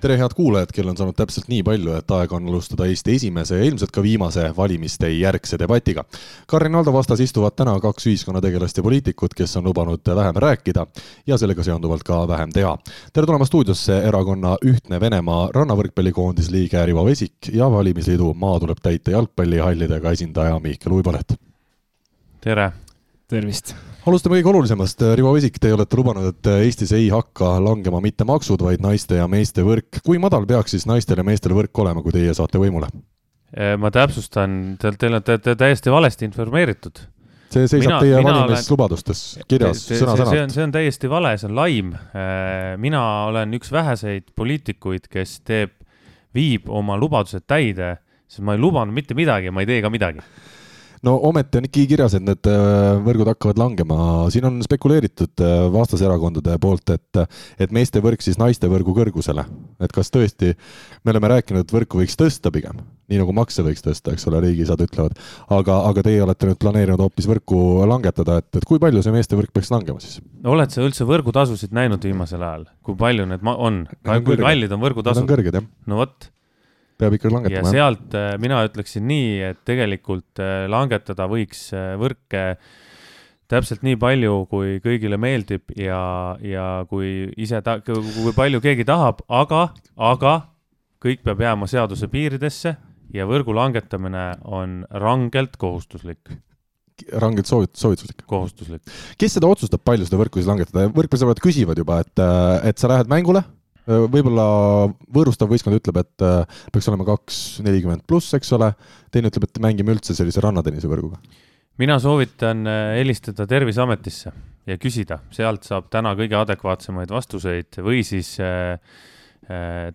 tere, head kuulajad, kell on saanud täpselt nii palju, et aeg on alustada Eesti esimese ja ilmselt ka viimase valimiste järgse debatiga. Karin Aldo vastas istuvad täna kaks ühiskonnategelast ja poliitikut, kes on lubanud vähem rääkida ja sellega seonduvalt ka vähem teha. tere tulemast stuudiosse erakonna Ühtne Venemaa rannavõrkpallikoondise liige Rivo Vesik ja valimisliidu Maa tuleb täita jalgpallihallidega esindaja Mihkel Uibolet. tere! Tervist! alustame kõige olulisemast, Rivo Vesik, te olete lubanud, et Eestis ei hakka langema mitte maksud, vaid naiste ja meeste võrk. kui madal peaks siis naistel ja meestel võrk olema, kui teie saate võimule? Eh, ma täpsustan, te, teil on, te olete täiesti valesti informeeritud. see seisab mina, teie valimislubadustes kirjas sõna-sõnalt. see on, see on täiesti vale, see on laim. Eh, mina olen üks väheseid poliitikuid, kes teeb, viib oma lubadused täide, sest ma ei lubanud mitte midagi, ma ei tee ka midagi no ometi on ikkagi kirjas, et need äh, võrgud hakkavad langema, siin on spekuleeritud äh, vastaserakondade poolt, et, et meeste võrk siis naiste võrgu kõrgusele. et kas tõesti, me oleme rääkinud, et võrku võiks tõsta pigem, nii nagu makse võiks tõsta, eks ole, riigisad ütlevad. aga, aga teie olete nüüd planeerinud hoopis võrku langetada, et, et kui palju see meeste võrk peaks langema siis? oled sa üldse võrgutasusid näinud viimasel ajal, kui palju need on, kui kallid on võrgutasud? No vot peab ikka langetama. ja sealt äh, mina ütleksin nii, et tegelikult äh, langetada võiks äh, võrke täpselt nii palju, kui kõigile meeldib ja, ja kui ise ta-, kui palju keegi tahab, aga, aga kõik peab jääma seaduse piiridesse ja võrgu langetamine on rangelt kohustuslik rangelt soovit-, soovituslik. kohustuslik. kes seda otsustab, palju seda võrku siis langetada, võrkpallisõbrad küsivad juba, et, et sa lähed mängule võib-olla võõrustav võistkond ütleb, et äh, peaks olema kaks nelikümmend pluss, eks ole, teine ütleb, et mängime üldse sellise rannatennise võrguga. mina soovitan äh, helistada Terviseametisse ja küsida, sealt saab täna kõige adekvaatsemaid vastuseid või siis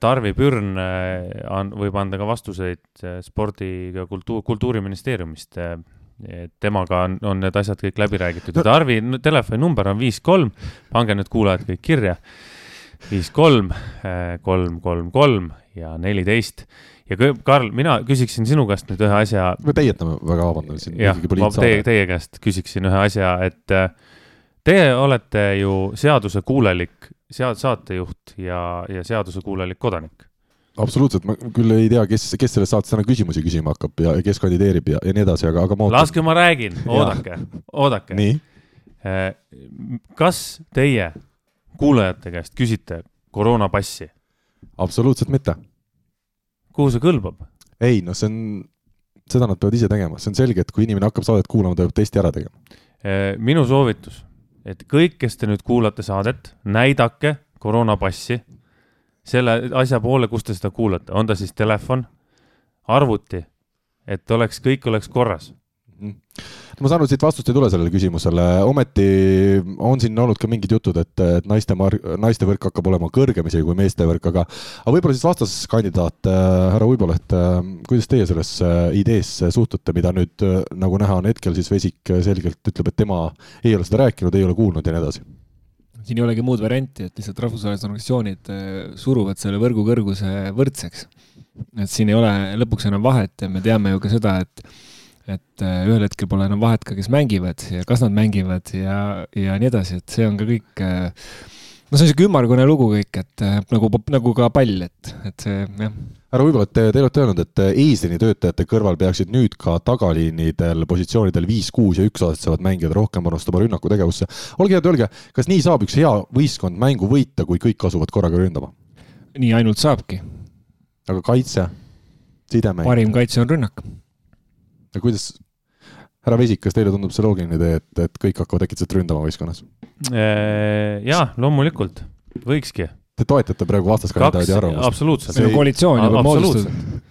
Tarvi Pürn võib anda ka vastuseid spordi ja kultuur, kultuuriministeeriumist temaga on, on need asjad kõik läbi räägitud. Ja Tarvi telefoninumber on viis kolm, pange nüüd kuulajad kõik kirja viis, kolm, äh, kolm, kolm, kolm ja neliteist. ja Karl, mina küsiksin sinu käest nüüd ühe asja. me peietame, väga vabandan siin. jah, ma teie, teie käest küsiksin ühe asja, et äh, teie olete ju seadusekuulelik sead-, saatejuht ja, ja seadusekuulelik kodanik absoluutselt, ma küll ei tea, kes, kes selles saates täna küsimusi küsima hakkab ja kes kandideerib ja, ja nii edasi, aga, aga ma ootan. laske, ma räägin, oodake, oodake. Äh, kas teie kuulajate käest küsite koroonapassi? absoluutselt mitte. kuhu see kõlbab? ei, noh, see on, seda nad peavad ise tegema, see on selge, et kui inimene hakkab saadet kuulama, ta peab testi ära tegema. Eh, minu soovitus, et kõik, kes te nüüd kuulate saadet, näidake koroonapassi selle asja poole, kus te seda kuulate, on ta siis telefon, arvuti, et oleks, kõik oleks korras ma saan aru, siit vastust ei tule sellele küsimusele, ometi on siin olnud ka mingid jutud, et, et naiste mar-, naiste võrk hakkab olema kõrgem isegi kui meeste võrk, aga aga võib-olla siis vastaskandidaat äh, härra Uiboleht äh,, kuidas teie sellesse ideesse suhtute, mida nüüd äh, nagu näha on hetkel, siis Vesik selgelt ütleb, et tema ei ole seda rääkinud, ei ole kuulnud ja nii edasi? siin ei olegi muud varianti, et lihtsalt rahvusvahelised organisatsioonid suruvad selle võrgu kõrguse võrdseks. et siin ei ole lõpuks enam vahet ja me teame ju ka seda, et et äh, ühel hetkel pole enam vahet ka, kes mängivad ja kas nad mängivad ja, ja nii edasi, et see on ka kõik äh, no see on sihuke ümmargune lugu kõik, et äh, nagu, nagu ka pall, et, et see jah. härra Uibo, et te, te olete öelnud, et eesliini töötajate kõrval peaksid nüüd ka tagaliinidel positsioonidel viis, kuus ja üks asetsevad mängijad rohkem panustama rünnakutegevusse. olge head, öelge, kas nii saab üks hea võistkond mängu võita, kui kõik asuvad korraga ründama? nii ainult saabki. aga kaitse, sidemäng? parim kaitse on rünnak ja kuidas, härra Vesik, kas teile tundub see loogiline idee, et, et kõik hakkavad äkitselt ründama võistkonnas? Äh, jaa, loomulikult, võikski. Te toetate praegu vastaskandidaadi arvamust? absoluutselt. on koalitsioon juba moodustatud.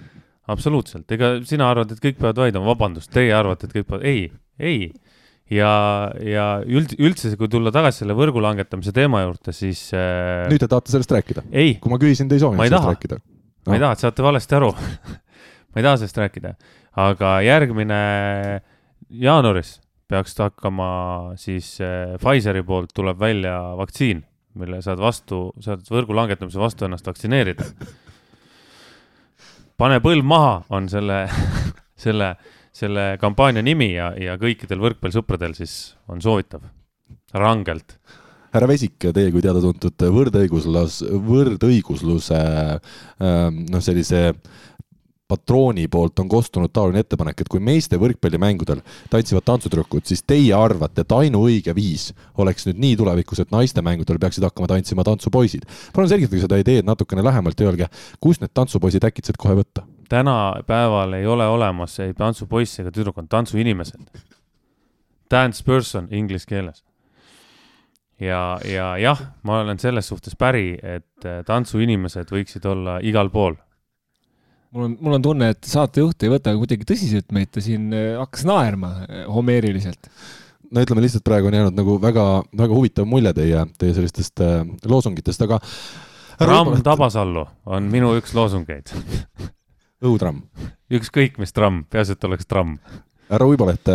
absoluutselt, ega sina arvad, et kõik peavad vaidlema, vabandust, teie arvate, et kõik peavad, ei, ei. ja, ja üld, üldse, kui tulla tagasi selle võrgu langetamise teema juurde, siis äh.... nüüd te tahate sellest rääkida? kui ma küsisin, te ei soovinud sellest taha. rääkida no.? ma ei taha, et saate valesti aru ma ei taha sellest rääkida aga järgmine jaanuaris peaks hakkama siis äh, Pfizeri poolt tuleb välja vaktsiin, mille saad vastu, saad võrgu langetamise vastu ennast vaktsineerida. pane põlv maha, on selle selle, selle kampaania nimi ja, ja kõikidel võrkpallisõpradel siis on soovitav, rangelt härra Vesik, teie kui teada-tuntud võrdõiguslas, võrdõigusluse ähm, noh, sellise patrooni poolt on kostunud taoline ettepanek, et kui meeste võrkpallimängudel tantsivad tantsutüdrukud, siis teie arvate, et ainuõige viis oleks nüüd nii tulevikus, et naiste mängudel peaksid hakkama tantsima tantsupoisid. palun selgitage seda ideed natukene lähemalt ja öelge, kust need tantsupoisid äkitselt kohe võtta? tänapäeval ei ole olemas ei tantsupoiss ega tüdruk, on tantsuinimesed. Dance person inglise keeles. ja, ja jah, ma olen selles suhtes päri, et tantsuinimesed võiksid olla igal pool. Mul on, mul on tunne, et saatejuht ei võta kuidagi tõsiselt meid, ta siin äh, hakkas naerma äh, homeeriliselt no ütleme lihtsalt praegu on jäänud nagu väga, väga huvitav mulje teie, teie sellistest äh, loosungitest, aga. tramm Tabasallu on minu üks loosungeid õutramm. ükskõik mis tramm, peaasi, et oleks tramm härra Uibolet,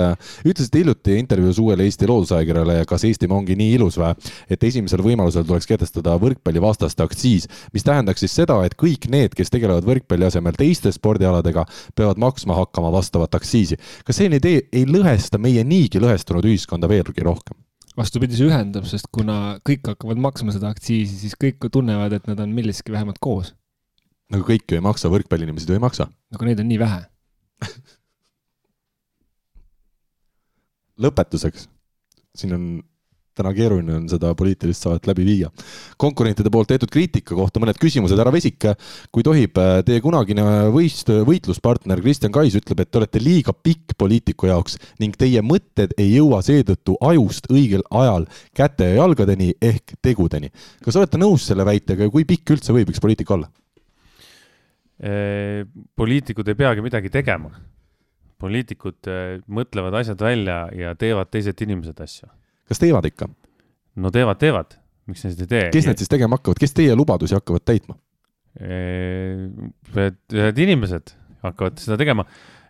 ütlesite hiljuti intervjuus uuele Eesti Loodusajakirjale, kas Eestimaa ongi nii ilus või, et esimesel võimalusel tuleks kehtestada võrkpallivastaste aktsiis, mis tähendaks siis seda, et kõik need, kes tegelevad võrkpalli asemel teiste spordialadega, peavad maksma hakkama vastavat aktsiisi. kas selline idee ei lõhesta meie niigi lõhestunud ühiskonda veelgi rohkem? vastupidi, see ühendab, sest kuna kõik hakkavad maksma seda aktsiisi, siis kõik tunnevad, et nad on milleski vähemalt koos nagu kõik ju ei maksa, võrkpalliinimesed ju ei maksa. aga neid on nii vähe lõpetuseks, siin on täna keeruline on seda poliitilist saadet läbi viia. konkurentide poolt tehtud kriitika kohta mõned küsimused, härra Vesik, kui tohib, teie kunagine võist-, võitluspartner Kristjan Kais ütleb, et te olete liiga pikk poliitiku jaoks ning teie mõtted ei jõua seetõttu ajust õigel ajal käte ja jalgadeni ehk tegudeni. kas olete nõus selle väitega ja kui pikk üldse võib üks poliitik olla? poliitikud ei peagi midagi tegema. Poliitikud mõtlevad asjad välja ja teevad teised inimesed asju. kas teevad ikka? no teevad, teevad, miks nad ei tee? kes need siis tegema hakkavad, kes teie lubadusi hakkavad täitma? Ühed inimesed hakkavad seda tegema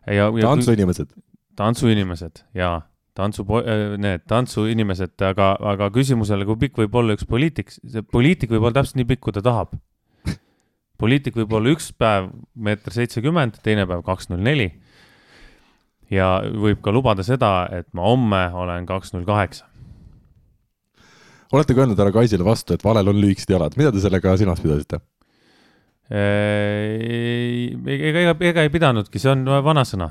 ja, ja. tantsuinimesed. tantsuinimesed jaa, tantsu, need tantsuinimesed, aga, aga küsimusele, kui pikk võib olla üks poliitik, see poliitik võib olla täpselt nii pikk, kui ta tahab poliitik võib olla üks päev meeter seitsekümmend, teine päev kaks null neli. Ja võib ka lubada seda, et ma homme olen kaks null kaheksa. olete ka öelnud härra Kaisile vastu, et valel on lühikesed jalad, mida te sellega silmas pidasite? ega, ega, ega ei pidanudki, see on vanasõna.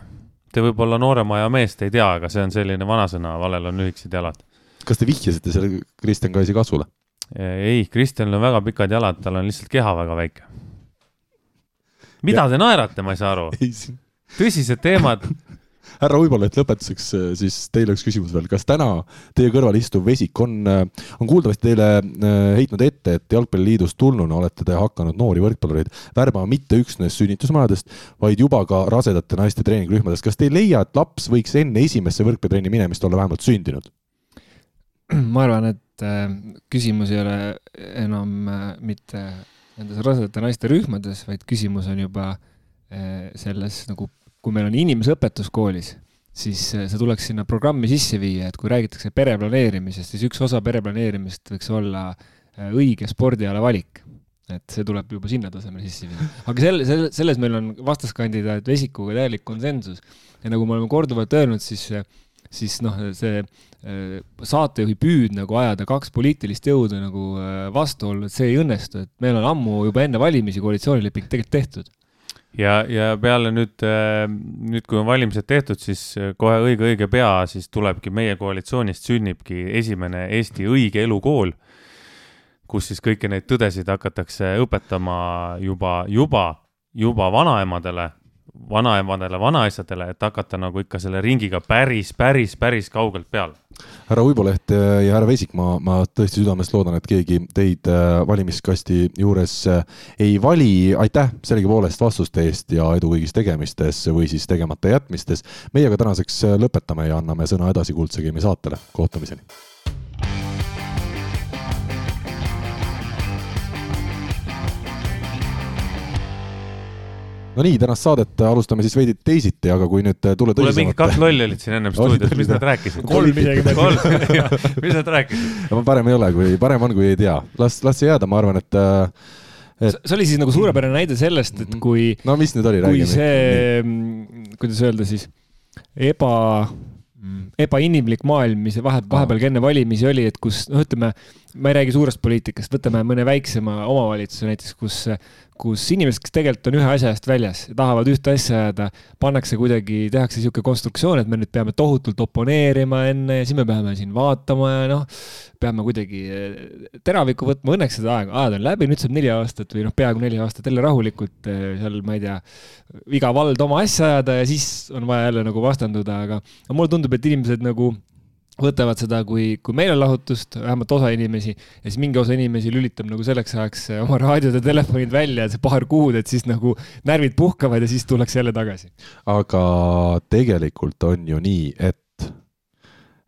Te võib-olla noorema aja meest ei tea, aga see on selline vanasõna, valel on lühikesed jalad. kas te vihjasite selle Kristjan Kaisi kasvule? ei, Kristjanil on väga pikad jalad, tal on lihtsalt keha väga väike mida ja. te naerate, ma ei saa aru. tõsised teemad härra Uibolet, lõpetuseks äh, siis teile üks küsimus veel, kas täna teie kõrval istuv Vesik on, äh, on kuuldavasti teile äh, heitnud ette, et Jalgpalliliidust tulnuna olete te hakanud noori võrkpallureid värbama mitte üksnes sünnitusmajadest, vaid juba ka rasedate naiste treeningrühmadest. kas te ei leia, et laps võiks enne esimesse võrkpallitrenni minemist olla vähemalt sündinud? ma arvan, et küsimus ei ole enam mitte nendes rasedate naiste rühmades, vaid küsimus on juba selles nagu, kui meil on inimeseõpetus koolis, siis eh, see tuleks sinna programmi sisse viia, et kui räägitakse pereplaneerimisest, siis üks osa pereplaneerimist võiks olla eh, õige spordiala valik. et see tuleb juba sinna tasemele sisse viia. aga selle, selle, selles meil on vastaskandidaat Vesikuga täielik konsensus ja nagu me oleme korduvalt öelnud, siis siis noh, see saatejuhi püüd nagu ajada kaks poliitilist jõudu nagu vastuollu, et see ei õnnestu, et meil on ammu juba enne valimisi koalitsioonileping tegelikult tehtud ja, ja peale nüüd, äh, nüüd kui on valimised tehtud, siis kohe õige-õige pea siis tulebki meie koalitsioonist sünnibki esimene Eesti õige elukool, kus siis kõiki neid tõdesid hakatakse õpetama juba, juba, juba vanaemadele vanaemadele, vanaisadele, et hakata nagu ikka selle ringiga päris, päris, päris kaugelt peale. härra Uiboleht ja härra Vesik, ma, ma tõesti südamest loodan, et keegi teid äh, valimiskasti juures äh, ei vali. aitäh sellegipoolest vastuste eest ja edu kõigis tegemistes või siis tegemata jätmistes. meie aga tänaseks lõpetame ja anname sõna edasi Kuldse Game'i saatele. kohtumiseni no nii, tänast saadet alustame siis veidi teisiti, aga kui nüüd tulla tõsisemalt. kuule, mingi kaks lolli olid siin ennem stuudios, mis nad rääkisid? kolm isegi. kolm, mis nad rääkisid? parem ei ole, kui, parem on, kui ei tea. las, las see jääda, ma arvan, et äh, et.... see oli siis nagu suurepärane näide sellest, et kui. no mis nüüd oli, räägi. kui see, mm, kuidas öelda siis, eba mm, ebainimlik maailm, mis vahe, vahepeal ka enne valimisi oli, et kus noh, ütleme, ma ei räägi suurest poliitikast, võtame mõne väiksema omavalitsuse näiteks, kus kus inimesed, kes tegelikult on ühe asja eest väljas ja tahavad ühte asja ajada, pannakse kuidagi, tehakse niisugune konstruktsioon, et me nüüd peame tohutult oponeerima enne ja siis me peame siin vaatama ja noh, peame kuidagi eh, teravikku võtma, õnneks seda aega, ajad on läbi, nüüd saab neli aastat või noh, peaaegu neli aastat jälle rahulikult eh, seal, ma ei tea, iga vald oma asja ajada ja siis on vaja jälle nagu vastanduda, aga mulle tundub, et inimesed nagu võtavad seda, kui, kui meil on lahutust, vähemalt osa inimesi, ja siis mingi osa inimesi lülitab nagu selleks ajaks oma raadiod ja telefonid välja, see paar kuud, et siis nagu närvid puhkavad ja siis tullakse jälle tagasi. aga tegelikult on ju nii, et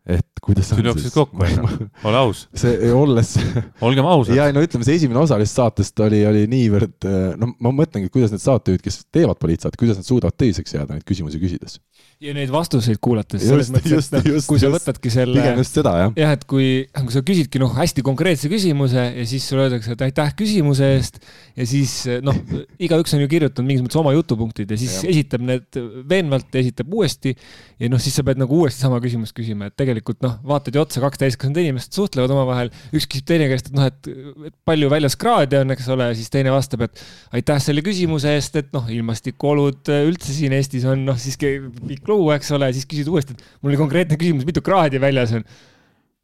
et kuidas sul jooksis kokku, onju, ole aus. see, olles olgem ausad. ja no ütleme, see esimene osa lihtsalt saatest oli, oli niivõrd, no ma mõtlengi, kuidas need saatejuhid, kes teevad poliitsaadet, kuidas nad suudavad teiseks jääda neid küsimusi küsides ja neid vastuseid kuulates, selles mõttes, et noh, kui sa võtadki selle. pigem just seda, jah. jah, et kui, kui sa küsidki noh, hästi konkreetse küsimuse ja siis sulle öeldakse, et aitäh küsimuse eest ja siis noh, igaüks on ju kirjutanud mingis mõttes oma jutupunktid ja siis ja. esitab need veenvalt ja esitab uuesti. ja noh, siis sa pead nagu uuesti sama küsimust küsima, et tegelikult noh, vaatad ju otsa, kaks täiskasvanud inimest suhtlevad omavahel, üks küsib teine käest, et noh, et palju väljas kraade on, eks ole, siis teine vastab, et aitäh selle küsimuse eest, et noh, ilmastikuolud üldse siin Eestis on noh, siiski pikk luu, eks ole, siis küsid uuesti, et mul oli konkreetne küsimus, mitu kraadi väljas on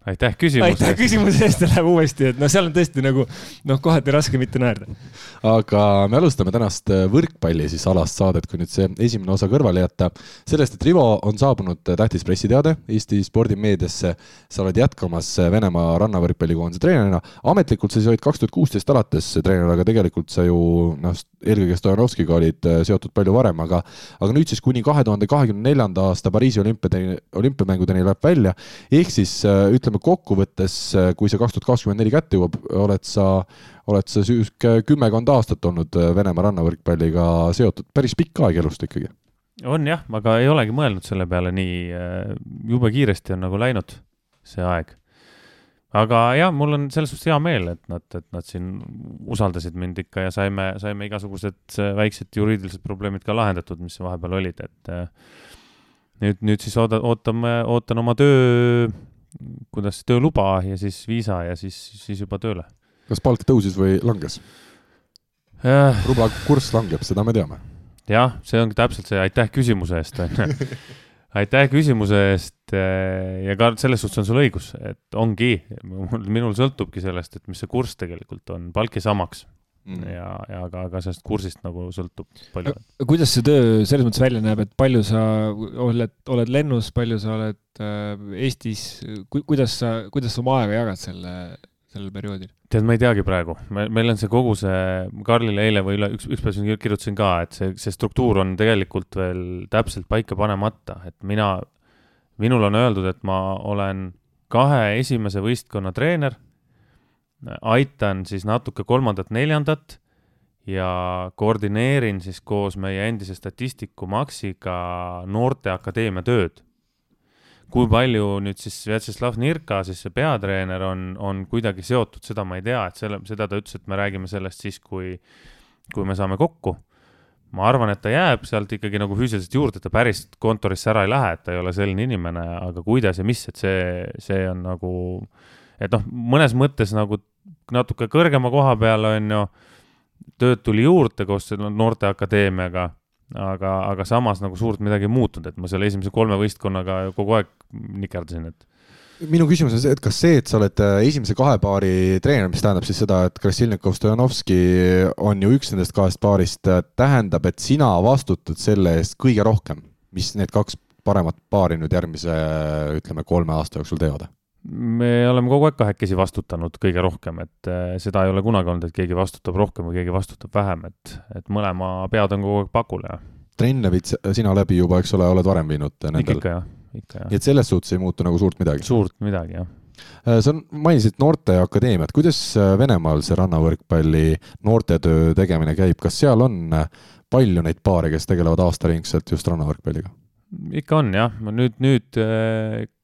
aitäh küsimuse eest. aitäh küsimuse eest ja läheb uuesti, et noh, seal on tõesti nagu noh, kohati raske mitte naerda. aga me alustame tänast äh, võrkpalli siis alast saadet, kui nüüd see esimene osa kõrvale jätta. sellest, et Rivo on saabunud äh, tähtis pressiteade Eesti spordimeediasse. sa oled jätkamas äh, Venemaa rannavõrkpallikoondise treenerina. ametlikult sa siis olid kaks tuhat kuusteist alates treener, aga tegelikult sa ju noh, eelkõige Stojanovskiga olid seotud palju varem, aga aga nüüd siis kuni kahe tuhande kahekümne neljanda aasta Pariisi olümpiadeni, olümpiamängudeni läheb välja. ehk siis ütleme, ütleme kokkuvõttes, kui see kaks tuhat kakskümmend neli kätte jõuab, oled sa, oled sa sihuke kümmekond aastat olnud Venemaa rannavõrkpalliga seotud, päris pikk aeg elust ikkagi. on jah, aga ei olegi mõelnud selle peale nii, jube kiiresti on nagu läinud see aeg. Aga jah, mul on selles suhtes hea meel, et nad, et nad siin usaldasid mind ikka ja saime, saime igasugused väiksed juriidilised probleemid ka lahendatud, mis vahepeal olid, et nüüd, nüüd siis ooda, ootame, ootan oma töö kuidas tööluba ja siis viisa ja siis, siis juba tööle. kas palk tõusis või langes äh...? rubla kurss langeb, seda me teame. jah, see ongi täpselt see, aitäh küsimuse eest, onju. aitäh küsimuse eest äh, ja ka selles suhtes on sul õigus, et ongi, minul sõltubki sellest, et mis see kurss tegelikult on, palk jäi samaks mm. ja, ja aga, aga sellest kursist nagu sõltub palju. kuidas see töö selles mõttes välja näeb, et palju sa oled, oled lennus, palju sa oled äh, Eestis ku,, kuidas sa, kuidas sa oma aega jagad selle, sellel perioodil? tead, ma ei teagi praegu, meil on see kogu see, Karlile eile või üle, üks, üks päev siin kirjutasin ka, et see, see struktuur on tegelikult veel täpselt paika panemata, et mina, minul on öeldud, et ma olen kahe esimese võistkonna treener aitan siis natuke kolmandat-neljandat ja koordineerin siis koos meie endise statistiku Maxiga Noorteakadeemia tööd. kui palju nüüd siis Vjatšeslav Nirka, siis see peatreener on, on kuidagi seotud, seda ma ei tea, et selle, seda ta ütles, et me räägime sellest siis, kui, kui me saame kokku. ma arvan, et ta jääb sealt ikkagi nagu füüsiliselt juurde, ta päris kontorisse ära ei lähe, et ta ei ole selline inimene, aga kuidas ja mis, et see, see on nagu, et noh, mõnes mõttes nagu natuke kõrgema koha peal, on ju, tööd tuli juurde koos selle noorteakadeemiaga, aga, aga samas nagu suurt midagi ei muutunud, et ma selle esimese kolme võistkonnaga kogu aeg nikerdasin, et minu küsimus on see, et kas see, et sa oled äh, esimese kahe paari treener, mis tähendab siis seda, et Krasilnikov, Stojanovski on ju üks nendest kahest paarist, äh, tähendab, et sina vastutad selle eest kõige rohkem, mis need kaks paremat paari nüüd järgmise, ütleme, kolme aasta jooksul teevad? Me oleme kogu aeg kahekesi vastutanud kõige rohkem, et äh, seda ei ole kunagi olnud, et keegi vastutab rohkem või keegi vastutab vähem, et, et mõlema pead on kogu aeg pakul ja. trenne viid sina läbi juba, eks ole, oled varem viinud nendel? ikka jah, ikka jah. nii et selles suhtes ei muutu nagu suurt midagi? suurt midagi, jah äh, sa mainisid Noorteakadeemiat, kuidas äh, Venemaal see rannavõrkpalli noortetöö tegemine käib, kas seal on palju neid paare, kes tegelevad aastaringselt just rannavõrkpalliga? ikka on jah, ma nüüd, nüüd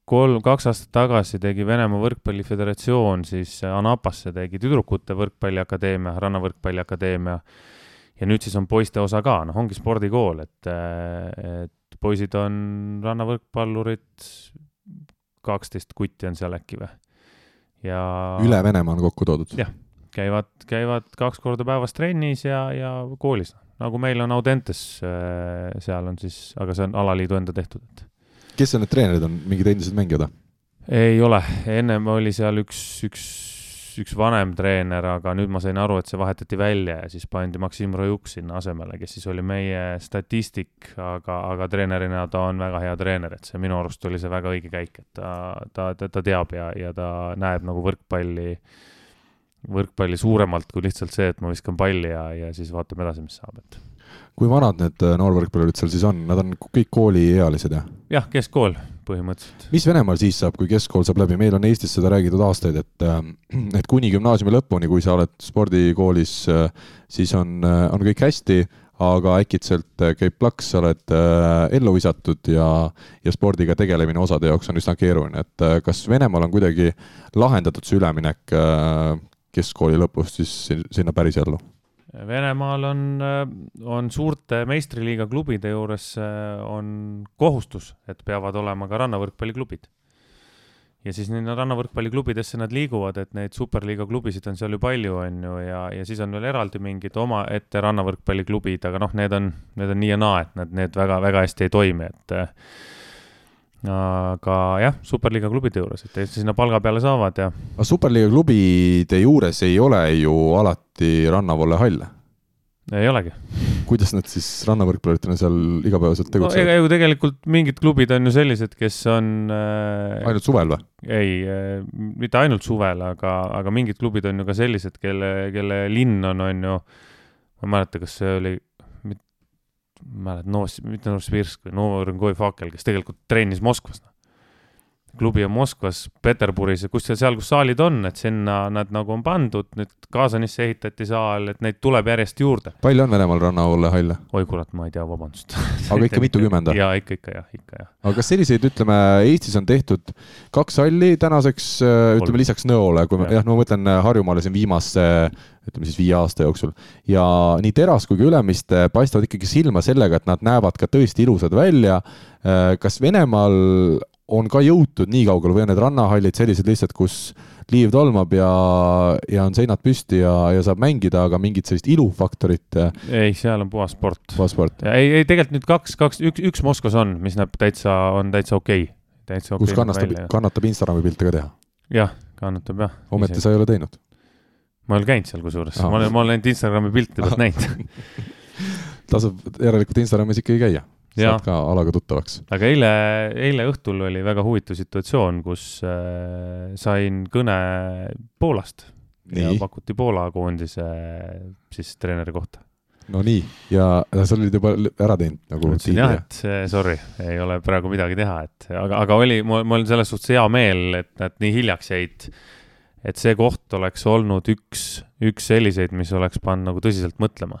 kolm, kaks aastat tagasi tegi Venemaa Võrkpalliföderatsioon siis Anapasse tegi tüdrukute võrkpalliakadeemia, rannavõrkpalliakadeemia. ja nüüd siis on poiste osa ka, noh, ongi spordikool, et, et poisid on rannavõrkpallurid, kaksteist kutti on seal äkki või? ja. üle Venemaa on kokku toodud? jah, käivad, käivad kaks korda päevas trennis ja, ja koolis, nagu meil on Audentes, seal on siis, aga see on alaliidu enda tehtud, et kes seal need treenerid on, mingid endised mängijad või? ei ole, ennem oli seal üks, üks, üks vanem treener, aga nüüd ma sain aru, et see vahetati välja ja siis pandi Maksim Rojuk sinna asemele, kes siis oli meie statistik, aga, aga treenerina ta on väga hea treener, et see minu arust oli see väga õige käik, et ta, ta, ta, ta teab ja, ja ta näeb nagu võrkpalli, võrkpalli suuremalt kui lihtsalt see, et ma viskan palli ja, ja siis vaatame edasi, mis saab, et kui vanad need äh, noorvõrkpallurid seal siis on, nad on kõik kooliealised, jah? jah, keskkool põhimõtteliselt. mis Venemaal siis saab, kui keskkool saab läbi, meil on Eestis seda räägitud aastaid, et äh, et kuni gümnaasiumi lõpuni, kui sa oled spordikoolis, äh, siis on, on kõik hästi, aga äkitselt käib plaks, sa oled ellu visatud ja, ja spordiga tegelemine osade jaoks on üsna keeruline, et kas Venemaal on kuidagi lahendatud see üleminek keskkooli lõpust siis sinna päris ellu? Venemaal on, äh, on suurte meistriliiga klubide juures äh, on kohustus, et peavad olema ka rannavõrkpalliklubid. ja siis nende rannavõrkpalliklubidesse nad liiguvad, et neid superliiga klubisid on seal ju palju, on ju, ja, ja siis on veel eraldi mingid omaette rannavõrkpalliklubid, aga noh, need on, need on nii ja naa, et nad, need väga-väga hästi ei toimi, et äh, aga jah, superliiga klubide juures, et sinna palga peale saavad ja. aga superliiga klubide juures ei ole ju alati rannavolle halle? ei olegi. kuidas nad siis rannavõrkpalluritena seal igapäevaselt tegutsevad no,? ega ju tegelikult mingid klubid on ju sellised, kes on äh,. ainult suvel või? ei äh,, mitte ainult suvel, aga, aga mingid klubid on ju ka sellised, kelle, kelle linn on, on ju, ma ei mäleta, kas see oli mäletad, Novos, mitte Novosibirsk või Novorogovi Fakel, kes tegelikult treenis Moskvas. Noh. klubi on Moskvas, Peterburis ja kus seal, seal, kus saalid on, et sinna nad nagu on pandud, nüüd Kaasanisse ehitati saal, et neid tuleb järjest juurde. palju on Venemaal rannavalle halle? oi kurat, ma ei tea, vabandust aga ikka mitukümmend? jaa, ikka, ikka jah, ikka jah. aga kas selliseid, ütleme, Eestis on tehtud kaks halli tänaseks, ütleme lisaks Nõole, kui ma jah, no ma mõtlen Harjumaale siin viimase ütleme siis viie aasta jooksul. ja nii Teras kui ka Ülemiste paistavad ikkagi silma sellega, et nad näevad ka tõesti ilusad välja. Äh, kas Venemaal on ka jõutud nii kaugele või on need rannahallid sellised lihtsalt, kus liiv tolmab ja, ja on seinad püsti ja, ja saab mängida, aga mingit sellist ilufaktorit? Äh, ei, seal on puhas sport. puhas sport. ei, ei tegelikult nüüd kaks, kaks, üks, üks Moskvas on, mis näeb täitsa, on täitsa okei okay.. täitsa okei okay. kus kannatab, kannatab Instagrami pilte ka teha? jah, kannatab jah. ometi sa ei ole teinud ma ei ole käinud seal kusjuures, ma olen, ma olen ainult Instagrami pilte pealt näinud. Tasub järelikult Instagramis ikkagi käia, saad ka alaga tuttavaks. aga eile, eile õhtul oli väga huvitav situatsioon, kus äh, sain kõne Poolast Nii. ja pakuti Poola koondise siis treeneri kohta. no nii, ja sa olid juba ära teinud nagu ütlesin jah, et sorry, ei ole praegu midagi teha, et aga, aga oli, mul, mul on selles suhtes hea meel, et nad nii hiljaks jäid et see koht oleks olnud üks, üks selliseid, mis oleks pannud nagu tõsiselt mõtlema,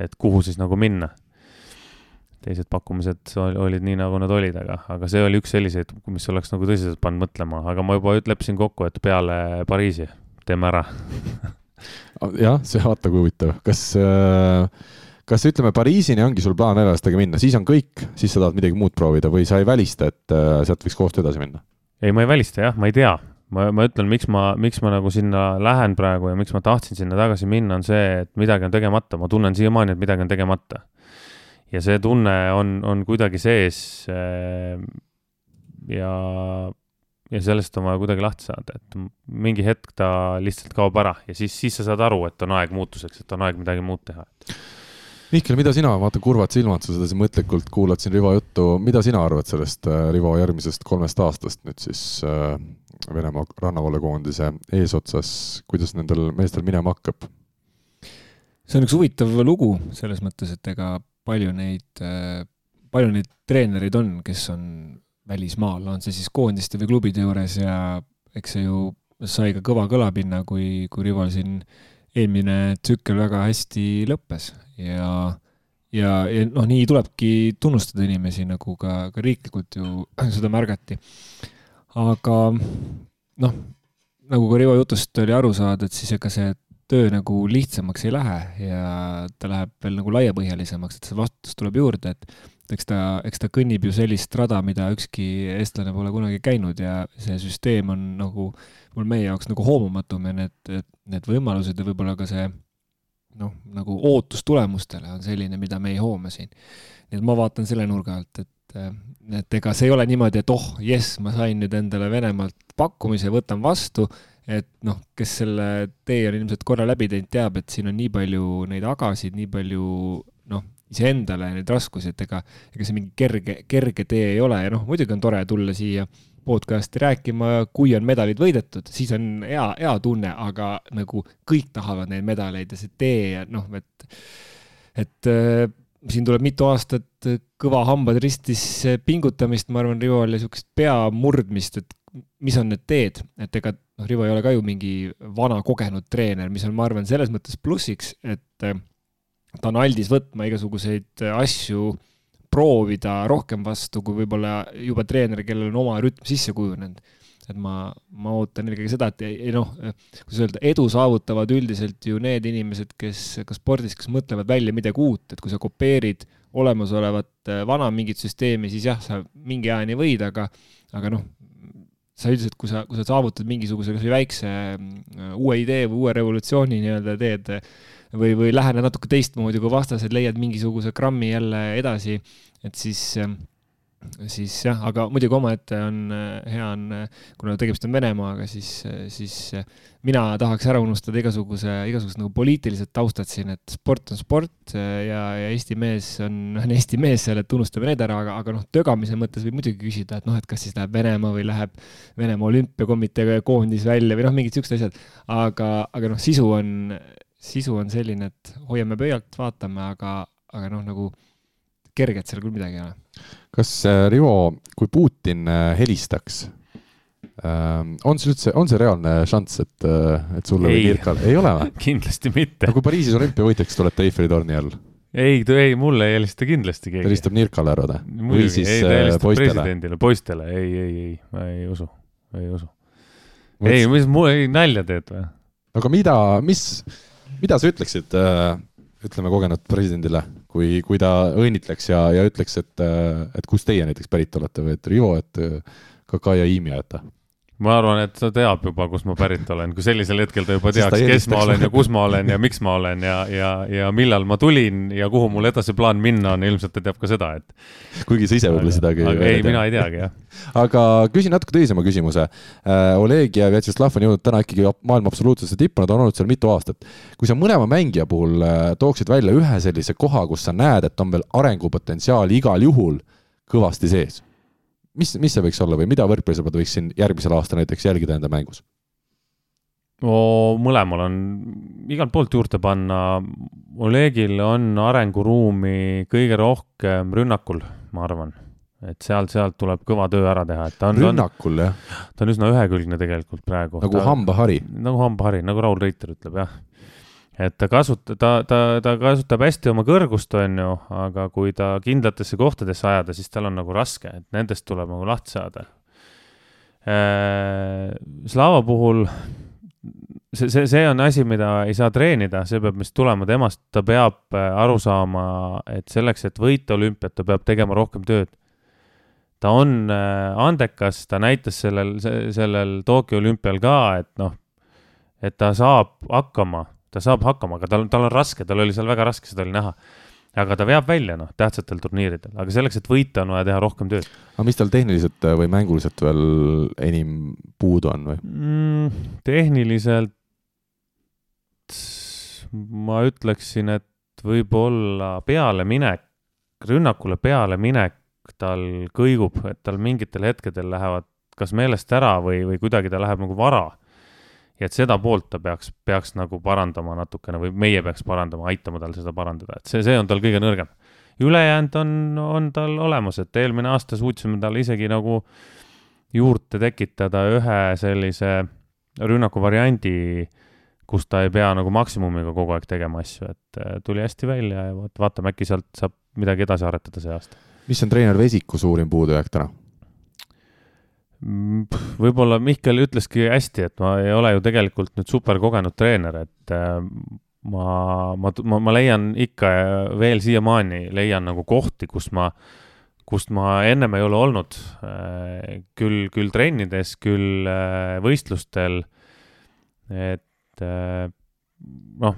et kuhu siis nagu minna. teised pakkumised olid nii, nagu nad olid, aga, aga see oli üks selliseid, mis oleks nagu tõsiselt pannud mõtlema, aga ma juba leppisin kokku, et peale Pariisi teeme ära jah, see vaata kui huvitav, kas äh kas ütleme, Pariisini ongi sul plaan venelastega minna, siis on kõik, siis sa tahad midagi muud proovida või sa ei välista, et äh, sealt võiks koostöö edasi minna? ei, ma ei välista jah, ma ei tea, ma, ma ütlen, miks ma, miks ma nagu sinna lähen praegu ja miks ma tahtsin sinna tagasi minna, on see, et midagi on tegemata, ma tunnen siiamaani, et midagi on tegemata. ja see tunne on, on kuidagi sees. Eh, ja, ja sellest on vaja kuidagi lahti saada, et mingi hetk ta lihtsalt kaob ära ja siis, siis sa saad aru, et on aeg muutuseks, et on aeg midagi muud teha Mihkel, mida sina, vaatan kurvad silmad, sa sedasi mõtlikult kuulad siin Rivo juttu, mida sina arvad sellest äh, Rivo järgmisest kolmest aastast nüüd siis äh, Venemaa rannavalvekoondise eesotsas, kuidas nendel meestel minema hakkab? see on üks huvitav lugu selles mõttes, et ega palju neid, äh, palju neid treenereid on, kes on välismaal, on see siis koondiste või klubide juures ja eks see ju sai ka kõva kõlapinna, kui, kui Rivo siin eelmine tsükkel väga hästi lõppes ja, ja, ja noh, nii tulebki tunnustada inimesi, nagu ka, ka riiklikult ju seda märgati. Aga noh, nagu ka Rivo jutust oli aru saada, et siis ega see töö nagu lihtsamaks ei lähe ja ta läheb veel nagu laiapõhjalisemaks, et see vastutus tuleb juurde, et eks ta, eks ta kõnnib ju sellist rada, mida ükski eestlane pole kunagi käinud ja see süsteem on nagu mul meie jaoks nagu hoomamatum ja need, need võimalused ja võib-olla ka see noh, nagu ootus tulemustele on selline, mida me ei hooma siin. nii et ma vaatan selle nurga alt, et, et ega see ei ole niimoodi, et oh, jess, ma sain nüüd endale Venemaalt pakkumise, võtan vastu, et noh, kes selle tee on ilmselt korra läbi teinud, teab, et siin on nii palju neid agasid, nii palju noh, iseendale neid raskusi, et ega, ega see mingi kerge, kerge tee ei ole. Ja noh, muidugi on tore tulla siia podcast'i rääkima, kui on medalid võidetud, siis on hea, hea tunne, aga nagu kõik tahavad neid medaleid ja see tee ja noh, et, et siin tuleb mitu aastat kõva hambad ristis pingutamist, ma arvan, Rivol ja niisugust pea murdmist, et mis on need teed, et ega noh, Rivo ei ole ka ju mingi vana kogenud treener, mis on, ma arvan, selles mõttes plussiks, et äh, ta on aldis võtma igasuguseid asju proovida rohkem vastu kui võib-olla juba treener, kellel on oma rütm sisse kujunenud. Et ma, ma ootan eelkõige seda, et ei noh, kuidas öelda, edu saavutavad üldiselt ju need inimesed, kes ka spordis, kes mõtlevad välja midagi uut, et kui sa kopeerid olemasolevat äh, vana mingit süsteemi, siis jah, sa mingi ajani võid, aga, aga noh, sa üldiselt, kui sa, kui sa saavutad mingisuguse kasvõi väikse äh, uue idee või uue revolutsiooni nii-öelda teed või, või lähene natuke teistmoodi kui vastased, leiad mingisuguse grammi jälle edasi, et siis siis jah, aga muidugi omaette on hea on, kuna tegemist on Venemaaga, siis, siis mina tahaks ära unustada igasuguse, igasugused nagu poliitilised taustad siin, et sport on sport ja, ja Eesti mees on, on Eesti mees seal, et unustame need ära, aga, aga noh, tögamise mõttes võib muidugi küsida, et noh, et kas siis läheb Venemaa või läheb Venemaa olümpiakomitee koondis välja või noh, mingid siuksed asjad. aga, aga noh, sisu on sisu on selline, et hoiame pöialt, vaatame, aga, aga noh, nagu kerget seal küll midagi ei ole. Kas äh, Rivo, kui Putin äh, helistaks, ähm, on see üldse, on see reaalne šanss, et, äh, et sulle ei. või Kirkal, ei ole või kindlasti mitte. kui Pariisis olümpiavõitjaks tulete Eiffeli torni all? ei, ei, mulle ei helista kindlasti keegi. ta helistab Nirkale, arvad või? või siis ei, poistele. presidendile, poistele, ei, ei, ei, ma ei usu, ei usu. ei, mis, mul, ei nalja teed või? aga mida, mis mida sa ütleksid, äh, ütleme, kogenud presidendile, kui, kui ta õnnitleks ja, ja ütleks, et, äh, et kust teie näiteks pärit olete või et Rivo, et Kakai ja Iimi ajate? Ma arvan, et ta teab juba, kust ma pärit olen, kui sellisel hetkel ta juba teaks, kes ma olen ja kus ma olen ja miks ma olen ja, ja, ja millal ma tulin ja kuhu mul edasi plaan minna on, ilmselt ta teab ka seda, et. kuigi sa ise võib-olla seda ei. ei, mina ei teagi, jah. aga küsin natuke tõsisema küsimuse äh,. Oleg ja Vjatšeslav on jõudnud täna ikkagi maailma absoluutsesse tippu, nad on olnud seal mitu aastat. kui sa mõlema mängija puhul äh, tooksid välja ühe sellise koha, kus sa näed, et on veel arengupotentsiaali igal juhul kõvasti sees mis, mis see võiks olla või mida võrkpallisõbrad võiks siin järgmisel aastal näiteks jälgida enda mängus? no mõlemal on igalt poolt juurde panna. Olegil on arenguruumi kõige rohkem rünnakul, ma arvan, et sealt, sealt tuleb kõva töö ära teha, et ta on. rünnakul jah? ta on üsna ühekülgne tegelikult praegu. nagu ta, hambahari? nagu hambahari, nagu Raul Reiter ütleb jah et ta kasutab, ta, ta, ta kasutab hästi oma kõrgust, on ju, aga kui ta kindlatesse kohtadesse ajada, siis tal on nagu raske, et nendest tuleb nagu lahti saada. Äh, Slava puhul see, see, see on asi, mida ei saa treenida, see peab vist tulema temast, ta peab äh, aru saama, et selleks, et võita olümpiat, ta peab tegema rohkem tööd. ta on äh, andekas, ta näitas sellel, sellel Tokyo olümpial ka, et noh, et ta saab hakkama ta saab hakkama, aga tal, tal on raske, tal oli seal väga raske, seda oli näha. aga ta veab välja, noh, tähtsatel turniiridel, aga selleks, et võita, on vaja teha rohkem tööd. aga mis tal tehniliselt või mänguliselt veel enim puudu on või mm,? tehniliselt ma ütleksin, et võib-olla pealeminek, rünnakule pealeminek tal kõigub, et tal mingitel hetkedel lähevad kas meelest ära või, või kuidagi ta läheb nagu vara ja et seda poolt ta peaks, peaks nagu parandama natukene või meie peaks parandama, aitama tal seda parandada, et see, see on tal kõige nõrgem. ülejäänud on, on tal olemas, et eelmine aasta suutsime talle isegi nagu juurde tekitada ühe sellise rünnaku variandi, kus ta ei pea nagu maksimumiga kogu aeg tegema asju, et äh, tuli hästi välja ja vot vaatame, äkki sealt saab midagi edasi aretada see aasta. mis on treener Vesiku suurim puudujääk täna? Võib-olla Mihkel ütleski hästi, et ma ei ole ju tegelikult nüüd super kogenud treener, et äh, ma, ma, ma, ma leian ikka veel siiamaani leian nagu kohti, kus ma, kust ma ennem ei ole olnud. Äh, küll, küll trennides, küll äh, võistlustel. et noh,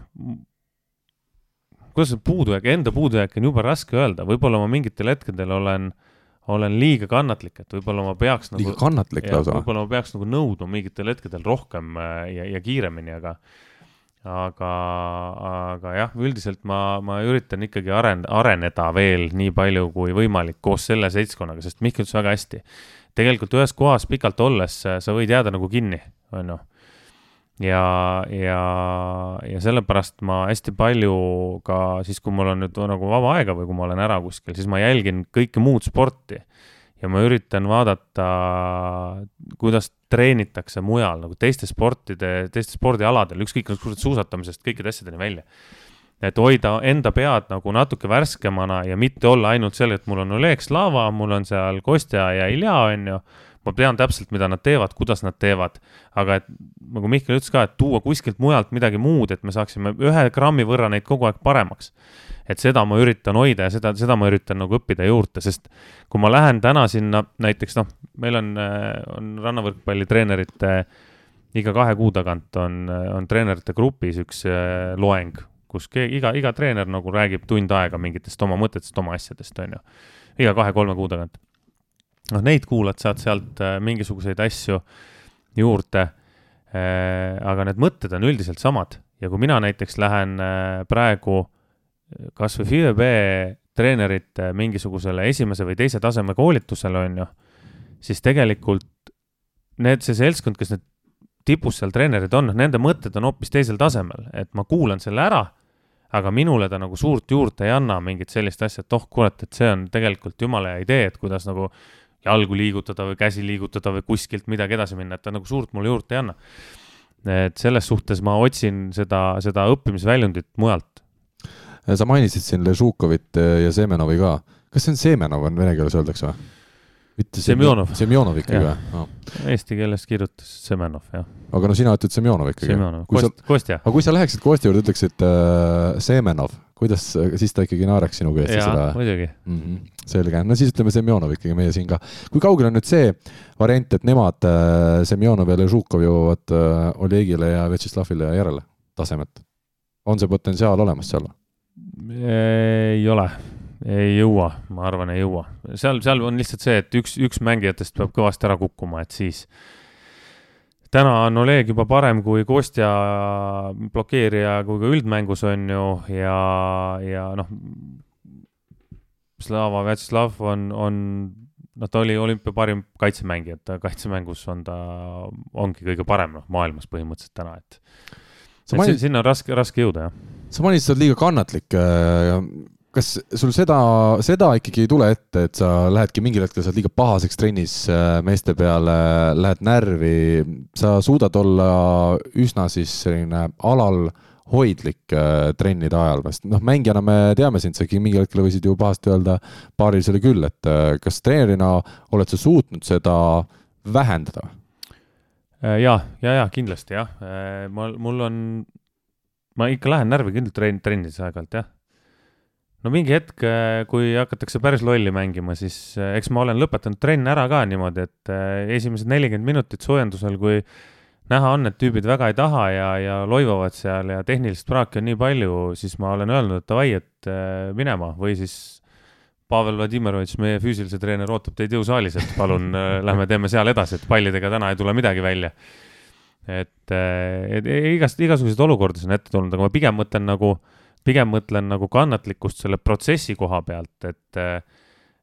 kuidas see puudujääk, enda puudujääk on jube raske öelda, võib-olla ma mingitel hetkedel olen äh, olen liiga kannatlik, et võib-olla ma peaks nagu. liiga kannatlik lausa? võib-olla ma peaks nagu nõudma mingitel hetkedel rohkem äh, ja, ja kiiremini, aga, aga, aga jah, üldiselt ma, ma üritan ikkagi aren-, areneda veel nii palju kui võimalik koos selle seltskonnaga, sest Mihkel ütles väga hästi. tegelikult ühes kohas pikalt olles äh, sa võid jääda nagu kinni, on ju ja, ja, ja sellepärast ma hästi palju ka siis, kui mul on nüüd nagu vaba aega või kui ma olen ära kuskil, siis ma jälgin kõike muud sporti. ja ma üritan vaadata, kuidas treenitakse mujal nagu teiste sportide, teistel spordialadel, ükskõik kas suusatamisest kõikide asjadeni välja. et hoida enda pead nagu natuke värskemana ja mitte olla ainult seal, et mul on Oleg Slava, mul on seal Kostja ja Ilja, on ju ma tean täpselt, mida nad teevad, kuidas nad teevad, aga et nagu Mihkel ütles ka, et tuua kuskilt mujalt midagi muud, et me saaksime ühe grammi võrra neid kogu aeg paremaks. et seda ma üritan hoida ja seda, seda ma üritan nagu õppida juurde, sest kui ma lähen täna sinna näiteks noh, meil on, on rannavõrkpallitreenerite iga kahe kuu tagant on, on treenerite grupis üks äh, loeng, kus keegi, iga, iga treener nagu räägib tund aega mingitest oma mõtetest, oma asjadest, on ju. iga kahe-kolme kuu tagant noh, neid kuulad, saad sealt äh, mingisuguseid asju juurde. Äh, aga need mõtted on üldiselt samad ja kui mina näiteks lähen äh, praegu kasvõi FIVB treenerite mingisugusele esimese või teise taseme koolitusele, on ju, siis tegelikult need, see seltskond, kes need tipus seal treenerid on, nende mõtted on hoopis teisel tasemel, et ma kuulan selle ära, aga minule ta nagu suurt juurde ei anna mingit sellist asja, et oh, kurat, et see on tegelikult jumala hea idee, et kuidas nagu jalgu liigutada või käsi liigutada või kuskilt midagi edasi minna, et ta nagu suurt mulle juurde ei anna. et selles suhtes ma otsin seda, seda õppimisväljundit mujalt. sa mainisid siin Ležukovit ja Semenovi ka. kas see on Semenov, on vene keeles öeldakse või? mitte Semjonov. Semjonov ikkagi või no.? Eesti keeles kirjutas Semenov, jah. aga no sina ütled Semjonov ikkagi. Semjonov, Kost-, Kostja. aga kui sa läheksid Kostja juurde, ütleksid äh, Semenov, kuidas, siis ta ikkagi naeraks sinuga eest seda? muidugi mm. -hmm. selge, no siis ütleme Semjonov ikkagi meie siin ka. kui kaugel on nüüd see variant, et nemad äh,, Semjonov ja Ležukov jõuavad äh, Olegile ja Vjatšeslavile järele tasemet? on see potentsiaal olemas seal? ei ole ei jõua, ma arvan, ei jõua. seal, seal on lihtsalt see, et üks, üks mängijatest peab kõvasti ära kukkuma, et siis. Täna on Oleg juba parem kui Kostja blokeerija kui ka üldmängus on ju ja, ja noh. Slava Vjatšeslav on, on, noh, ta oli olümpia parim kaitsemängija, et kaitsemängus on ta, ongi kõige parem noh, maailmas põhimõtteliselt täna, et. Mainid... sinna on raske, raske jõuda, jah. sa mainisid, sa oled liiga kannatlik äh, kas sul seda, seda ikkagi ei tule ette, et sa lähedki mingil hetkel, sa oled liiga pahaseks trennis äh, meeste peale, lähed närvi, sa suudad olla üsna siis selline alal hoidlik äh, trennide ajal, sest noh, mängijana me teame sind, sa mingil hetkel võisid ju pahasti öelda paarilisele küll, et äh, kas treenerina oled sa suutnud seda vähendada? ja, ja, ja kindlasti jah, ma, mul on, ma ikka lähen närvi küll trenn, trennides aeg-ajalt jah no mingi hetk, äh, kui hakatakse päris lolli mängima, siis äh, eks ma olen lõpetanud trenni ära ka niimoodi, et äh, esimesed nelikümmend minutit soojendusel, kui näha on, et tüübid väga ei taha ja, ja loivavad seal ja tehnilist praaki on nii palju, siis ma olen öelnud, et davai, et minema või siis Pavel Vladimirovitš, meie füüsilise treener ootab teid jõusaalis, et palun lähme teeme seal edasi, et pallidega täna ei tule midagi välja. et, et igast, igasuguseid olukordi on ette tulnud, aga ma pigem mõtlen nagu äh, pigem mõtlen nagu kannatlikkust selle protsessi koha pealt, et,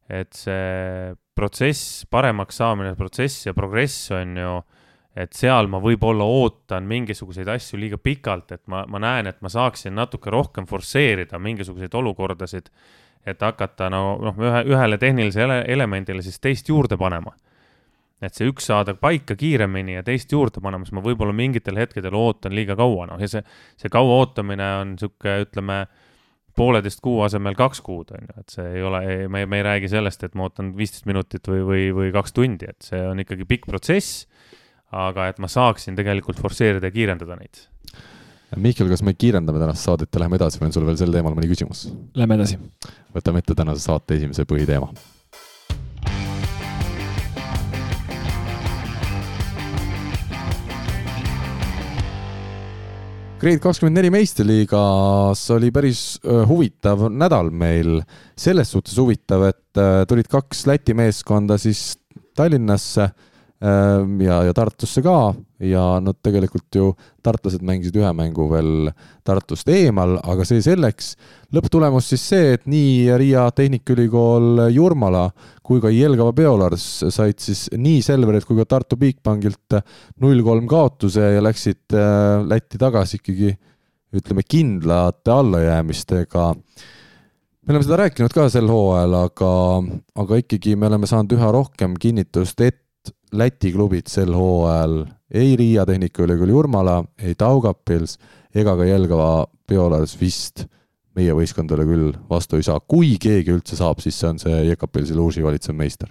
et see protsess, paremaks saamine, protsess ja progress on ju, et seal ma võib-olla ootan mingisuguseid asju liiga pikalt, et ma, ma näen, et ma saaksin natuke rohkem forsseerida mingisuguseid olukordasid, et hakata no noh, ühe, ühele tehnilisele elemendile siis teist juurde panema et see üks saada paika kiiremini ja teist juurde panema, siis ma võib-olla mingitel hetkedel ootan liiga kaua, noh ja see, see kaua ootamine on niisugune, ütleme, pooleteist kuu asemel kaks kuud, on ju, et see ei ole, me, me ei räägi sellest, et ma ootan viisteist minutit või, või, või kaks tundi, et see on ikkagi pikk protsess. aga et ma saaksin tegelikult forsseerida ja kiirendada neid. Mihkel, kas me kiirendame tänast saadet ja läheme edasi või on sul veel sel teemal mõni küsimus? Lähme edasi. võtame ette tänase saate esimese põhiteema Grade kakskümmend neli meistriliigas oli päris huvitav nädal meil, selles suhtes huvitav, et tulid kaks Läti meeskonda siis Tallinnasse ja, ja Tartusse ka ja nad tegelikult ju, tartlased mängisid ühe mängu veel Tartust eemal, aga see selleks. lõpptulemus siis see, et nii Riia Tehnikaülikool Jurmala kui ka Jelgava Beolars said siis nii Selverilt kui ka Tartu Bigbankilt null kolm kaotuse ja läksid äh, Lätti tagasi ikkagi ütleme kindlate allajäämistega me oleme seda rääkinud ka sel hooajal, aga, aga ikkagi me oleme saanud üha rohkem kinnitust, et Läti klubid sel hooajal ei Riia Tehnikaülikooli Jurmala, ei Taugapils ega ka Jelgava Biolars vist meie võistkondadele küll vastu ei saa, kui keegi üldse saab, siis see on see Jekapilsi Luusi valitsev meister.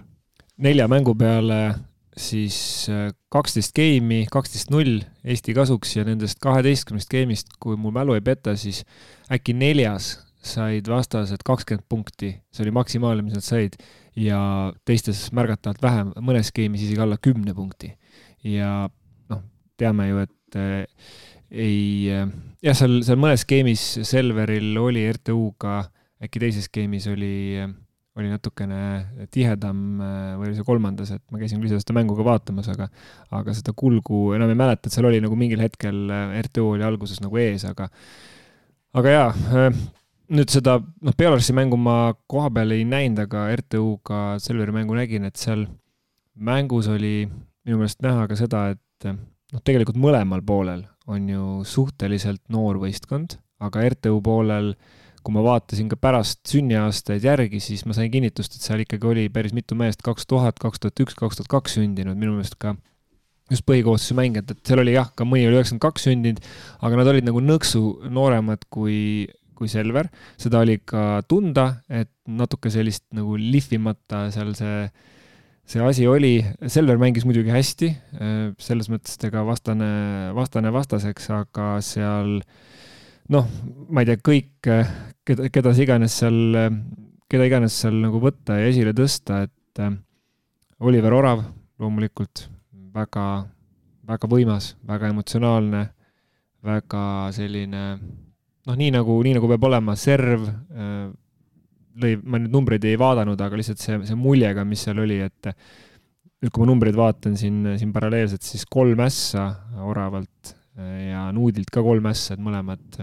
nelja mängu peale siis äh, kaksteist geimi, kaksteist null Eesti kasuks ja nendest kaheteistkümnest geimist, kui mu mälu ei peta, siis äkki neljas said vastased kakskümmend punkti, see oli maksimaalne, mis nad said ja teistes märgatavalt vähem, mõnes skeemis isegi alla kümne punkti. ja noh, teame ju, et äh, ei äh,, jah, seal, seal mõnes skeemis Selveril oli RTU-ga, äkki teises skeemis oli äh, oli natukene tihedam või oli see kolmandas, et ma käisin küll seda mängu ka vaatamas, aga aga seda kulgu enam ei mäleta, et seal oli nagu mingil hetkel RTU oli alguses nagu ees, aga aga jaa, nüüd seda, noh, Belarussi mängu ma kohapeal ei näinud, aga RTU-ga Selveri mängu nägin, et seal mängus oli minu meelest näha ka seda, et noh, tegelikult mõlemal poolel on ju suhteliselt noor võistkond, aga RTU poolel, kui ma vaatasin ka pärast sünniaastaid järgi, siis ma sain kinnitust, et seal ikkagi oli päris mitu meest, kaks tuhat, kaks tuhat üks, kaks tuhat kaks sündinud, minu meelest ka just põhikoosseisu mängijad, et seal oli jah, ka mõni oli üheksakümmend kaks sündinud, aga nad olid nagu nõksu nooremad kui kui Selver, seda oli ka tunda, et natuke sellist nagu lihvimata seal see, see asi oli. Selver mängis muidugi hästi, selles mõttes, et ega vastane, vastane vastaseks, aga seal noh, ma ei tea, kõik, keda, keda iganes seal, keda iganes seal nagu võtta ja esile tõsta, et Oliver Orav loomulikult väga, väga võimas, väga emotsionaalne, väga selline noh, nii nagu, nii nagu peab olema, serv äh, lõi, ma nüüd numbreid ei vaadanud, aga lihtsalt see, see mulje ka, mis seal oli, et nüüd, kui ma numbreid vaatan siin, siin paralleelselt, siis kolm ässa Oravalt äh, ja Nuudilt ka kolm ässa, et mõlemad,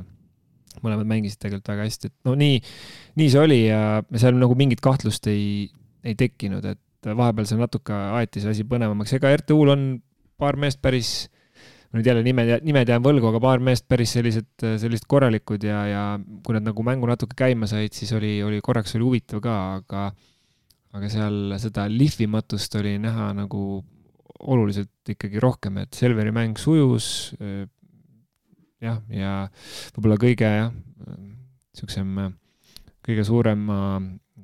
mõlemad mängisid tegelikult väga hästi, et no nii, nii see oli ja seal nagu mingit kahtlust ei, ei tekkinud, et vahepeal seal natuke aeti see asi põnevamaks, ega RTU-l on paar meest päris ma nüüd jälle nimed, nimed jään võlgu, aga paar meest päris sellised, sellised korralikud ja, ja kui nad nagu mängu natuke käima said, siis oli, oli korraks oli huvitav ka, aga aga seal seda lihvimatust oli näha nagu oluliselt ikkagi rohkem, et Selveri mäng sujus jah, ja võib-olla kõige jah, niisugusem kõige suurema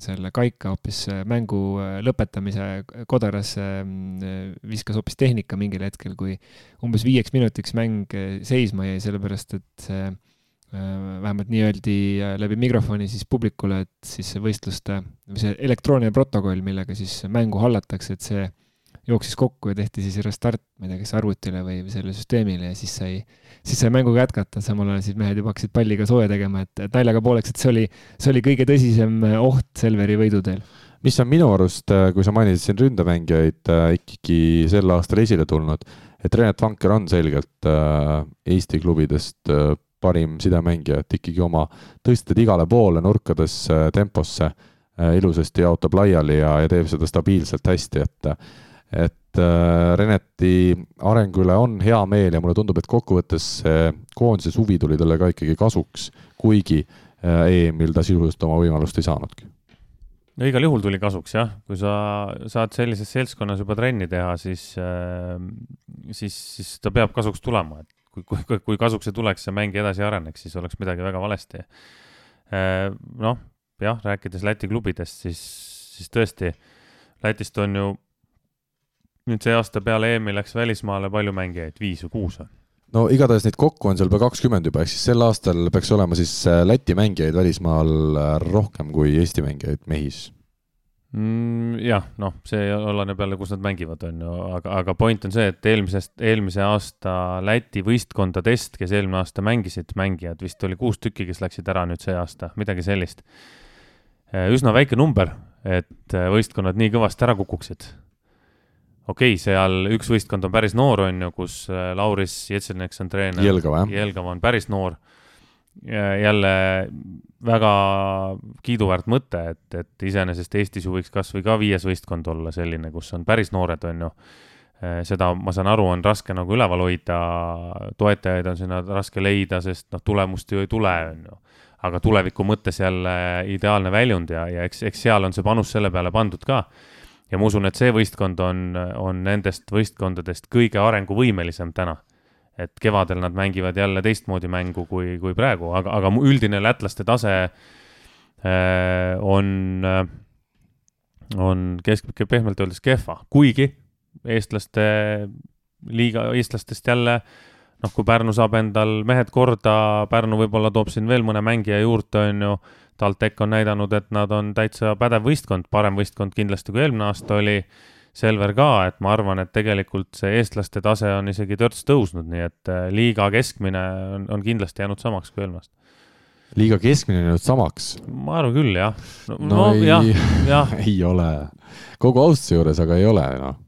selle kaika hoopis äh, mängu äh, lõpetamise kodarasse mm, viskas hoopis tehnika mingil hetkel, kui umbes viieks minutiks mäng äh, seisma jäi, sellepärast et see vähemalt nii öeldi läbi mikrofoni siis publikule, et siis see võistluste, või see elektrooniline protokoll, millega siis mängu hallatakse, et see jooksis kokku ja tehti siis restart, ma ei tea, kas arvutile või, sellele süsteemile ja siis sai, siis sai mänguga jätkata, samal ajal siis mehed juba hakkasid palliga sooja tegema, et, et naljaga pooleks, et see oli, see oli kõige tõsisem oht Selveri võiduteel. mis on minu arust, äh, kui sa mainisid siin ründamängijaid äh, ikkagi sel aastal esile tulnud, et Renat Vanker on selgelt äh, Eesti klubidest parim sidemängija, et ikkagi oma tõsted igale poole nurkadesse, temposse ilusasti jaotab laiali ja, ja teeb seda stabiilselt hästi, et et äh, Reneti arengu üle on hea meel ja mulle tundub, et kokkuvõttes see koondise suvi tuli talle ka ikkagi kasuks, kuigi äh, EM-il ta sisuliselt oma võimalust ei saanudki. no igal juhul tuli kasuks jah, kui sa saad sellises seltskonnas juba trenni teha, siis äh,, siis, siis ta peab kasuks tulema, et kui, kui, kui kasuks ei tuleks ja mäng edasi areneks, siis oleks midagi väga valesti. Noh, jah, rääkides Läti klubidest, siis, siis tõesti, Lätist on ju nüüd see aasta peale EM-i läks välismaale palju mängijaid, viis või kuus või? no igatahes neid kokku on seal pea kakskümmend juba, ehk siis sel aastal peaks olema siis äh, Läti mängijaid välismaal äh, rohkem kui Eesti mängijaid mehis mm,. jah, noh, see oleneb jälle, kus nad mängivad, on ju, aga, aga point on see, et eelmisest, eelmise aasta Läti võistkondadest, kes eelmine aasta mängisid, mängijad vist oli kuus tükki, kes läksid ära nüüd see aasta, midagi sellist. Äh, üsna väike number, et võistkonnad nii kõvasti ära kukuksid okei okay,, seal üks võistkond on päris noor, on ju, kus äh, Lauris Jetselneks on treener. Jelgava, jah. Jelgava on päris noor. jälle väga kiiduväärt mõte, et, et iseenesest Eestis ju võiks kasvõi ka viies võistkond olla selline, kus on päris noored, on ju. Äh, seda, ma saan aru, on raske nagu üleval hoida, toetajaid on sinna raske leida, sest noh, tulemust ju ei tule, on ju aga tuleviku mõttes jälle ideaalne väljund ja, ja eks, eks seal on see panus selle peale pandud ka ja ma usun, et see võistkond on, on nendest võistkondadest kõige arenguvõimelisem täna. et kevadel nad mängivad jälle teistmoodi mängu kui, kui praegu, aga, aga üldine lätlaste tase äh, on äh,, on kesk-, pehmelt öeldes kehva, kuigi eestlaste liiga, eestlastest jälle noh, kui Pärnu saab endal mehed korda, Pärnu võib-olla toob siin veel mõne mängija juurde, on ju TalTech on näidanud, et nad on täitsa pädev võistkond, parem võistkond kindlasti kui eelmine aasta oli. Selver ka, et ma arvan, et tegelikult see eestlaste tase on isegi törts tõusnud, nii et äh, liiga keskmine on, on kindlasti jäänud samaks kui eelmine aasta liiga keskmine on jäänud samaks? ma arvan küll, jah. no, no ei, jah, jah. ei ole. kogu austuse juures aga ei ole, noh.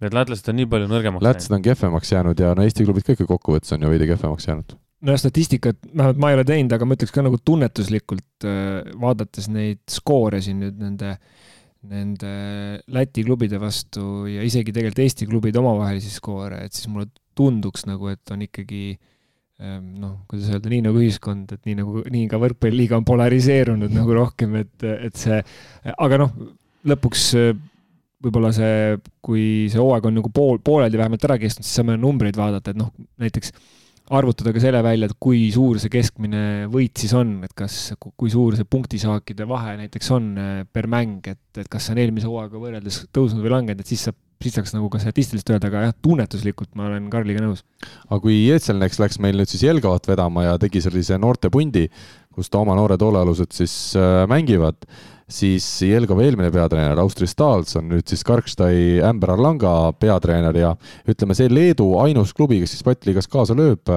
Need lätlased on nii palju nõrgemaks lätlased on kehvemaks jäänud ja no Eesti klubid ka ikka kokkuvõttes on ju veidi kehvemaks jäänud. No statistikat, vähemalt ma ei ole teinud, aga ma ütleks ka nagu tunnetuslikult äh, vaadates neid skoore siin nüüd nende, nende Läti klubide vastu ja isegi tegelikult Eesti klubide omavahelisi skoore, et siis mulle tunduks nagu, et on ikkagi ähm, noh, kuidas öelda, nii nagu ühiskond, et nii nagu, nii ka võrkpalliliiga on polariseerunud nagu rohkem, et, et see, aga noh, lõpuks äh, võib-olla see, kui see hooaeg on nagu pool, pooleldi vähemalt ära kestnud, siis saame numbreid vaadata, et noh, näiteks arvutada ka selle välja, et kui suur see keskmine võit siis on, et kas, kui suur see punktisaakide vahe näiteks on eh, per mäng, et, et kas see on eelmise hooaega võrreldes tõusnud või langenud, et siis saab, siis saaks nagu ka statistiliselt öelda, aga jah, tunnetuslikult ma olen Karliga nõus. aga kui Jetselneks läks meil nüüd siis Jelgavat vedama ja tegi sellise noortepundi, kus ta oma noored hoolealused siis äh, mängivad siis Jelgova eelmine peatreener Austri Stahls on nüüd siis Karkstai Ämber Arlanga peatreener ja ütleme, see Leedu ainus klubi, kes siis Baltiliigas kaasa lööb,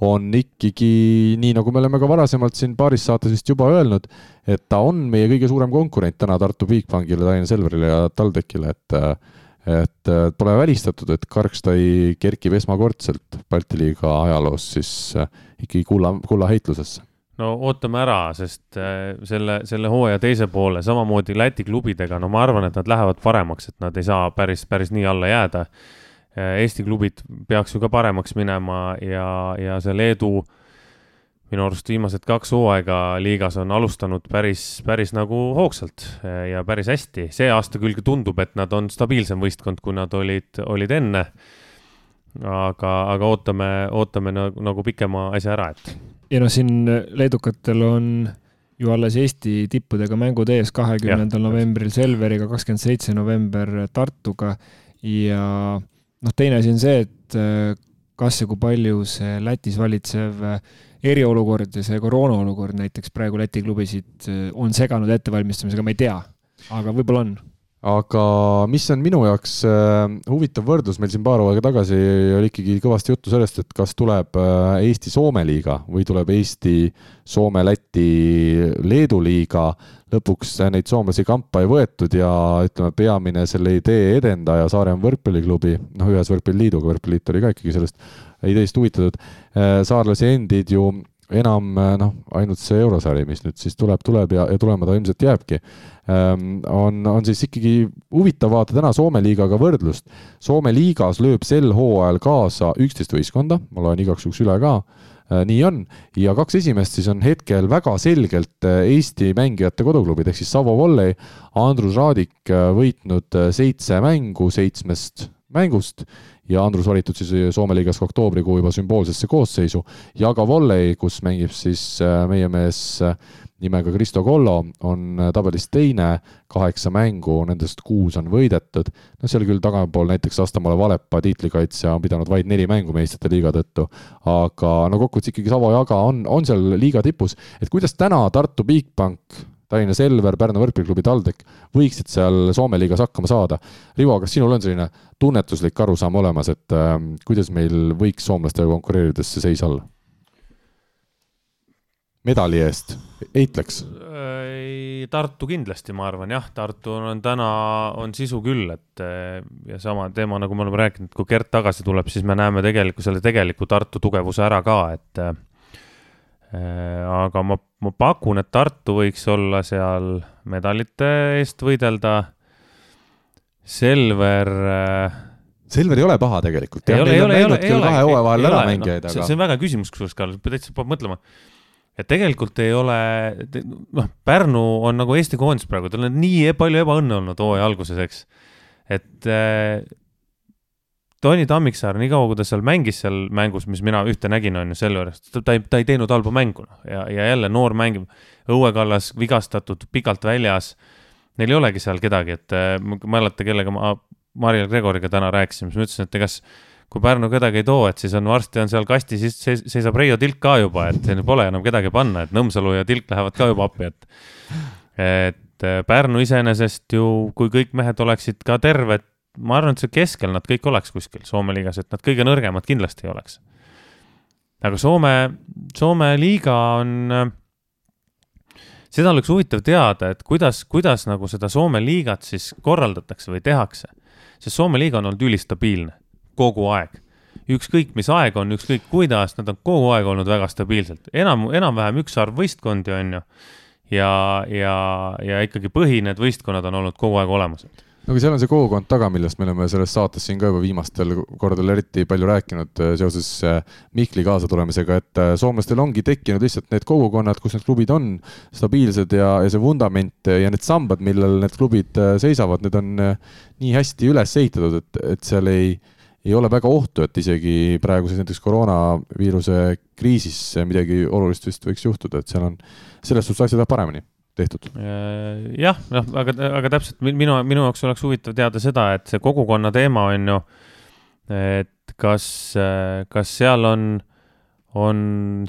on ikkagi nii, nagu me oleme ka varasemalt siin paaris saates vist juba öelnud, et ta on meie kõige suurem konkurent täna Tartu Bigbankile, Tallinna Selverile ja TalTechile, et et pole välistatud, et Karkstai kerkib esmakordselt Balti liiga ajaloos siis ikkagi kulla, kullaheitlusesse no ootame ära, sest äh, selle, selle hooaja teise poole samamoodi Läti klubidega, no ma arvan, et nad lähevad paremaks, et nad ei saa päris, päris nii alla jääda. Äh, Eesti klubid peaks ju ka paremaks minema ja, ja see Leedu minu arust viimased kaks hooaega liigas on alustanud päris, päris nagu hoogsalt äh, ja päris hästi. see aasta küll tundub, et nad on stabiilsem võistkond, kui nad olid, olid enne. aga, aga ootame, ootame nagu, nagu pikema asja ära, et ja noh, siin leedukatel on ju alles Eesti tippudega mängud ees, kahekümnendal novembril Selveriga, kakskümmend seitse november Tartuga. Ja noh, teine asi on see, et äh, kas ja kui palju see Lätis valitsev äh, eriolukord ja see koroonaolukord näiteks praegu Läti klubisid äh, on seganud ettevalmistamisega, ma ei tea, aga võib-olla on aga mis on minu jaoks äh, huvitav võrdlus, meil siin paar hooaega tagasi oli ikkagi kõvasti juttu sellest, et kas tuleb äh, Eesti-Soome liiga või tuleb Eesti-Soome-Läti-Leedu liiga. lõpuks neid soomlasi kampa ei võetud ja ütleme, peamine selle idee edendaja Saaremaa võrkpalliklubi, noh, ühes võrkpalliliiduga, võrkpalliliit oli ka ikkagi sellest ideest huvitatud, äh, saarlasi endid ju enam noh, ainult see eurosari, mis nüüd siis tuleb, tuleb ja, ja tulema ta ilmselt jääbki on, on siis ikkagi huvitav vaadata täna Soome liigaga võrdlust. Soome liigas lööb sel hooajal kaasa üksteist võistkonda, ma loen igaks juhuks üle ka. Ehm, nii on, ja kaks esimest siis on hetkel väga selgelt ehm, Eesti mängijate koduklubid, ehk siis Savo Volley, Andrus Raadik võitnud seitse mängu seitsmest, mängust ja Andrus valitud siis Soome liigas ka oktoobrikuu juba sümboolsesse koosseisu. Ja ka volley, kus mängib siis äh, meie mees äh, nimega Kristo Kollo, on äh, tabelis teine, kaheksa mängu, nendest kuus on võidetud. no seal küll tagapool näiteks Astamaale Valepa tiitlikaitsja on pidanud vaid neli mängu meistrite liiga tõttu, aga no kokkuvõttes ikkagi Savo Jaga on, on seal liiga tipus, et kuidas täna Tartu Bigbank Tallinna Selver, Pärnu võrkpalliklubi TalTech võiksid seal Soome liigas hakkama saada. Rivo, kas sinul on selline tunnetuslik arusaam olemas, et äh, kuidas meil võiks soomlastega konkureerides see seis olla? Medali eest, eitleks? Tartu kindlasti, ma arvan jah, Tartu on täna, on sisu küll, et ja sama teema, nagu me oleme rääkinud, kui Gert tagasi tuleb, siis me näeme tegelikult selle tegeliku Tartu tugevuse ära ka, et Äh, aga ma, ma pakun, et Tartu võiks olla seal medalite eest võidelda. Selver. Äh, Selver ei ole paha tegelikult. ei ole, ei ole, ei ole, ei ole. kahe hooaja vahel ära mängijaid, aga. see on väga küsimus, kusjuures, Karl, täitsa peab mõtlema. Et tegelikult ei ole, noh, Pärnu on nagu Eesti koondis praegu, tal on nii e-, palju ebaõnne olnud hooaja alguses, eks. et äh, Tony Tammiksaar, niikaua kui ta seal mängis seal mängus, mis mina ühte nägin, on ju, selle juures, ta ei, ta ei teinud halba mängu, noh, ja, ja jälle noor mängib, Õue Kallas vigastatud, pikalt väljas. Neil ei olegi seal kedagi, et äh, ma ei mäleta, kellega ma Maril Gregoriga täna rääkisin, siis ma ütlesin, et kas kui Pärnu kedagi ei too, et siis on varsti on seal kastis, siis seisab Reio Tilk ka juba, et pole enam kedagi panna, et Nõmsalu ja Tilk lähevad ka juba appi, et et äh, Pärnu iseenesest ju, kui kõik mehed oleksid ka terved, ma arvan, et see keskel nad kõik oleks kuskil Soome liigas, et nad kõige nõrgemad kindlasti ei oleks. aga Soome, Soome liiga on, seda oleks huvitav teada, et kuidas, kuidas nagu seda Soome liigat siis korraldatakse või tehakse. sest Soome liiga on olnud ülistabiilne kogu aeg. ükskõik, mis aeg on, ükskõik kuidas, nad on kogu aeg olnud väga stabiilselt, enam, enam-vähem ükshaav võistkondi on ju. ja, ja, ja ikkagi põhi, need võistkonnad on olnud kogu aeg olemas no aga seal on see kogukond taga, millest me oleme selles saates siin ka juba viimastel kordadel eriti palju rääkinud äh, seoses äh, Mihkli kaasatulemisega, et äh, soomlastel ongi tekkinud lihtsalt need kogukonnad, kus need klubid on stabiilsed ja, ja see vundament ja need sambad, millel need klubid seisavad, need on nii hästi üles ehitatud, et, et seal ei, ei ole väga ohtu, et isegi praeguses näiteks koroonaviiruse kriisis midagi olulist vist võiks juhtuda, et seal on selles suhtes asjad lähevad paremini tehtud. Äh, jah, noh, aga, aga täpselt minu, minu jaoks oleks huvitav teada seda, et see kogukonna teema on ju, et kas, kas seal on on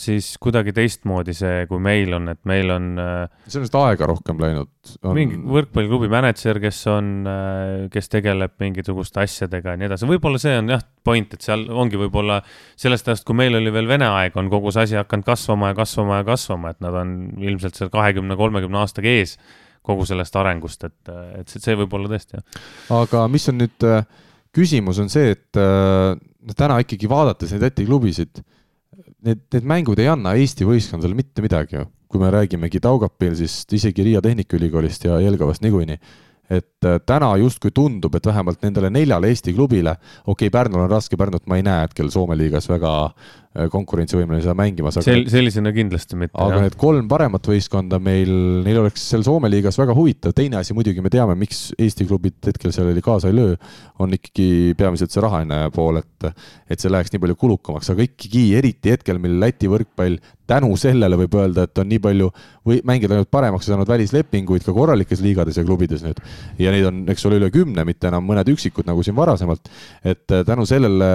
siis kuidagi teistmoodi see, kui meil on, et meil on. Äh, see on vist aega rohkem läinud on.... mingi võrkpalliklubi mänedžer, kes on, äh, kes tegeleb mingisuguste asjadega ja nii edasi, võib-olla see on jah, point, et seal ongi võib-olla sellest ajast, kui meil oli veel Vene aeg, on kogu see asi hakanud kasvama ja kasvama ja kasvama, et nad on ilmselt seal kahekümne, kolmekümne aastaga ees kogu sellest arengust, et, et see, võib olla tõesti jah. aga mis on nüüd, äh, küsimus on see, et no täna ikkagi vaadates neid Läti klubisid need, need mängud ei anna Eesti võistkondadele mitte midagi ju. kui me räägimegi Daugavpilsist, isegi Riia Tehnikaülikoolist ja Jelgavast niikuinii, et äh, täna justkui tundub, et vähemalt nendele neljale Eesti klubile, okei okay,, Pärnul on raske, Pärnut ma ei näe hetkel Soome liigas väga konkurentsivõimeline seal mängimas. Sel-, sellisena kindlasti mitte. aga jah. need kolm paremat võistkonda meil, neil oleks seal Soome liigas väga huvitav, teine asi muidugi me teame, miks Eesti klubid hetkel sellele kaasa ei löö, on ikkagi peamiselt see rahaline pool, et et see läheks nii palju kulukamaks, aga ikkagi eriti hetkel, mil Läti võrkpall tänu sellele võib öelda, et on nii palju või mängijad läinud paremaks ja saanud välislepinguid ka korralikes liigades ja klubides nüüd. ja neid on, eks ole, üle kümne, mitte enam mõned üksikud, nagu siin varasemalt. et tänu sellele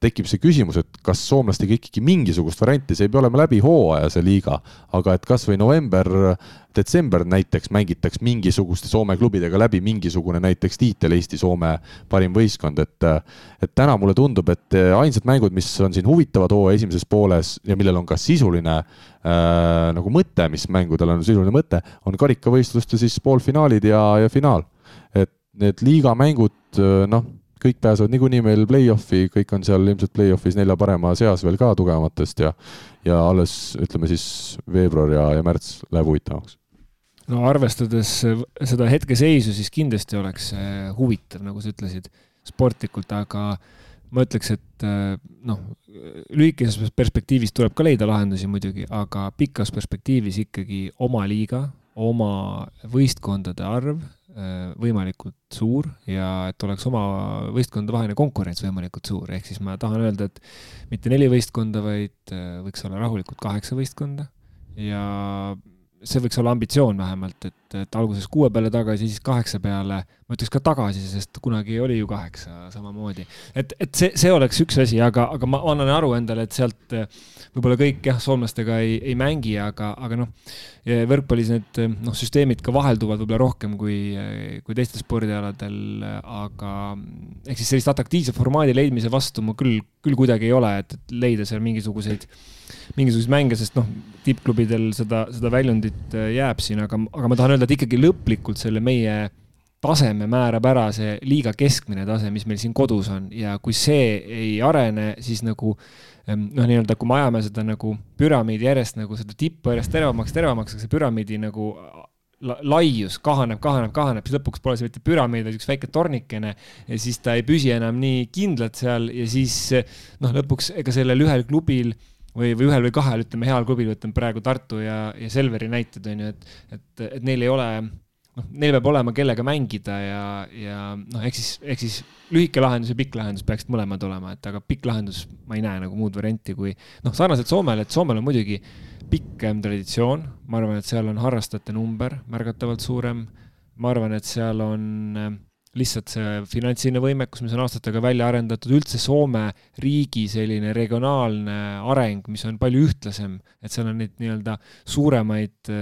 tekib see küsimus, et kas soomlaste ikkagi ikkagi mingisugust varianti, see ei pea olema läbi hooaja, see liiga, aga et kas või november, detsember näiteks mängitaks mingisuguste Soome klubidega läbi mingisugune näiteks tiitel Eesti-Soome parim võistkond, et et täna mulle tundub, et ainsad mängud, mis on siin huvitavad hooaja esimeses pooles ja millel on ka sisuline äh, nagu mõte, mis mängudel on sisuline mõte, on karikavõistluste siis poolfinaalid ja, ja finaal. et need liigamängud, noh kõik pääsevad niikuinii meil play-off'i, kõik on seal ilmselt play-off'is nelja parema seas veel ka tugevamatest ja ja alles ütleme siis veebruar ja, ja märts läheb huvitavamaks. no arvestades seda hetkeseisu, siis kindlasti oleks huvitav, nagu sa ütlesid, sportlikult, aga ma ütleks, et noh, lühikeses perspektiivis tuleb ka leida lahendusi muidugi, aga pikas perspektiivis ikkagi oma liiga, oma võistkondade arv võimalikult suur ja et oleks oma võistkondade vaheline konkurents võimalikult suur, ehk siis ma tahan öelda, et mitte neli võistkonda, vaid võiks olla rahulikult kaheksa võistkonda. Ja see võiks olla ambitsioon vähemalt, et, et alguses kuue peale tagasi, siis kaheksa peale, ma ütleks ka tagasi, sest kunagi oli ju kaheksa samamoodi. et, et see, see oleks üks asi, aga, aga ma annan aru endale, et sealt võib-olla kõik jah, soomlastega ei, ei mängi, aga, aga noh, võrkpallis need noh, süsteemid ka vahelduvad võib-olla rohkem kui, kui teistel spordialadel, aga ehk siis sellist atraktiivse formaadi leidmise vastu ma küll, küll kuidagi ei ole, et, et leida seal mingisuguseid mingisuguseid mänge, sest noh, tippklubidel seda, seda väljundit äh, jääb siin, aga, aga ma tahan öelda, et ikkagi lõplikult selle meie taseme määrab ära see liiga keskmine tase, mis meil siin kodus on. Ja kui see ei arene, siis nagu ähm, noh, nii-öelda kui me ajame seda nagu püramiidi järjest nagu seda tippu järjest teravamaks, teravamaks, aga see püramiidi nagu laius kahaneb, kahaneb, kahaneb, siis lõpuks pole see mitte püramiid, vaid üks väike tornikene ja siis ta ei püsi enam nii kindlalt seal ja siis noh, lõpuks ega sellel ühel klubil või, või ühel või kahel, ütleme heal klubil, võtame praegu Tartu ja, ja Selveri näited on ju, et, et, et neil ei ole noh, neil peab olema, kellega mängida ja, ja noh, ehk siis, ehk siis lühike lahendus ja pikk lahendus peaksid mõlemad olema, et aga pikk lahendus, ma ei näe nagu muud varianti kui noh, sarnaselt Soomele, et Soomel on muidugi pikem traditsioon, ma arvan, et seal on harrastajate number märgatavalt suurem. ma arvan, et seal on lihtsalt see finantsiline võimekus, mis on aastatega välja arendatud, üldse Soome riigi selline regionaalne areng, mis on palju ühtlasem, et seal on neid nii-öelda suuremaid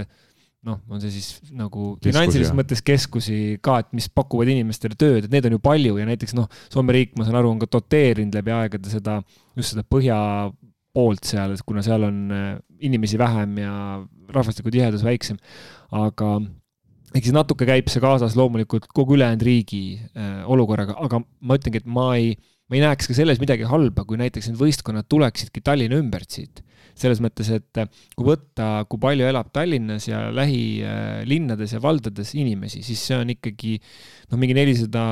noh, on see siis nagu finantsilises mõttes keskusi ka, et mis pakuvad inimestele tööd, et neid on ju palju ja näiteks noh, Soome riik, ma saan aru, on ka doteerinud läbi aegade seda, just seda põhja poolt seal, kuna seal on inimesi vähem ja rahvastiku tihedus väiksem, aga ehk siis natuke käib see kaasas loomulikult kogu ülejäänud riigi äh, olukorraga, aga ma ütlengi, et ma ei, ma ei näeks ka selles midagi halba, kui näiteks need võistkonnad tuleksidki Tallinna ümbert siit selles mõttes, et äh, kui võtta, kui palju elab Tallinnas ja lähilinnades ja valdades inimesi, siis see on ikkagi noh, mingi nelisada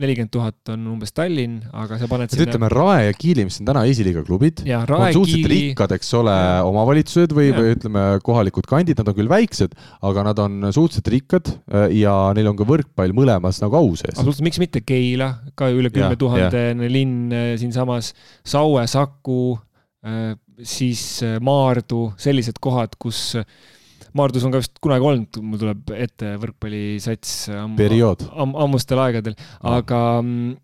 nelikümmend tuhat on umbes Tallinn, aga sa paned ütleme, Rae ja Kiili, mis on täna esiliiga klubid, on suhteliselt Kiili... rikkad, eks ole, omavalitsused või, või ütleme, kohalikud kandid, nad on küll väiksed, aga nad on suhteliselt rikkad äh, ja neil on ka võrkpall mõlemas nagu au sees. absoluutselt, miks mitte Keila, ka üle kümne tuhandene linn äh, siinsamas, Saue, Saku siis äh, Maardu, sellised kohad, kus äh, Maardus on ka vist kunagi olnud, mul tuleb ette võrkpallisats am, am, ammustel aegadel, aga mm,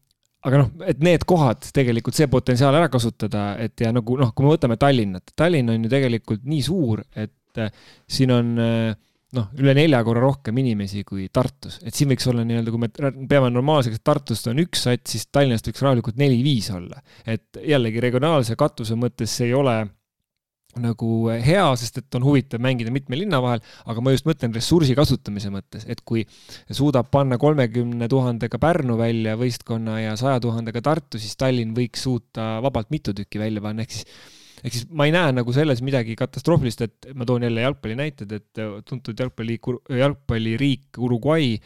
aga noh, et need kohad tegelikult, see potentsiaal ära kasutada, et ja nagu noh, kui me võtame Tallinnat, Tallinn on ju tegelikult nii suur, et äh, siin on äh, noh, üle nelja korra rohkem inimesi kui Tartus, et siin võiks olla nii-öelda, kui me peame normaalseks, et Tartust on üks sats, siis Tallinnast võiks rahulikult neli-viis olla. et jällegi regionaalse katuse mõttes see ei ole nagu hea, sest et on huvitav mängida mitme linna vahel, aga ma just mõtlen ressursi kasutamise mõttes, et kui suudab panna kolmekümne tuhandega Pärnu välja võistkonna ja saja tuhandega Tartu, siis Tallinn võiks suuta vabalt mitu tükki välja panna, ehk siis ehk siis ma ei näe nagu selles midagi katastroofilist, et ma toon jälle jalgpalli näited, et äh, tuntud jalgpalli, jalgpalliriik Uruguay,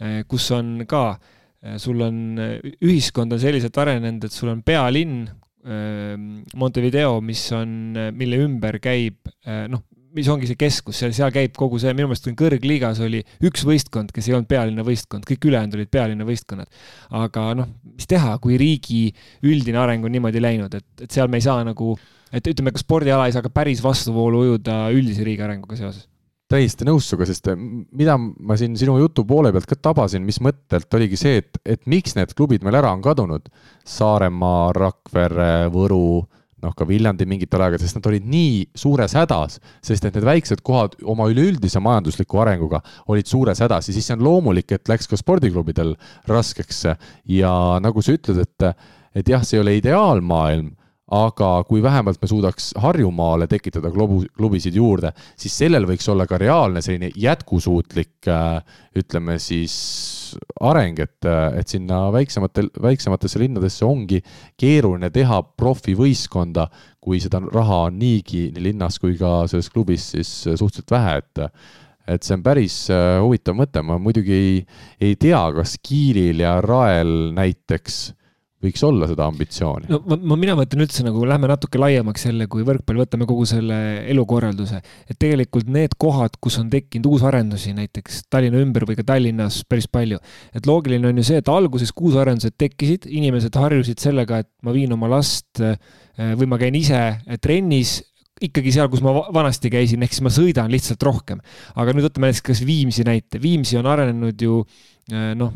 äh, kus on ka, äh, sul on, ühiskond on selliselt arenenud, et sul on pealinn, Montevideo, mis on, mille ümber käib noh, mis ongi see keskus, seal, seal käib kogu see, minu meelest kõrgliigas oli üks võistkond, kes ei olnud pealinna võistkond, kõik ülejäänud olid pealinna võistkonnad. aga noh, mis teha, kui riigi üldine areng on niimoodi läinud, et, et seal me ei saa nagu äh, et ütleme, ka spordiala ei saa ka päris vastuvoolu ujuda üldise riigi arenguga seoses? Täiesti nõus sinuga, sest eh, mida ma siin sinu jutu poole pealt ka tabasin, mis mõttelt oligi see, et, et miks need klubid meil ära on kadunud. Saaremaa, Rakvere, Võru, noh ka Viljandi mingitel aegadel, sest nad olid nii suures hädas, sest et need väiksed kohad oma üleüldise majandusliku arenguga olid suures hädas. Ja siis see on loomulik, et läks ka spordiklubidel raskeks. Ja nagu sa ütled, et, et jah, see ei ole ideaalmaailm aga kui vähemalt me suudaks Harjumaale tekitada klubu, klubisid juurde, siis sellel võiks olla ka reaalne selline jätkusuutlik äh, ütleme siis areng, et, äh, et sinna väiksematel, väiksematesse linnadesse ongi keeruline teha profivõistkonda, kui seda raha on niigi nii linnas kui ka selles klubis siis suhteliselt vähe, et et see on päris äh, huvitav mõte, ma muidugi ei, ei tea, kas Kiilil ja Rael näiteks võiks olla seda ambitsiooni. no ma, ma, mina mõtlen üldse nagu lähme natuke laiemaks jälle kui võrkpall, võtame kogu selle elukorralduse. et tegelikult need kohad, kus on tekkinud uusarendusi, näiteks Tallinna ümber või ka Tallinnas päris palju. et loogiline on ju see, et alguses kui uusarendused tekkisid, inimesed harjusid sellega, et ma viin oma last äh, või ma käin ise trennis ikkagi seal, kus ma vanasti käisin, ehk siis ma sõidan lihtsalt rohkem. aga nüüd võtame näiteks kas Viimsi näite, Viimsi on arenenud ju Äh, noh,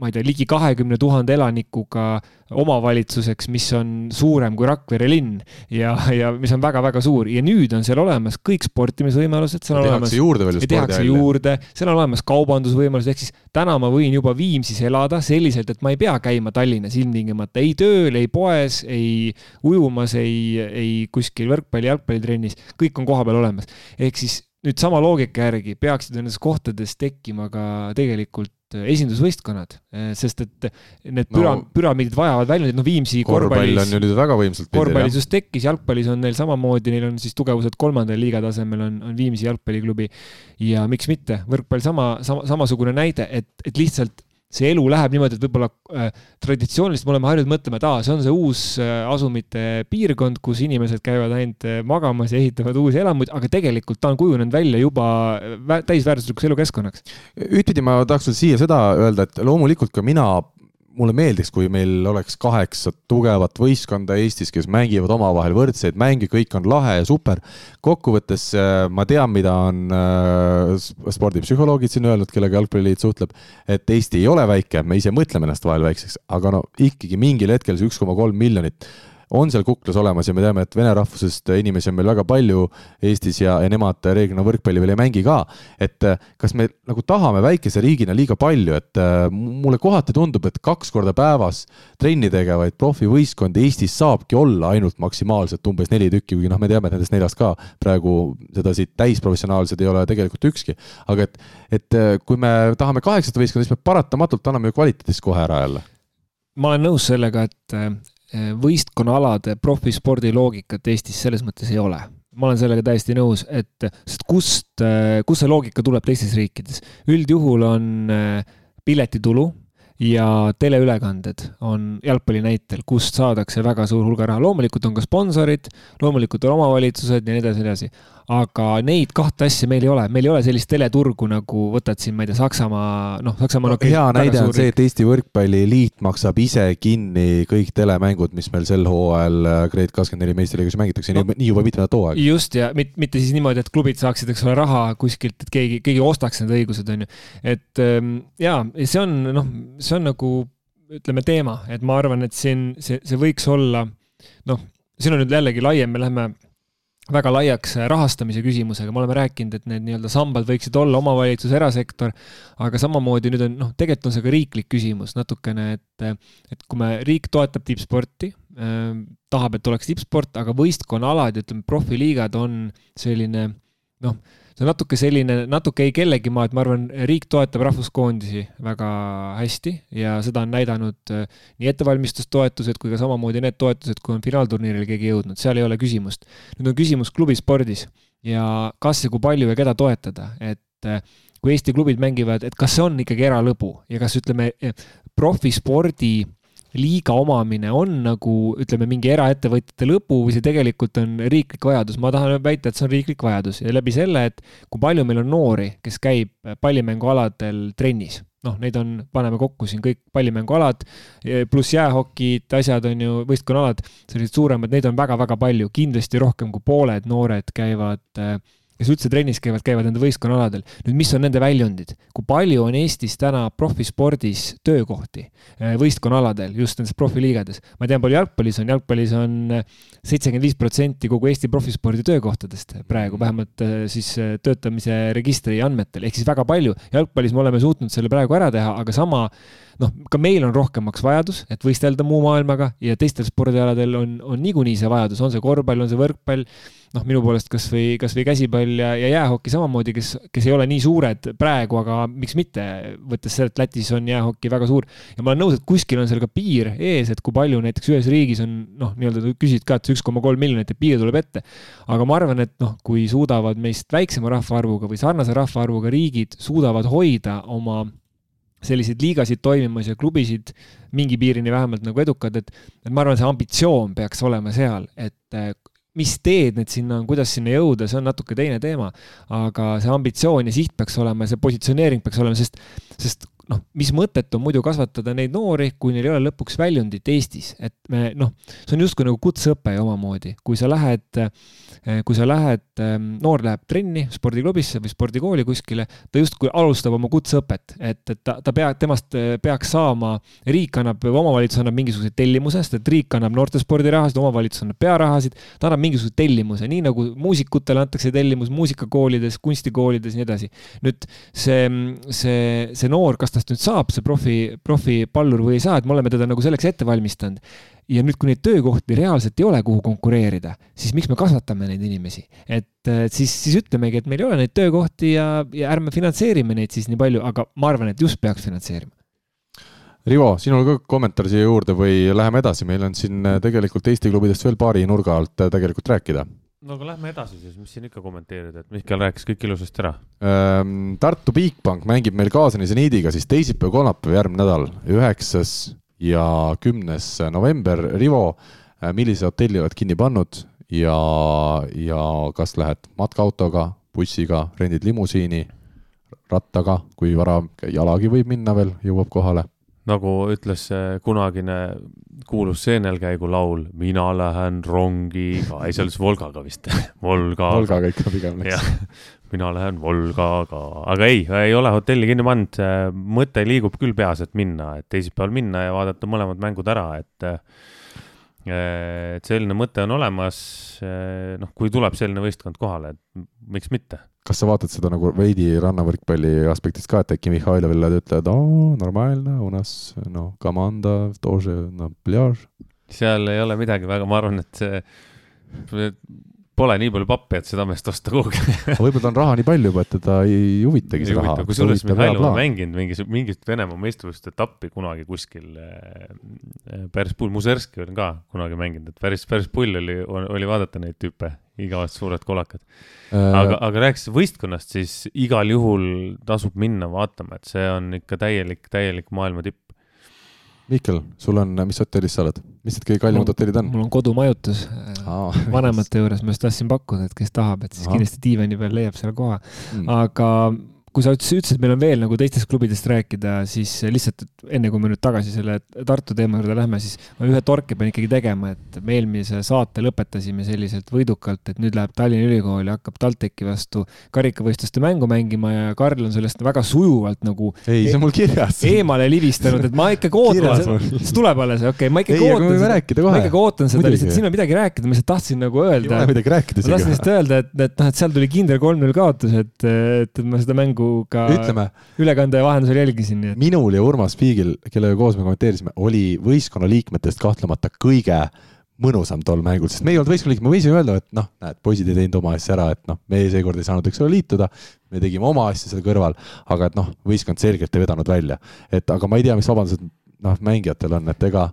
ma ei tea, ligi kahekümne tuhande elanikuga omavalitsuseks, mis on suurem kui Rakvere linn ja, ja mis on väga-väga suur ja nüüd on seal olemas kõik sportimisvõimalused, seal on olemas. juurde veel tehakse juurde, seal on olemas kaubandusvõimalused, ehk siis täna ma võin juba Viimsis elada selliselt, et ma ei pea käima Tallinnas ilmtingimata ei tööl, ei poes, ei ujumas, ei, ei kuskil võrkpalli, jalgpallitrennis, kõik on kohapeal olemas. ehk siis nüüd sama loogika järgi peaksid nendes kohtades tekkima ka tegelikult esindusvõistkonnad, sest et need püra no,, püramiidid vajavad väljundit, noh Viimsi korvpallis. korvpall on ju nüüd väga võimsalt korvpallis just tekkis, jalgpallis on neil samamoodi, neil on siis tugevused kolmandal liiga tasemel on, on Viimsi jalgpalliklubi. ja miks mitte, võrkpall sama, sama, samasugune näide, et, et lihtsalt see elu läheb niimoodi, et võib-olla äh, traditsiooniliselt me oleme harjunud mõtlema, et aa, see on see uus äh, asumite piirkond, kus inimesed käivad ainult äh, magamas ja ehitavad uusi elamuid, aga tegelikult ta on kujunenud välja juba äh, täisväärtuslikuks elukeskkonnaks. ühtpidi ma tahaks veel siia seda öelda, et loomulikult ka mina mulle meeldiks, kui meil oleks kaheksa tugevat võistkonda Eestis, kes mängivad omavahel võrdseid mänge, kõik on lahe ja super. kokkuvõttes äh, ma tean, mida on äh, spordipsühholoogid siin öelnud, kellega Jalgpalliliit suhtleb, et Eesti ei ole väike, me ise mõtleme ennast vahel väikseks, aga no ikkagi mingil hetkel see üks koma kolm miljonit on seal kuklas olemas ja me teame, et vene rahvusest inimesi on meil väga palju Eestis ja, ja nemad reeglina võrkpalli veel ei mängi ka. et äh, kas me nagu tahame väikese riigina liiga palju, et äh, mulle kohati tundub, et kaks korda päevas trenni tegevaid profivõistkondi Eestis saabki olla ainult maksimaalselt umbes neli tükki, kuigi noh, me teame, et nendest neljast ka praegu sedasi täisprofessionaalsed ei ole tegelikult ükski. aga et, et äh, kui me tahame kaheksat võistkonda, siis me paratamatult anname ju kvaliteedist kohe ära jälle ma olen nõus sellega, et võistkonnaalade profispordi loogikat Eestis selles mõttes ei ole. ma olen sellega täiesti nõus, et sest kust, eh, kust see loogika tuleb teistes riikides? üldjuhul on eh, piletitulu ja teleülekanded on jalgpalli näitel, kust saadakse väga suur hulga raha. loomulikult on ka sponsorid, loomulikult on omavalitsused ja nii edasi, nii edasi aga neid kahte asja meil ei ole, meil ei ole sellist teleturgu nagu võtad siin, ma ei tea, Saksamaa, noh, Saksamaa no, hea näide on see, et Eesti Võrkpalliliit maksab ise kinni kõik telemängud, mis meil sel hooajal äh, Grade kakskümmend neli meistriliigas mängitakse no,, nii juba mitmendat hooaega. just, ja mitte, mitte siis niimoodi, et klubid saaksid, eks ole, raha kuskilt, et keegi, keegi ostaks need õigused, on ju. et ähm, jaa, see on, noh, see on nagu ütleme, teema, et ma arvan, et siin see, see võiks olla, noh, siin on nüüd jällegi laiem, me läheme väga laiaks äh, rahastamise küsimusega, me oleme rääkinud, et need nii-öelda sambad võiksid olla omavalitsus, erasektor, aga samamoodi nüüd on, noh, tegelikult on see ka riiklik küsimus natukene, et, et kui me, riik toetab tippsporti äh,, tahab, et oleks tippsport, aga võistkonnaalad ütleme, profiliigad on selline noh, see on natuke selline, natuke ei kellegi maa, et ma arvan, riik toetab rahvuskoondisi väga hästi ja seda on näidanud äh, nii ettevalmistustoetused kui ka samamoodi need toetused, kui on finaalturniirile keegi jõudnud, seal ei ole küsimust. nüüd on küsimus klubispordis ja kas ja kui palju ja keda toetada, et äh, kui Eesti klubid mängivad, et kas see on ikkagi eralõbu ja kas ütleme, profispordi liiga omamine on nagu ütleme, mingi eraettevõtjate lõbu või see tegelikult on riiklik vajadus, ma tahan väita, et see on riiklik vajadus. Ja läbi selle, et kui palju meil on noori, kes käib pallimängualadel trennis. Noh, neid on, paneme kokku siin kõik pallimängualad, pluss jäähokid, asjad on ju, võistkonnaalad, sellised suuremad, neid on väga-väga palju, kindlasti rohkem kui pooled noored käivad äh, kes üldse trennis käivad, käivad nende võistkonnaaladel. nüüd, mis on nende väljundid, kui palju on Eestis täna profispordis töökohti eh, võistkonnaaladel, just nendes profiliigades? ma tean, palju jalgpallis on, jalgpallis on eh, seitsekümmend viis protsenti kogu Eesti profispordi töökohtadest praegu, vähemalt eh, siis töötamise registri andmetel, ehk siis väga palju. jalgpallis me oleme suutnud selle praegu ära teha, aga sama noh, ka meil on rohkemaks vajadus, et võistelda muu maailmaga ja teistel spordialadel on, on niikuinii see vajadus, on see korvpall, on see võrkpall, noh, minu poolest kasvõi, kasvõi käsipall ja, ja jäähoki samamoodi, kes, kes ei ole nii suured praegu, aga miks mitte, võttes selle, et Lätis on jäähoki väga suur. ja ma olen nõus, et kuskil on seal ka piir ees, et kui palju näiteks ühes riigis on noh, nii-öelda küsid ka, et üks koma kolm miljonit, et piir tuleb ette. aga ma arvan, et noh, kui suudavad meist väiksema rahvaarvuga või sarnase rahvaarvuga riigid suudavad hoida oma selliseid liigasid toimimas ja klubisid mingi piirini vähemalt nagu edukad, et, et ma arvan, see ambitsioon peaks olema seal, et äh, mis teed need sinna on, kuidas sinna jõuda, see on natuke teine teema. aga see ambitsioon ja siht peaks olema see positsioneering peaks olema, sest, sest noh, mis mõtet on muidu kasvatada neid noori, kui neil ei ole lõpuks väljundit Eestis, et me noh, see on justkui nagu kutseõpe omamoodi, kui sa lähed, eh, kui sa lähed, ehm, noor läheb trenni spordiklubisse või spordikooli kuskile, ta justkui alustab oma kutseõpet, et, et ta, ta pea, temast eh, peaks saama, riik annab, omavalitsus annab mingisuguseid tellimuse, sest et riik annab noortespordirahasid, omavalitsus annab pearahasid, ta annab mingisuguse tellimuse, nii nagu muusikutele antakse tellimus muusikakoolides, kunstikoolides ja nii edasi. nüüd see, see, see noor, kas tast nüüd saab see profi, profipallur või ei saa, et me oleme teda nagu selleks ette valmistanud. ja nüüd, kui neid töökohti reaalselt ei ole, kuhu konkureerida, siis miks me kasvatame neid inimesi, et siis, siis ütlemegi, et meil ei ole neid töökohti ja, ja ärme finantseerime neid siis nii palju, aga ma arvan, et just peaks finantseerima. Rivo, sinul ka kommentaar siia juurde või läheme edasi, meil on siin tegelikult Eesti klubidest veel paari nurga alt tegelikult rääkida no aga lähme edasi siis, mis siin ikka kommenteerida, et Mihkel rääkis kõik ilusasti ära. Ehm, Tartu Bigbank mängib meil Kaasani seniidiga siis teisipäev, kolmapäev, järgmine nädal, üheksas ja kümnes november. Rivo, äh, millise hotelli oled kinni pannud ja, ja kas lähed matkaautoga, bussiga, rendid limusiini, rattaga, kui vara jalagi võib minna veel, jõuab kohale? Nagu ütles kunagine kuulus seenelkäigu laul Mina lähen rongiga, ei see oli siis Volgaga vist. Volgaga. Volgaga ikka pigem läks. mina lähen Volgaga, aga ei, ei ole hotelli kinni pannud, mõte liigub küll peas, et minna, et teisipäeval minna ja vaadata mõlemad mängud ära, et et selline mõte on olemas, noh, kui tuleb selline võistkond kohale, et miks mitte kas sa vaatad seda nagu veidi rannavõrkpalli aspektist ka, et äkki Mihhailovile ütled, aa, normaalne, u nas, noh, no, komanda, tože na pljaž? seal ei ole midagi väga, ma arvan, et see pole nii palju pappi, et seda meest osta kuhugi võib-olla on raha nii palju juba, et teda ei huvitagi see raha. kusjuures Mihhailov on mänginud mingi, mingit Venemaa meistrivõistluste etappi kunagi kuskil eh, eh, äh,. päris pull, Muserski on ka kunagi mänginud, et päris, päris pull oli, oli vaadata neid tüüpe igavesed suured kolakad äh.... aga, aga rääkides võistkonnast, siis igal juhul tasub minna vaatama, et see on ikka täielik, täielik maailma tipp. Mihkel, sul on, mis hotellis sa oled, mis need kõige kallimad hotellid on? mul on kodumajutus Aa, vanemate juures, ma just tahtsin pakkuda, et kes tahab, et siis Aha. kindlasti diivani peal leiab selle koha mm.. aga kui sa ütlesid, et meil on veel nagu teistest klubidest rääkida, siis lihtsalt enne kui me nüüd tagasi selle Tartu teema juurde lähme, siis ma ühe torke pean ikkagi tegema, et me eelmise saate lõpetasime selliselt võidukalt, et nüüd läheb Tallinna Ülikool ja hakkab TalTechi vastu karikavõistluste mängu mängima ja Karl on sellest väga sujuvalt nagu ei, see on mul kirjas. eemale livistanud, et ma ikkagi ootan, see tuleb alles, okei okay,, ma ikkagi ei, ootan seda, ma ikkagi ootan seda, lihtsalt siin on midagi rääkida, ma lihtsalt tahtsin nagu öelda. ei ole midagi rääkida. ma tahtsin lihtsalt öelda, et, et noh, et seal tuli kindel kolm-null kaotus, et, et, et ma seda mängu nagu ka Ütleme, ülekande vahendusel jälgisin. minul ja Urmas Piigil, kellega koos me kommenteerisime, oli võistkonna liikmetest kahtlemata kõige mõnusam tol mängul, sest me ei olnud võistkonna liikmed, me võisime öelda, et noh, näed, poisid ei teinud oma asja ära, et noh, meie seekord ei saanud, eks ole, liituda, me tegime oma asja seal kõrval, aga et noh, võistkond selgelt ei vedanud välja. et aga ma ei tea, mis vabandused noh, mängijatel on, et ega,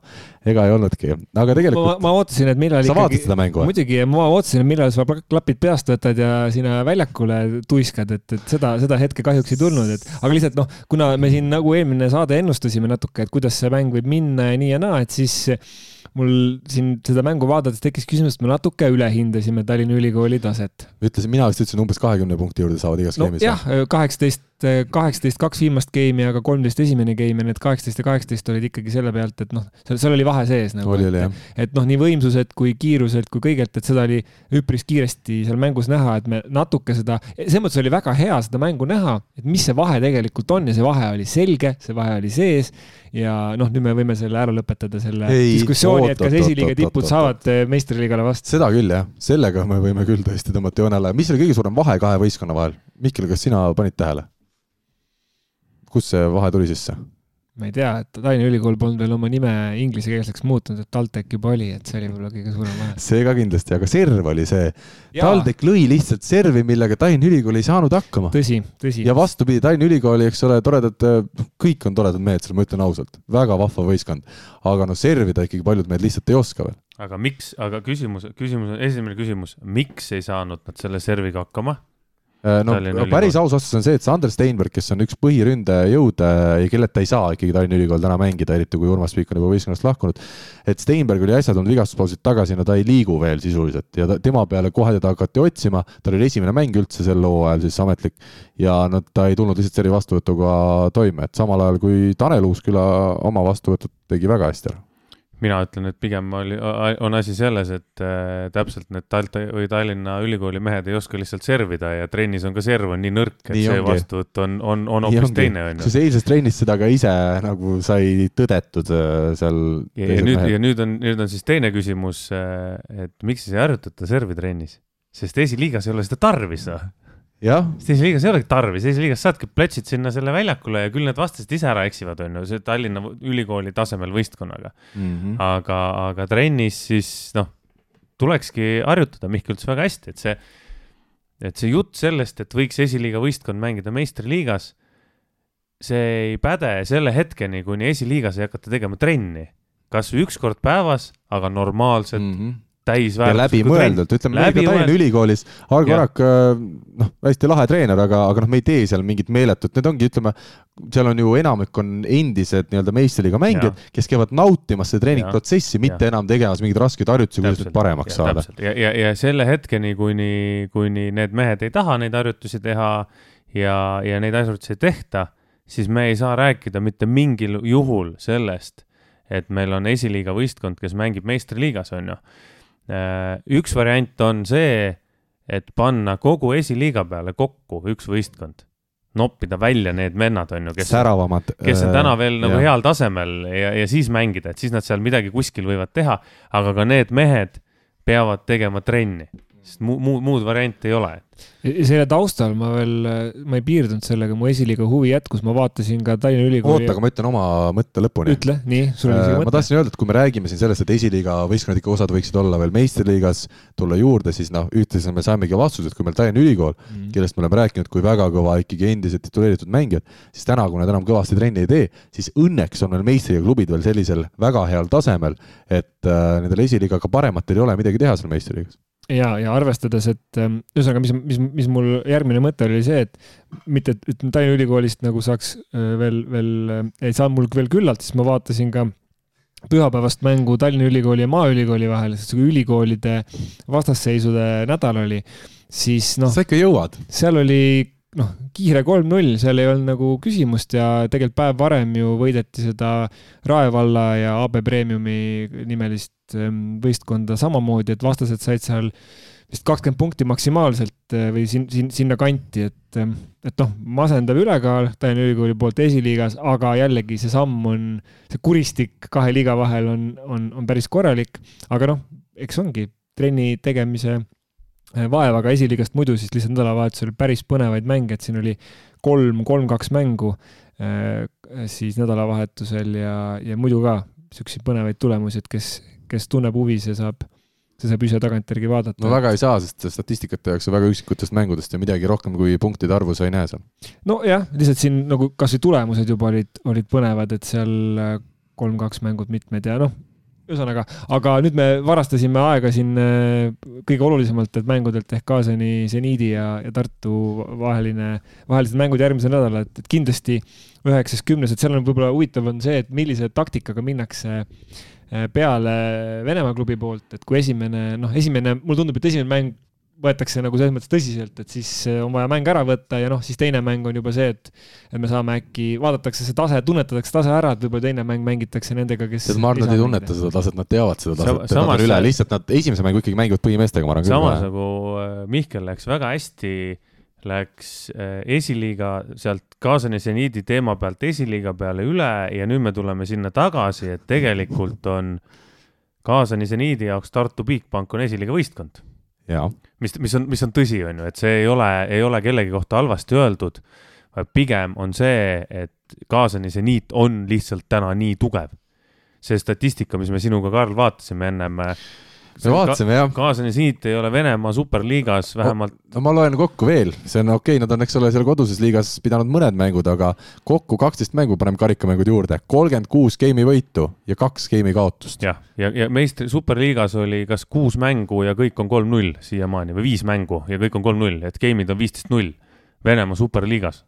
ega ei olnudki, aga tegelikult. ma ootasin, et millal sa ikkagi. vaatasid seda mängu? muidugi, ma ootasin, millal sa klapid peast võtad ja sinna väljakule tuiskad, et, et seda, seda hetke kahjuks ei tulnud, et aga lihtsalt noh, kuna me siin nagu eelmine saade ennustasime natuke, et kuidas see mäng võib minna ja nii ja naa, et siis mul siin seda mängu vaadates tekkis küsimus, et me natuke ülehindasime Tallinna Ülikooli taset. ütlesin, mina vist ütlesin umbes kahekümne punkti juurde saavad igas no, game'is. jah, kaheksateist, kaheksateist kaks viimast game'i, aga kolmteist esimene game ja need kaheksateist ja kaheksateist olid ikkagi selle pealt, et noh, seal, seal oli vahe sees nagu. oli jah. et noh, nii võimsuselt kui kiiruselt kui kõigelt, et seda oli üpris kiiresti seal mängus näha, et me natuke seda, selles mõttes oli väga hea seda mängu näha, et mis see vahe tegelikult on ja see vahe oli selge, see vahe oli sees ja noh, nüüd me võime selle ära lõpetada, selle Ei, diskussiooni, et kas esiliiga tipud saavad eh, meistriliigale vastu. seda küll jah, sellega me võime küll tõesti tõmmata joone alla. mis oli kõige suurem vahe kahe võistkonna vahel? Mihkel, kas sina panid tähele? kust see vahe tuli sisse? Ma ei tea, et Tallinna Ülikool polnud veel oma nime inglisekeelseks muutnud, et TalTech juba oli, et see oli võib-olla kõige suurem vahe. see ka kindlasti, aga serv oli see. TalTech lõi lihtsalt servi, millega Tallinna Ülikool ei saanud hakkama. tõsi, tõsi. ja vastupidi, Tallinna Ülikooli, eks ole, toredad, kõik on toredad mehed seal, ma ütlen ausalt, väga vahva võistkond. aga no servida ikkagi paljud mehed lihtsalt ei oska veel. aga miks, aga küsimus, küsimus on, esimene küsimus, miks ei saanud nad selle serviga hakkama? Äh, no päris aus vastus on see, et Sander Steinberg, kes on üks põhiründajõud ja kelleta ei saa ikkagi Tallinna Ülikool täna mängida, eriti kui Urmas Piik on juba võistkonnast lahkunud, et Steinberg oli äsja tulnud vigastuspausilt tagasi, no ta ei liigu veel sisuliselt. Ja ta, tema peale kohe teda hakati otsima, tal oli esimene mäng üldse sel hooajal siis ametlik ja no ta ei tulnud lihtsalt selle vastuvõtuga toime, et samal ajal kui Tanel Uusküla oma vastuvõtud tegi väga hästi ära. Mina ütlen, et pigem oli, on asi selles, et äh, täpselt need Talta- või Tallinna Ülikooli mehed ei oska lihtsalt servida ja trennis on ka serv on nii nõrk, et Nii see ongi. vastuvõtt on, on, on hoopis teine, on ju. kusjuures eilses trennis seda ka ise nagu sai tõdetud äh, seal ja, ja nüüd, ja nüüd on, nüüd on siis teine küsimus, et miks siis ei harjutata servi trennis? sest esiliigas ei ole seda tarvis, noh. jah, sest esiliigas ei olegi tarvis, esiliigas saadki plätsid sinna selle väljakule ja küll need vastased ise ära eksivad, on ju, see Tallinna Ülikooli tasemel võistkonnaga. Mhm. aga, aga trennis siis noh, tulekski harjutada, Mihkel ütles väga hästi, et see, et see jutt sellest, et võiks esiliiga võistkond mängida meistriliigas, see ei päde selle hetkeni, kuni esiliigas ei hakata tegema trenni. kas või üks kord päevas, aga normaalselt mm., Mhm. Ja täisväärtuslikku trenni. läbimõeldult, ütleme meil ka. Tallinna Ülikoolis, Argo. Arak, noh, hästi lahe treener, aga, aga noh, me ei tee seal mingit meeletut, need ongi, ütleme, seal on ju enamik on endised nii-öelda meistriliiga mängijad, kes käivad nautimas seda treeningprotsessi, mitte enam tegemas mingeid raskeid harjutusi, kuidas nüüd paremaks saada. ja, ja, ja selle hetkeni, kuni, kuni need mehed ei taha neid harjutusi teha ja, ja neid harjutusi ei tehta, siis me ei saa rääkida mitte mingil juhul sellest, et meil on esiliiga võistkond, kes mängib meistriliigas, on ju. Üks variant on see, et panna kogu esiliiga peale kokku üks võistkond, noppida välja need vennad, on ju, kes kes on täna veel nagu. heal tasemel ja, ja siis mängida, et siis nad seal midagi kuskil võivad teha, aga ka need mehed peavad tegema trenni, sest muu, muu, muud varianti ei ole. selle taustal ma veel, ma ei piirdunud sellega, mu esiliiga huvi jätkus, ma vaatasin ka Tallinna Ülikooli. oota, aga ma ütlen oma mõtte lõpuni. ütle, nii, sul oli isegi ma mõte. tahtsin öelda, et kui me räägime siin sellest, et esiliiga võistkonnad ikka osad võiksid olla veel meistriliigas, tulla juurde, siis noh, ühtlasi me saimegi vastuse, et kui meil Tallinna Ülikool, Mm. kellest me oleme rääkinud kui väga kõva ikkagi endised tituleeritud mängijad, siis täna, kui nad enam kõvasti trenni ei tee, siis õnneks on meil meistriga klubid veel sellisel väga heal tasemel, et äh, nendel esiliigaga parematel ei ole midagi teha seal meistriliigas. ja, ja arvestades, et ähm, ühesõnaga, mis, mis, mis mul järgmine mõte oli see, et mitte, et Tallinna Ülikoolist nagu saaks äh, veel, veel, ei saanud mul veel küllalt, siis ma vaatasin ka pühapäevast mängu Tallinna Ülikooli ja Maaülikooli vahel, sest kui ülikoolide vastasseisude nädal oli, siis noh, sa ikka jõuad. seal oli noh, kiire kolm-null, seal ei olnud nagu küsimust ja tegelikult päev varem ju võideti seda Rae valla ja AB Premiumi nimelist ähm, võistkonda samamoodi, et vastased said seal vist kakskümmend punkti maksimaalselt äh, või siin, siin, sinna kanti, et, et noh, masendav ülekaal Tallinna Ülikooli poolt esiliigas, aga jällegi see samm on, see kuristik kahe liiga vahel on, on, on päris korralik, aga noh, eks ongi trenni tegemise äh, vaevaga esiliigast muidu siis lihtsalt nädalavahetusel päris põnevaid mänge, et siin oli kolm, kolm-kaks mängu äh, siis nädalavahetusel ja, ja muidu ka siukseid põnevaid tulemusi, et kes, kes tunneb huvi, see saab, see saab ise tagantjärgi vaadata. no väga ei saa, sest statistikat tehakse väga üksikutest mängudest ja midagi rohkem kui punktide arvu sa ei näe seal. nojah, lihtsalt siin nagu kasvõi tulemused juba olid, olid põnevad, et seal äh, kolm-kaks mängud mitmed ja noh, ühesõnaga, aga nüüd me varastasime aega siin äh, kõige olulisemalt, et mängudelt ehk Kaasani, Zeniidi ja, ja Tartu vaheline, vahelised mängud järgmisel nädalal, et, et kindlasti üheksas, kümnes, et seal on võib-olla huvitav on see, et millise taktikaga minnakse äh, peale Venemaa klubi poolt, et kui esimene, noh, esimene, mulle tundub, et esimene mäng võetakse nagu selles mõttes tõsiselt, et siis äh, on vaja mäng ära võtta ja noh, siis teine mäng on juba see, et et me saame äkki, vaadatakse see tase, tunnetatakse tase ära, et võib-olla teine mäng mängitakse nendega, kes tead, ma arvan, nad ei tunneta seda taset, nad teavad seda taset, nad on üle, lihtsalt nad esimese mängu ikkagi mängivad põhimeestega, ma arvan samas nagu äh, Mihkel läks väga hästi, läks äh, esiliiga sealt Kaasani seniidi teema pealt esiliiga peale üle ja nüüd me tuleme sinna tagasi, et tegelikult on Kaasani seniidi jaoks Tartu Bigbank on esiliiga võistkond mis, mis on, mis on tõsi, on ju, et see ei ole, ei ole kellegi kohta halvasti öeldud, vaid pigem on see, et Kaasani seniit on lihtsalt täna nii tugev. see statistika, mis me sinuga, Karl, vaatasime ennem, me vaatasime jah. kaasani siit ei ole Venemaa superliigas vähemalt. no ma loen kokku veel, see on okei okay,, nad on, eks ole, seal koduses liigas pidanud mõned mängud, aga kokku kaksteist mängu paneme karikamängud juurde, kolmkümmend kuus geimi võitu ja kaks geimi kaotust. jah, ja, ja, ja meistri superliigas oli kas kuus mängu ja kõik on kolm-null siiamaani või viis mängu ja kõik on kolm-null, et game'id on viisteist-null Venemaa superliigas.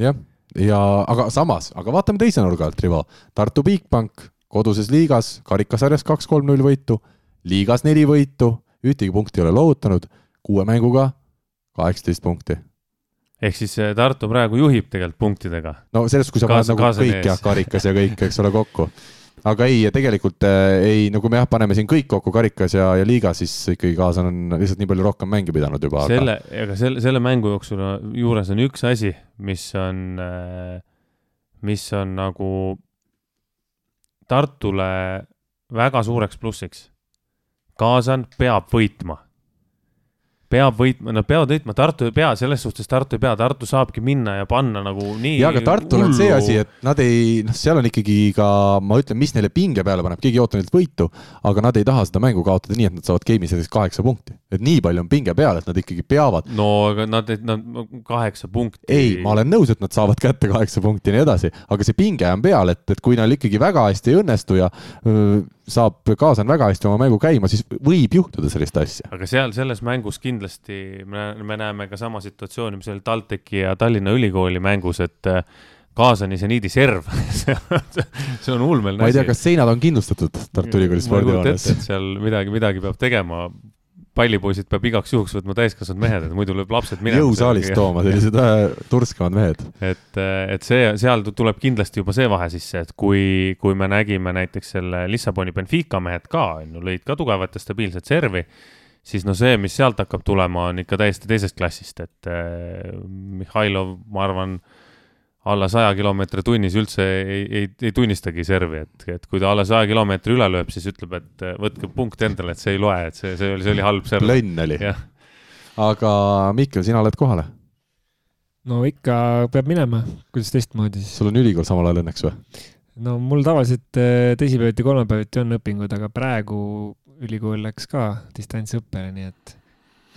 jah ja aga samas, aga vaatame teise nurga alt, Rivo. Tartu Bigbank koduses liigas, karikasarjas kaks-kolm-null võitu, liigas neli võitu, ühtegi punkti ei ole loovutanud, kuue mänguga kaheksateist punkti. ehk siis eh, Tartu praegu juhib tegelikult punktidega. no selles, kui sa paned nagu kõik jah, karikas ja kõik, eks ole, kokku aga ei, tegelikult äh, ei, no kui me jah, paneme siin kõik kokku karikas ja, ja liigas, siis ikkagi kaaslane on lihtsalt nii palju rohkem mänge pidanud juba. selle, aga selle, selle mängu jooksul juures on üks asi, mis on, äh, mis on nagu Tartule väga suureks plussiks. Kaasan peab võitma peab võitma, nad peavad võitma, Tartu ei pea, selles suhtes Tartu ei pea, Tartu saabki minna ja panna nagu nii. ja, aga Tartul on see asi, et nad ei, noh, seal on ikkagi ka, ma ütlen, mis neile pinge peale paneb, keegi ei oota neilt võitu, aga nad ei taha seda mängu kaotada nii, et nad saavad game'is näiteks kaheksa punkti. et nii palju on pinge peal, et nad ikkagi peavad. no aga nad, nad kaheksa punkti. ei, ma olen nõus, et nad saavad kätte kaheksa punkti ja nii edasi, aga see pinge on peal, et, et kui neil ikkagi väga hästi ei õnnestu ja öö, saab kaasan väga hästi oma mängu käima, siis võib juhtuda sellist asja. aga seal selles mängus kindlasti me, me näeme ka sama situatsiooni, mis oli TalTechi ja Tallinna Ülikooli mängus, et äh, kaasani seniidi serv see on ulmeline asi. ma ei tea, kas seinad on kindlustatud Tartu Ülikooli spordihoones? seal midagi, midagi peab tegema pallipoisid peab igaks juhuks võtma täiskasvanud mehed, et muidu lööb lapsed minema. jõusaalist tooma sellised turskamad mehed. et, et see, seal tuleb kindlasti juba see vahe sisse, et kui, kui me nägime näiteks selle Lissaboni Benfica mehed ka, on ju, lõid ka tugevat ja stabiilset servi, siis no see, mis sealt hakkab tulema, on ikka täiesti teisest klassist, et äh, Mihhailov, ma arvan äh,, alla saja kilomeetri tunnis üldse ei, ei, ei tunnistagi servi, et, et kui ta alla saja kilomeetri üle lööb, siis ütleb, et võtke punkt endale, et see ei loe, et see, see oli, see oli halb serv. lönn oli. aga Mihkel, sina oled kohal? no ikka peab minema, kuidas teistmoodi siis. sul on ülikool samal ajal õnneks või? no mul tavaliselt äh, teisipäeviti, kolmapäeviti on õpingud, aga praegu ülikool läks ka distantsõppele, nii et,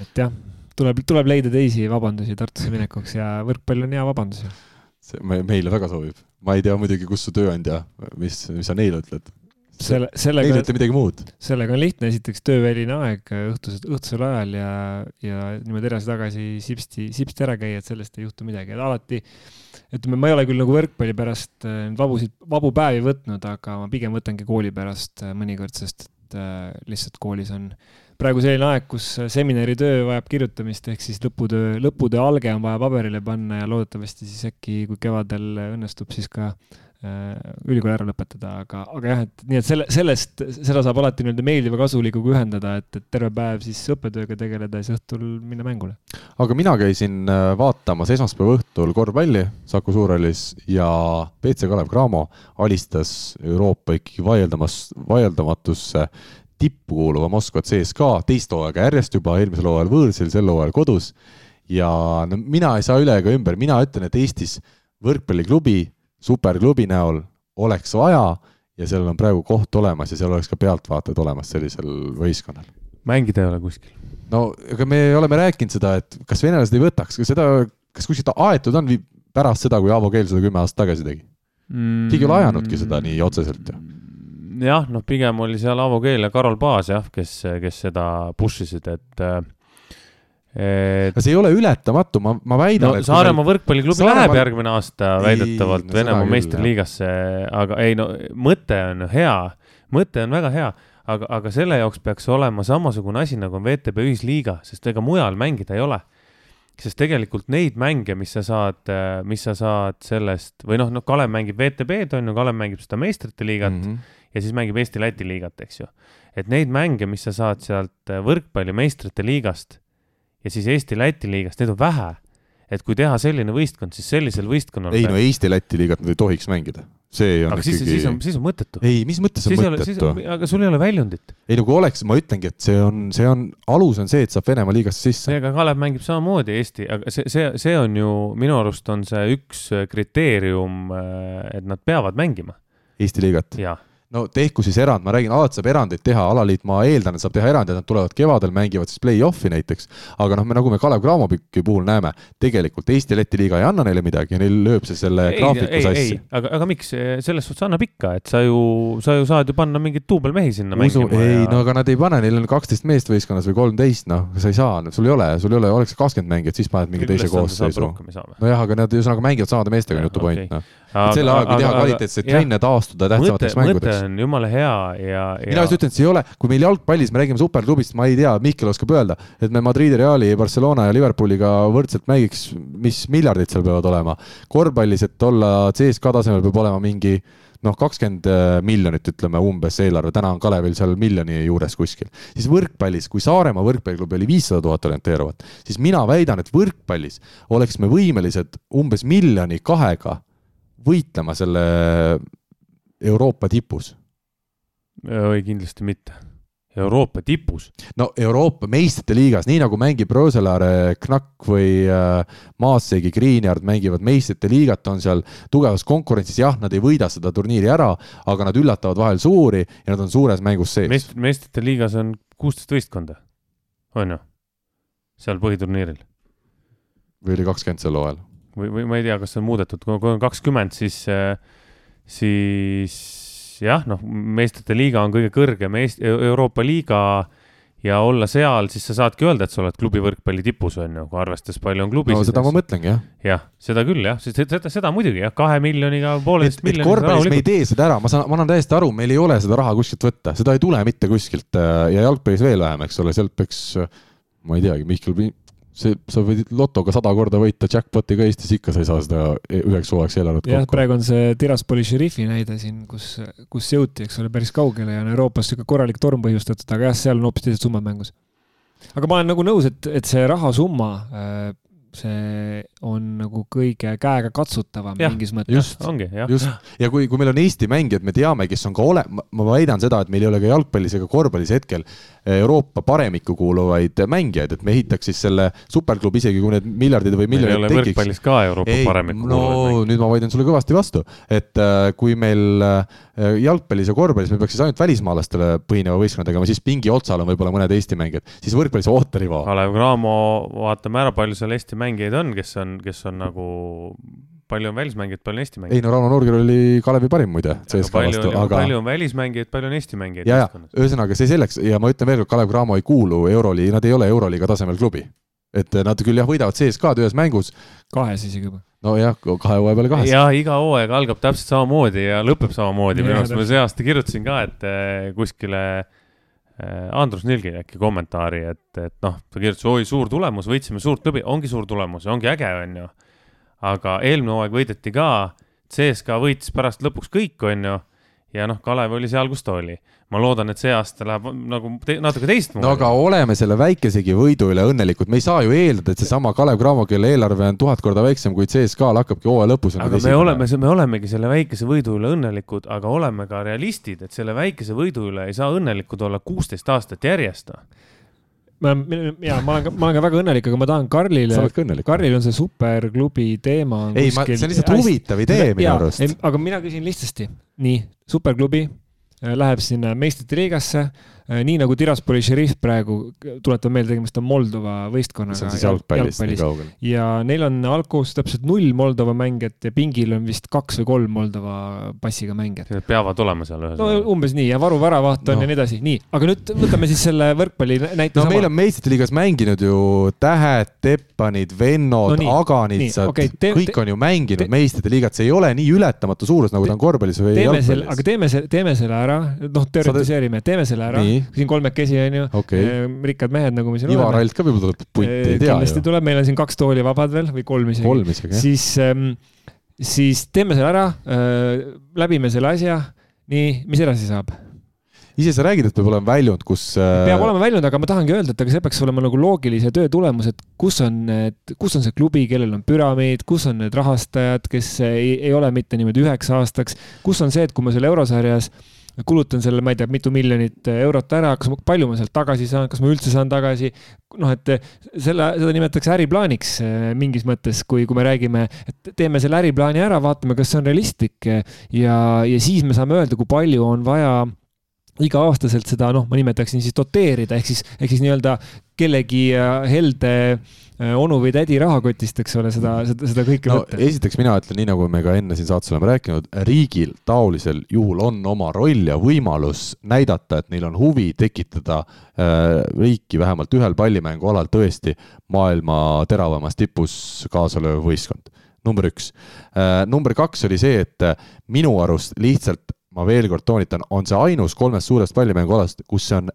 et jah, tuleb, tuleb leida teisi vabandusi Tartusse minekuks ja võrkpall on hea vabandus ju see me, meile väga sobib. ma ei tea muidugi, kus su tööandja, mis, mis sa neile ütled? selle, sellega. Neile ütle midagi muud. sellega on lihtne, esiteks tööväline aeg õhtusel, õhtusel ajal ja, ja niimoodi edasi-tagasi sipsti, sipsti ära käia, et sellest ei juhtu midagi, et alati ütleme, ma ei ole küll nagu võrkpalli pärast äh, vabusid, vabu päevi võtnud, aga ma pigem võtangi kooli pärast äh, mõnikord, sest et äh, lihtsalt koolis on praegu selline aeg, kus seminaritöö vajab kirjutamist, ehk siis lõputöö, lõputöö alge on vaja paberile panna ja loodetavasti siis äkki, kui kevadel õnnestub, siis ka äh, ülikooli ära lõpetada, aga, aga jah, et nii et selle, sellest, seda saab alati nii-öelda meeldiva kasulikuga ühendada, et, et terve päev siis õppetööga tegeleda ja siis õhtul minna mängule. aga mina käisin äh, vaatamas esmaspäeva õhtul korvpalli Saku Suurhallis ja BC Kalev Cramo alistas Euroopa ikkagi vaieldamas, vaieldamatusse tippu kuuluva Moskva CSKA teist hooaega järjest juba, eelmisel hooajal võõrsil, sel hooajal kodus. ja no mina ei saa üle ega ümber, mina ütlen, et Eestis võrkpalliklubi, superklubi näol oleks vaja ja sellel on praegu koht olemas ja seal oleks ka pealtvaatajaid olemas sellisel võistkonnal. mängida ei ole kuskil. no aga me oleme rääkinud seda, et kas venelased ei võtaks, kas seda, kas kuskilt aetud on pärast seda, kui Aavo Keel seda kümme aastat tagasi tegi mm.? keegi ei ole ajanudki seda nii otseselt ju jah, noh, pigem oli seal Avo Keel ja Karol Paas jah, kes, kes seda push isid, et et see ei ole ületamatu, ma, ma väidan no,. Saaremaa meil... võrkpalliklubi Saaremaa... läheb järgmine aasta väidetavalt no, Venemaa meistriliigasse, aga ei no mõte on hea, mõte on väga hea, aga, aga selle jaoks peaks olema samasugune asi, nagu on VTB ühisliiga, sest ega mujal mängida ei ole sest tegelikult neid mänge, mis sa saad, mis sa saad sellest või noh, noh, Kalev mängib VTB-d on ju, Kalev mängib seda meistrite liigat mm. -hmm ja siis mängib Eesti-Läti liigat, eks ju. et neid mänge, mis sa saad sealt äh, võrkpalli meistrite liigast ja siis Eesti-Läti liigast, neid on vähe. et kui teha selline võistkond, siis sellisel võistkonnal ei no Eesti-Läti liigat nad ei tohiks mängida see on aga ikkagi. siis, siis on, siis on mõttetu. ei, mis mõttes on siis mõttetu? aga sul ei ole väljundit. ei no kui oleks, ma ütlengi, et see on, see on, alus on see, et saab Venemaa liigasse sisse. aga Kalev mängib samamoodi Eesti, aga see, see, see on ju minu arust on see üks kriteerium, äh, et nad peavad mängima. Eesti liigat? jah no tehku siis erand, ma räägin, alati saab erandeid teha, alaliit, ma eeldan, et saab teha erandeid, nad tulevad kevadel, mängivad siis play-off'i näiteks. aga noh, me nagu me Kalev Cramopiki puhul näeme, tegelikult Eesti-Läti liiga ei anna neile midagi ja neil lööb see selle ei, graafiku sassi. aga, aga miks, selles suhtes annab ikka, et sa ju, sa ju saad ju panna mingeid duubelmehi sinna usu, mängima ei ja... no aga nad ei pane, neil on kaksteist meest võistkonnas või kolmteist, noh, sa ei saa, sul ei ole, sul ei ole, oleks kakskümmend mängijat, siis paned mingi teise koosseisu. nojah, aga nad ühesõnaga mängivad samade meestega, on jutu point, noh. Selle ajaga teha kvaliteetseid trenne, taastuda tähtsamateks mängudeks. mõte on jumala hea ja, ja. mina just ütlen, et see ei ole, kui meil jalgpallis, me räägime superklubist, ma ei tea, Mihkel oskab öelda, et me Madridi, Reali, Barcelona ja Liverpooliga võrdselt mängiks, mis miljardid seal peavad olema. korvpallis, et olla CSKA tasemel, peab olema mingi noh, kakskümmend miljonit, ütleme umbes eelarve, täna on Kalevil seal miljoni juures kuskil. siis võrkpallis, kui Saaremaa võrkpalliklubi oli viissada tuhat orienteeruvat, siis mina väidan, et võrkpallis oleks me võimelised umbes miljoni kahega võitlema selle Euroopa tipus ei, kindlasti mitte. Euroopa tipus. no Euroopa meistrite liigas, nii nagu mängib Roselaare, Knack või äh, Maassegi, Greenyard mängivad meistrite liigat, on seal tugevas konkurentsis, jah, nad ei võida seda turniiri ära, aga nad üllatavad vahel suuri ja nad on suures mängus sees Meist,. meistrite liigas on kuusteist võistkonda, on ju, seal põhiturniiril. või oli kakskümmend sel hooajal? Või, või ma ei tea, kas see on muudetud, kui on kakskümmend, siis, siis jah, noh, meistrite liiga on kõige kõrgem Eesti, Euroopa liiga ja olla seal, siis sa saadki öelda, et sa oled klubi võrkpalli tipus, on ju, arvestades palju on klubisid. no seda ma mõtlengi, jah. jah, seda küll, jah, seda, seda muidugi, jah, kahe miljoniga, pooleteist miljoniga. korvpallis me ei tee seda ära, ma saan, ma annan täiesti aru, meil ei ole seda raha kuskilt võtta, seda ei tule mitte kuskilt ja jalgpallis veel vähem, eks ole, sealt peaks, ma ei teagi, Mihkel see, sa võid lotoga sada korda võita jackpot'i ka Eestis, ikka sa ei saa seda üheks hooajaks eelarvet kokku. jah, praegu on see Tiraspoli šerifi näide siin, kus, kus jõuti, eks ole, päris kaugele ja on Euroopas niisugune korralik torm põhjustatud, aga jah, seal on hoopis teised summad mängus. aga ma olen nagu nõus, et, et see rahasumma äh, see on nagu kõige käegakatsutavam mingis mõttes. just, ongi, jah. just, ja kui, kui meil on Eesti mängijad, me teame, kes on ka ole-, ma väidan seda, et meil ei ole ka jalgpallis ega korvpallis hetkel Euroopa paremikku kuuluvaid mängijaid, et me ehitaks siis selle superklubi, isegi kui need miljardid või miljonid tekiks. võrkpallis ka Euroopa ei, paremikku no nüüd ma vaidlen sulle kõvasti vastu, et äh, kui meil äh, jalgpallis ja korvpallis me peaks siis ainult välismaalastele põhineva võistkonna tegema, siis pingi otsal on võib-olla mõned Eesti mängijad, siis võrkpallis ooteriva. Kalev Cramo, vaatame ära, palju seal Eesti mängijaid on, kes on, kes on nagu palju on välismängijaid, palju on Eesti mängijaid? ei no Rauno Nurgil oli Kalevi parim muide CSKA vastu, aga palju on välismängijaid, palju on Eesti mängijaid? ja, ja ühesõnaga see selleks ja ma ütlen veel kord, Kalev Cramo ei kuulu Euroliiga, nad ei ole Euroliiga tasemel klubi. et nad küll jah, võidavad CSKA-d ühes mängus. kahes isegi juba. nojah, kahe hooaja peale kahes. jah, iga hooaeg algab täpselt samamoodi ja lõpeb samamoodi, minu arust ma see aasta kirjutasin ka, et eh, kuskile eh, Andrus Nilgi äkki kommentaari, et, et noh, ta kirjutas, oi, suur tulemus, võitsime suurt klubi, ongi suur tulemus ja ongi äge, on ju aga eelmine hooaeg võideti ka, CSKA võitis pärast lõpuks kõik, on ju, ja noh, Kalev oli seal, kus ta oli. ma loodan, et see aasta läheb nagu te natuke teistmoodi. no aga oleme selle väikesegi võidu üle õnnelikud, me ei saa ju eeldada, et seesama Kalev Cramo, kelle eelarve on tuhat korda väiksem kui CSKA-l, hakkabki hooaja lõpus. aga me oleme, me olemegi selle väikese võidu üle õnnelikud, aga oleme ka realistid, et selle väikese võidu üle ei saa õnnelikud olla kuusteist aastat järjest ma, ja ma olen ma olen ka väga õnnelik, aga ma tahan Karlile, Karlil on see superklubi teema. ei, ma, see on lihtsalt huvitav idee minu arust. aga mina küsin lihtsasti, nii, superklubi äh, läheb sinna meistrite liigasse nii nagu Tiraspoli šerif praegu, tuletan meelde, tegemist on Moldova võistkonnaga. see on siis jalgpallist nii kaugel. ja neil on algkoos täpselt null Moldova mängijat ja pingil on vist kaks või kolm Moldova passiga mängijat. Peavad olema seal ühesõnaga. no umbes nii ja Varu väravaht on no. ja nii edasi, nii, aga nüüd võtame siis selle võrkpalli näite no sama. meil on meistrite liigas mänginud ju Tähed, Teppanid, Vennod no,, Aganitsad, okay, kõik on ju mänginud meistrite liigat, see ei ole nii ületamatu suurus, nagu ta on korvpallis või jalgpallis. aga teeme selle, teeme selle ära, noh, teoritiseerime, teeme selle ära siin kolmekesi onju okay., ehm, rikkad mehed, nagu me siin Ivar oleme. Ivar Alt ka võib-olla tuleb putti, ei tea kindlasti tuleb, meil on siin kaks tooli vabad veel või kolm isegi. kolm isegi, jah. siis ähm,, siis teeme selle ära äh,, läbime selle asja, nii, mis edasi saab? ise sa räägid, et peab olema väljund, kus äh.... peab olema väljund, aga ma tahangi öelda, et aga see peaks olema nagu loogilise töö tulemus, et kus on need, kus on see klubi, kellel on püramiid, kus on need rahastajad, kes ei, ei ole mitte niimoodi üheks aastaks, kus on see, et kui me seal eurosarjas äh, kulutan selle, ma ei tea, mitu miljonit eurot ära, kas ma, palju ma sealt tagasi saan, kas ma üldse saan tagasi. noh, et selle, seda nimetatakse äriplaaniks mingis mõttes, kui, kui me räägime, et teeme selle äriplaani ära, vaatame, kas see on realistlik ja, ja siis me saame öelda, kui palju on vaja iga-aastaselt seda, noh, ma nimetaksin siis doteerida, ehk siis, ehk siis nii-öelda kellegi äh, helde äh, onu või tädi rahakotist, eks ole, seda, seda, seda kõike no, võtta. esiteks mina ütlen, nii nagu me ka enne siin saates oleme rääkinud, riigil taolisel juhul on oma roll ja võimalus näidata, et neil on huvi tekitada äh, riiki vähemalt ühel pallimängualal tõesti maailma teravamas tipus kaasa lööv võistkond number üks äh,. number kaks oli see, et äh, minu arust lihtsalt ma veel kord toonitan, on see ainus kolmest suurest pallimängualast, kus see on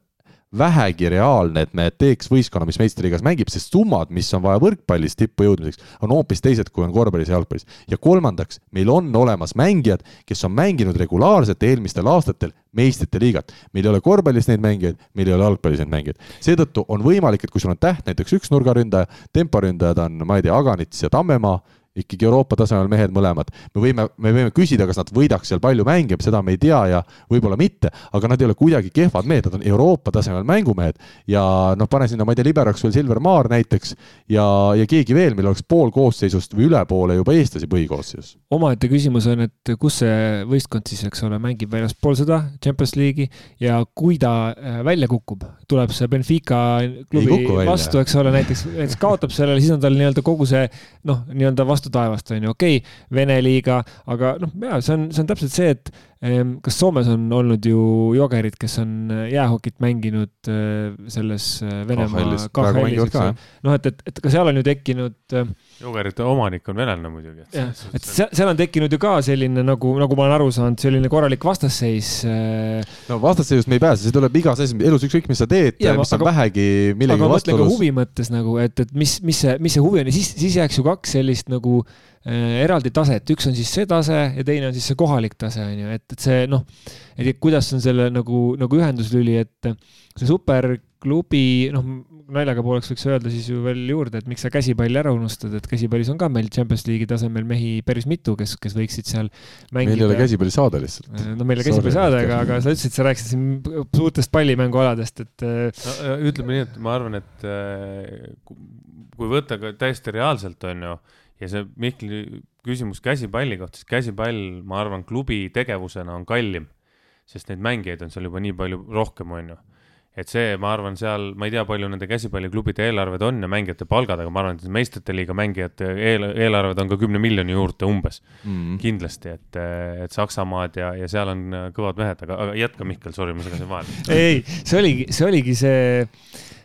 vähegi reaalne, et me teeks võistkonna, mis meistriliigas mängib, sest summad, mis on vaja võrkpallis tippu jõudmiseks, on hoopis teised, kui on korvpallis ja jalgpallis. ja kolmandaks, meil on olemas mängijad, kes on mänginud regulaarselt eelmistel aastatel meistrite liigat. meil ei ole korvpallis neid mängijaid, meil ei ole jalgpallis neid mängijaid. seetõttu on võimalik, et kui sul on täht näiteks üks nurgaründaja, temporündajad on, ma ei tea, Aganits ja Tammemaa ikkagi Euroopa tasemel mehed mõlemad. me võime, me võime küsida, kas nad võidaks seal palju mänge, seda me ei tea ja võib-olla mitte, aga nad ei ole kuidagi kehvad mehed, nad on Euroopa tasemel mängumehed ja noh, pane sinna, ma ei tea, liberaks veel Silver Maar näiteks ja, ja keegi veel, meil oleks pool koosseisust või üle poole juba eestlasi põhikoosseisus. omaette küsimus on, et kus see võistkond siis, eks ole, mängib väljaspool seda Champions League'i ja kui ta äh, välja kukub, tuleb see Benfica klubi vastu, eks ole, näiteks, näiteks kaotab sellele, siis on tal nii-öelda kogu see noh, nii-öelda vastu vastu taevast, on ju, okei okay,, Vene liiga, aga noh, jaa, see on, see on täpselt see, et kas Soomes on olnud ju jogerid, kes on äh, jäähokit mänginud äh, selles äh, Venemaa KHL-is, eks ole. noh, et, et, et ka seal on ju tekkinud jogerite omanik on venelane muidugi. jah, et seal, seal on tekkinud ju ka selline nagu, nagu ma olen aru saanud, selline korralik vastasseis. no vastasseisust me ei pääse, see tuleb igas asjas, elus ükskõik, mis sa teed, mis on vähegi millegagi vastuolus. huvi mõttes nagu, et, et mis, mis see, mis see huvi on ja siis, siis jääks ju kaks sellist nagu eraldi taset, üks on siis see tase ja teine on siis see kohalik tase, on ju, et, et see noh, et kuidas on selle nagu, nagu ühenduslüli, et see superklubi, noh, naljaga pooleks võiks öelda siis ju veel juurde, et miks sa käsipalli ära unustad, et käsipallis on ka meil Champions League'i tasemel mehi päris mitu, kes, kes võiksid seal mängida. meil ei ole käsipallisaade lihtsalt. Äh, no meil ei ole käsipallisaade, aga, aga sa ütlesid, sa rääkisid siin suurtest pallimängualadest, et. Äh, no, ütleme nii, et ma arvan, et kui võtta ka täiesti reaalselt, on ju ja see Mihkli küsimus käsipalli kohta, siis käsipall, ma arvan, klubi tegevusena on kallim, sest neid mängijaid on seal juba nii palju rohkem, on ju. et see, ma arvan, seal, ma ei tea, palju nende käsipalliklubide eelarved on ja mängijate palgad, aga ma arvan, et meistrite liiga mängijate eel, eelarved on ka kümne miljoni juurde umbes mm. -hmm. kindlasti, et, et Saksamaad ja, ja seal on kõvad mehed, aga, aga jätka, Mihkel, sorry, ma segasin vahele. ei, see oligi, see oligi see,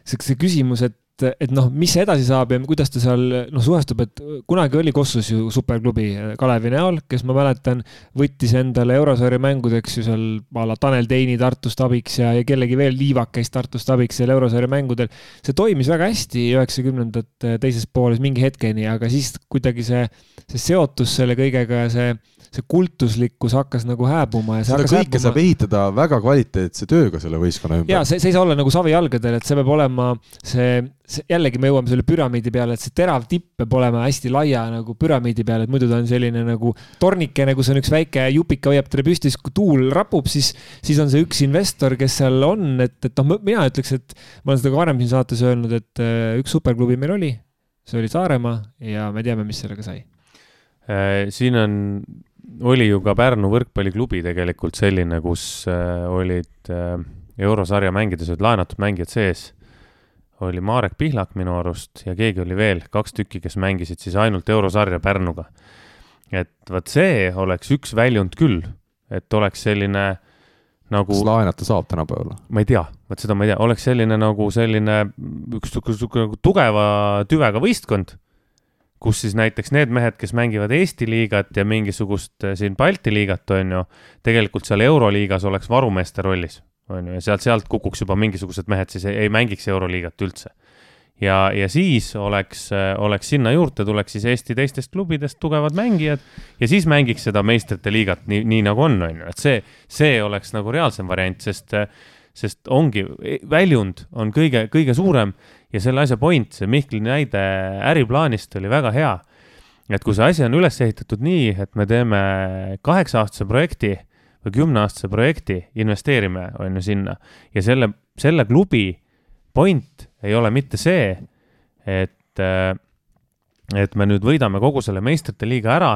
see, see küsimus, et et, et noh, mis edasi saab ja kuidas ta seal noh, suhestub, et kunagi oli Kossus ju superklubi Kalevi näol, kes ma mäletan, võttis endale eurosarja mängudeks ju seal a la Tanel Teini Tartust abiks ja, ja kellegi veel Liivak käis Tartust abiks seal eurosarja mängudel. see toimis väga hästi üheksakümnendate teises pooles mingi hetkeni, aga siis kuidagi see, see seotus selle kõigega ja see see kultuslikkus hakkas nagu hääbuma ja seda kõike saab ehitada väga kvaliteetse tööga selle võistkonna ümber. ja see, see ei saa olla nagu savijalgadel, et see peab olema see, see, jällegi me jõuame selle püramiidi peale, et see terav tipp peab olema hästi laia nagu püramiidi peal, et muidu ta on selline nagu tornikene, kus on üks väike jupika hoiab teda püstis, kui tuul rapub, siis, siis on see üks investor, kes seal on, et, et noh, mina ütleks, et ma olen seda ka varem siin saates öelnud, et äh, üks superklubi meil oli, see oli Saaremaa ja me teame, mis sellega sai äh, siin on oli ju ka Pärnu võrkpalliklubi tegelikult selline, kus äh, olid eurosarja mängides olid laenatud mängijad sees. Oli Marek Pihlak minu arust ja keegi oli veel, kaks tükki, kes mängisid siis ainult eurosarja Pärnuga. et vot see oleks üks väljund küll, et oleks selline nagu. kas laenata saab tänapäeval? ma ei tea, vot seda ma ei tea, oleks selline nagu selline üks niisugune tugeva tüvega võistkond kus siis näiteks need mehed, kes mängivad Eesti liigat ja mingisugust eh, siin Balti liigat, on ju, tegelikult seal Euroliigas oleks varumeeste rollis, on ju, ja sealt, sealt kukuks juba mingisugused mehed siis ei, ei mängiks Euroliigat üldse. ja, ja siis oleks, eh, oleks sinna juurde tuleks siis Eesti teistest klubidest tugevad mängijad ja siis mängiks seda meistrite liigat nii, nii nagu on, on ju, et see, see oleks nagu reaalsem variant, sest, sest ongi, väljund on kõige, kõige suurem ja selle asja point, see Mihkli näide äriplaanist oli väga hea. et kui see asi on üles ehitatud nii, et me teeme kaheksa-aastase projekti või kümneaastase projekti, investeerime, on ju, sinna. ja selle, selle klubi point ei ole mitte see, et, et me nüüd võidame kogu selle meistrite liiga ära,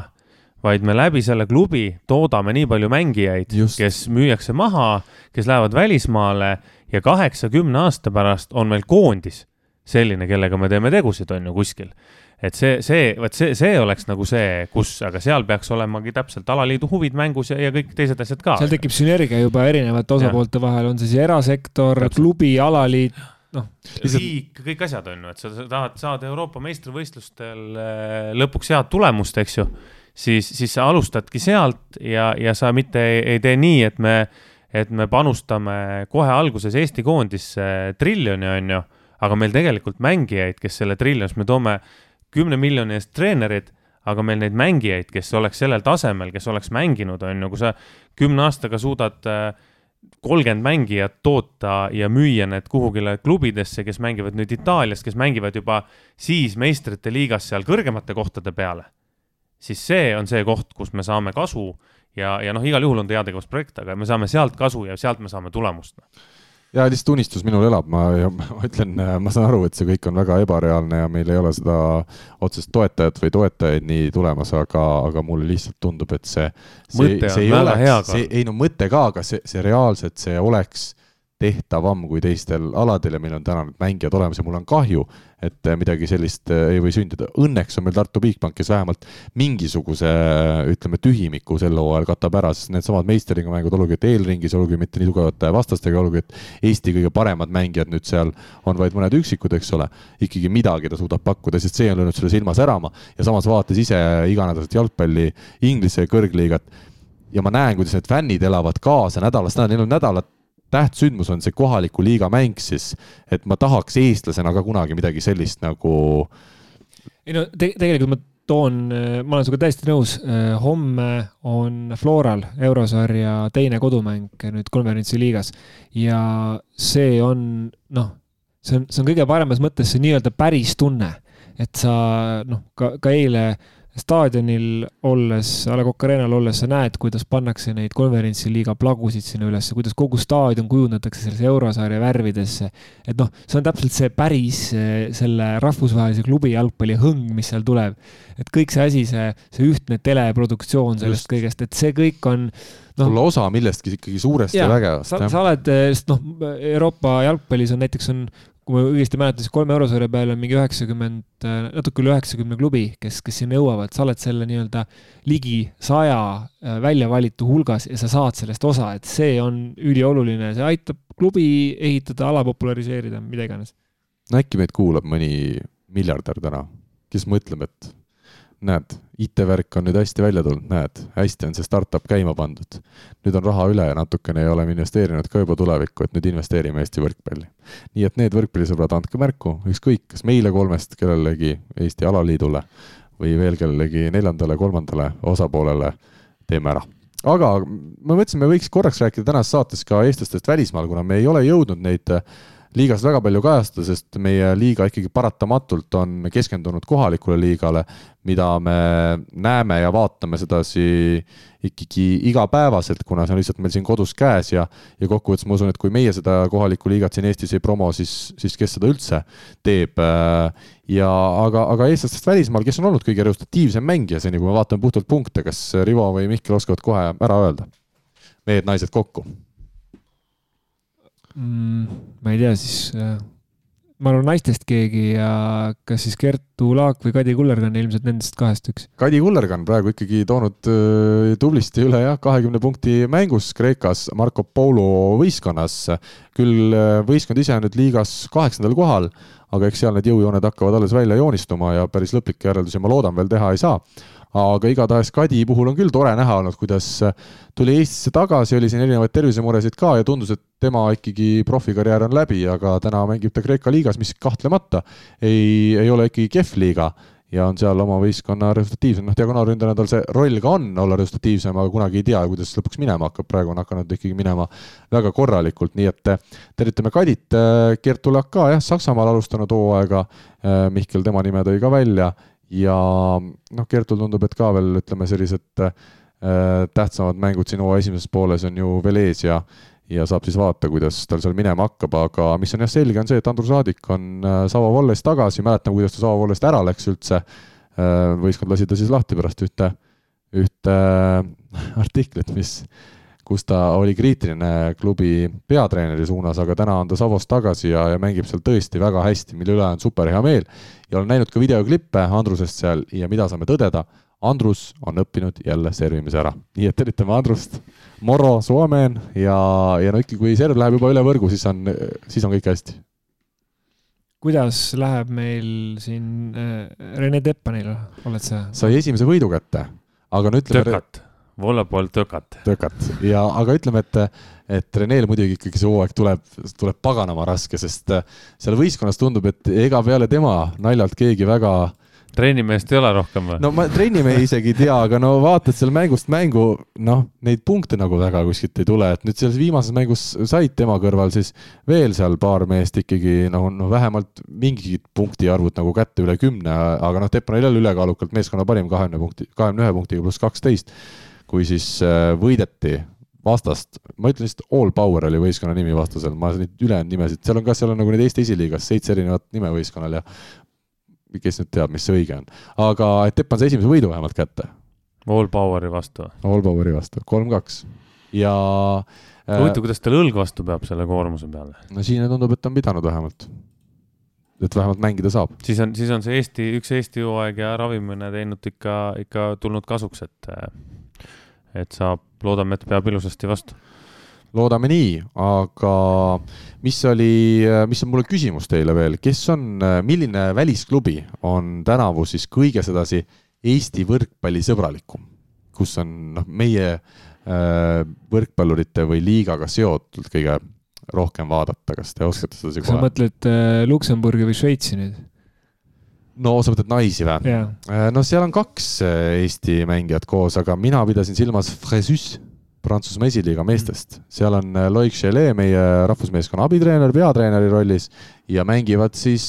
vaid me läbi selle klubi toodame nii palju mängijaid, kes müüakse maha, kes lähevad välismaale ja kaheksa-kümne aasta pärast on meil koondis selline, kellega me teeme tegusid, on ju, kuskil et see, see, vot see, see oleks nagu see, kus, aga seal peaks olemagi täpselt alaliidu huvid mängus ja, ja kõik teised asjad ka. seal tekib sünergia juba erinevate osapoolte ja. vahel, on see siis erasektor, klubi, alaliit, noh. riik, kõik asjad on ju, et sa tahad saada Euroopa meistrivõistlustel äh, lõpuks head tulemust, eks ju, siis, siis sa alustadki sealt ja, ja sa mitte ei, ei tee nii, et me, et me panustame kohe alguses Eesti koondisse triljoni, on ju, aga meil tegelikult mängijaid, kes selle triljonis, me toome kümne miljoni eest treenerid, aga meil neid mängijaid, kes oleks sellel tasemel, kes oleks mänginud, on ju, kui sa kümne aastaga suudad äh, kolmkümmend mängijat toota ja müüa need kuhugile klubidesse, kes mängivad nüüd Itaalias, kes mängivad juba siis meistrite liigas seal kõrgemate kohtade peale, siis see on see koht, kus me saame kasu ja, ja noh, igal juhul on ta heategevusprojekt, aga me saame sealt kasu ja sealt me saame tulemust ja lihtsalt unistus minul elab, ma, ma ütlen, ma saan aru, et see kõik on väga ebareaalne ja meil ei ole seda otsest toetajat või toetajaid nii tulemas, aga, aga mulle lihtsalt tundub, et see, see, see ei oleks, see ei no mõte ka, aga see, see reaalselt, see oleks tehtavam kui teistel aladel ja meil on täna need mängijad olemas ja mul on kahju, et midagi sellist äh, ei või sündida. Õnneks on meil Tartu Bigbank, kes vähemalt mingisuguse, ütleme, tühimiku sel hooajal katab ära, sest needsamad meistriga mängud, olgugi et eelringis, olgugi mitte nii tugevate vastastega, olgugi et Eesti kõige paremad mängijad nüüd seal on vaid mõned üksikud, eks ole, ikkagi midagi ta suudab pakkuda, sest see on löönud selle silma särama ja samas vaadates ise iganädalaselt jalgpalli Inglise kõrgliigat ja ma näen, kuidas need fännid elavad kaasa nädalast nädala, neil on nädalat tähtsündmus on see kohaliku liiga mäng siis, et ma tahaks eestlasena ka kunagi midagi sellist nagu. ei no te tegelikult ma toon, ma olen sinuga täiesti nõus, homme on Floral eurosarja teine kodumäng nüüd konverentsi liigas ja see on noh, see on, see on kõige paremas mõttes see nii-öelda päris tunne, et sa noh, ka, ka eile staadionil olles, A Le Coq Arena'l olles sa näed, kuidas pannakse neid konverentsiliiga plagusid sinna üles, kuidas kogu staadion kujundatakse sellesse eurosarja värvidesse. et noh, see on täpselt see päris selle rahvusvahelise klubi jalgpalli hõng, mis seal tuleb. et kõik see asi, see, see ühtne teleproduktsioon sellest Just. kõigest, et see kõik on no, olla osa millestki ikkagi suurest ja, ja vägevast. sa, sa oled, sest noh, Euroopa jalgpallis on näiteks on kui ma õigesti mäletan, siis kolme eurosarja peal on mingi üheksakümmend, natuke üle üheksakümne klubi, kes, kes sinna jõuavad, sa oled selle nii-öelda ligi saja äh, välja valitu hulgas ja sa saad sellest osa, et see on ülioluline, see aitab klubi ehitada, ala populariseerida, mida iganes. no äkki meid kuulab mõni miljardär täna, kes mõtleb, et näed, IT-värk on nüüd hästi välja tulnud, näed, hästi on see startup käima pandud. nüüd on raha üle ja natukene ei oleme investeerinud ka juba tulevikku, et nüüd investeerime Eesti võrkpalli. nii et need võrkpallisõbrad, andke märku, ükskõik, kas meile kolmest kellelegi Eesti alaliidule või veel kellelegi neljandale, kolmandale osapoolele, teeme ära aga ma mõtlesin, me võiks korraks rääkida tänases saates ka eestlastest välismaal, kuna me ei ole jõudnud neid liigas väga palju kajastada, sest meie liiga ikkagi paratamatult on keskendunud kohalikule liigale, mida me näeme ja vaatame sedasi ikkagi igapäevaselt, kuna see on lihtsalt meil siin kodus käes ja, ja kokkuvõttes ma usun, et kui meie seda kohalikku liigat siin Eestis ei promo, siis, siis kes seda üldse teeb. ja aga, aga eestlastest välismaal, kes on olnud kõige resultatiivsem mängija seni, kui me vaatame puhtalt punkte, kas Rivo või Mihkel oskavad kohe ära öelda? mehed-naised kokku mm,? ma ei tea, siis ma arvan naistest keegi ja kas siis Kertu Laak või Kadi Kullergann, ilmselt nendest kahest üks. Kadi Kullergann praegu ikkagi toonud äh, tublisti üle jah, kahekümne punkti mängus Kreekas Marco Polo võistkonnas. küll äh, võistkond ise on nüüd liigas kaheksandal kohal, aga eks seal need jõujooned hakkavad alles välja joonistuma ja päris lõplikke järeldusi ma loodan veel teha ei saa aga igatahes Kadi puhul on küll tore näha olnud, kuidas tuli Eestisse tagasi, oli siin erinevaid tervisemuresid ka ja tundus, et tema ikkagi profikarjäär on läbi, aga täna mängib ta Kreeka liigas, mis kahtlemata ei, ei ole ikkagi kehv liiga ja on seal oma võistkonna resultatiivsem, noh, diagonaalründajana tal see roll ka on, olla resultatiivsem, aga kunagi ei tea, kuidas lõpuks minema hakkab, praegu on hakanud ikkagi minema väga korralikult, nii et tervitame Kadit, Gert Tulak ka jah, Saksamaal alustanud hooaega, Mihkel tema nime tõi ka välja ja noh, Kertul tundub, et ka veel ütleme, sellised äh, tähtsamad mängud siin hooaja esimeses pooles on ju veel ees ja ja saab siis vaadata, kuidas tal seal minema hakkab, aga mis on jah selge, on see, et Andrus Raadik on Savo Vollest tagasi, mäletan, kuidas ta Savo Vollest ära läks üldse. võistkond lasi ta siis lahti pärast ühte, ühte artiklit, mis kus ta oli kriitiline klubi peatreeneri suunas, aga täna on ta Savos tagasi ja, ja mängib seal tõesti väga hästi, mille üle on super hea meel. ja olen näinud ka videoklippe Andrusest seal ja mida saame tõdeda, Andrus on õppinud jälle servimise ära. nii et tervitame Andrust, Moro Suomeen ja, ja no ikka, kui serv läheb juba üle võrgu, siis on, siis on kõik hästi. kuidas läheb meil siin äh, Rene Teppanil, oled sa? sai esimese võidu kätte, aga no ütleme. tökat Volla pool tökat. tökat ja, aga ütleme, et, et Reneel muidugi ikkagi see hooaeg tuleb, tuleb paganama raske, sest äh, seal võistkonnas tundub, et ega peale tema naljalt keegi väga trennimeest ei ole rohkem või? no ma trennimehi isegi ei tea, aga no vaatad seal mängust mängu, noh, neid punkte nagu väga kuskilt ei tule, et nüüd selles viimases mängus said tema kõrval siis veel seal paar meest ikkagi noh, no vähemalt mingid punktiarvud nagu kätte üle kümne, aga noh, Teppan oli jälle ülekaalukalt meeskonna parim kahekümne punkti, kahekümne ühe punktiga pluss kaksteist kui siis äh, võideti vastast, ma ütlen lihtsalt All Power oli võistkonna nimi vastasel, ma neid ülejäänud nimesid, seal on ka, seal on nagu neid Eesti esiliigas seitse erinevat nime võistkonnal ja kes nüüd teab, mis see õige on. aga et Teppan sai esimese võidu vähemalt kätte. All Poweri vastu. All Poweri vastu, kolm-kaks ja äh, huvitav, kuidas tal õlg vastu peab selle koormuse peale? no siin tundub, et on pidanud vähemalt. et vähemalt mängida saab. siis on, siis on see Eesti, üks Eesti hooaeg ja ravimine teinud ikka, ikka tulnud kasuks, et et saab, loodame, et peab ilusasti vastu. Loodame nii, aga mis oli, mis on mul küsimus teile veel, kes on, milline välisklubi on tänavu siis kõige sedasi Eesti võrkpallisõbralikum, kus on noh, meie äh, võrkpallurite või liigaga seotud kõige rohkem vaadata, kas te oskate seda kohe? sa mõtled äh, Luksemburgi või Šveitsi nüüd? no sa mõtled naisi või? Äh, no seal on kaks äh, Eesti mängijat koos, aga mina pidasin silmas Fresus, Prantsusmaa esiliiga meestest. Seal on äh, Loic Chelet, meie rahvusmeeskonna abitreener peatreeneri rollis ja mängivad siis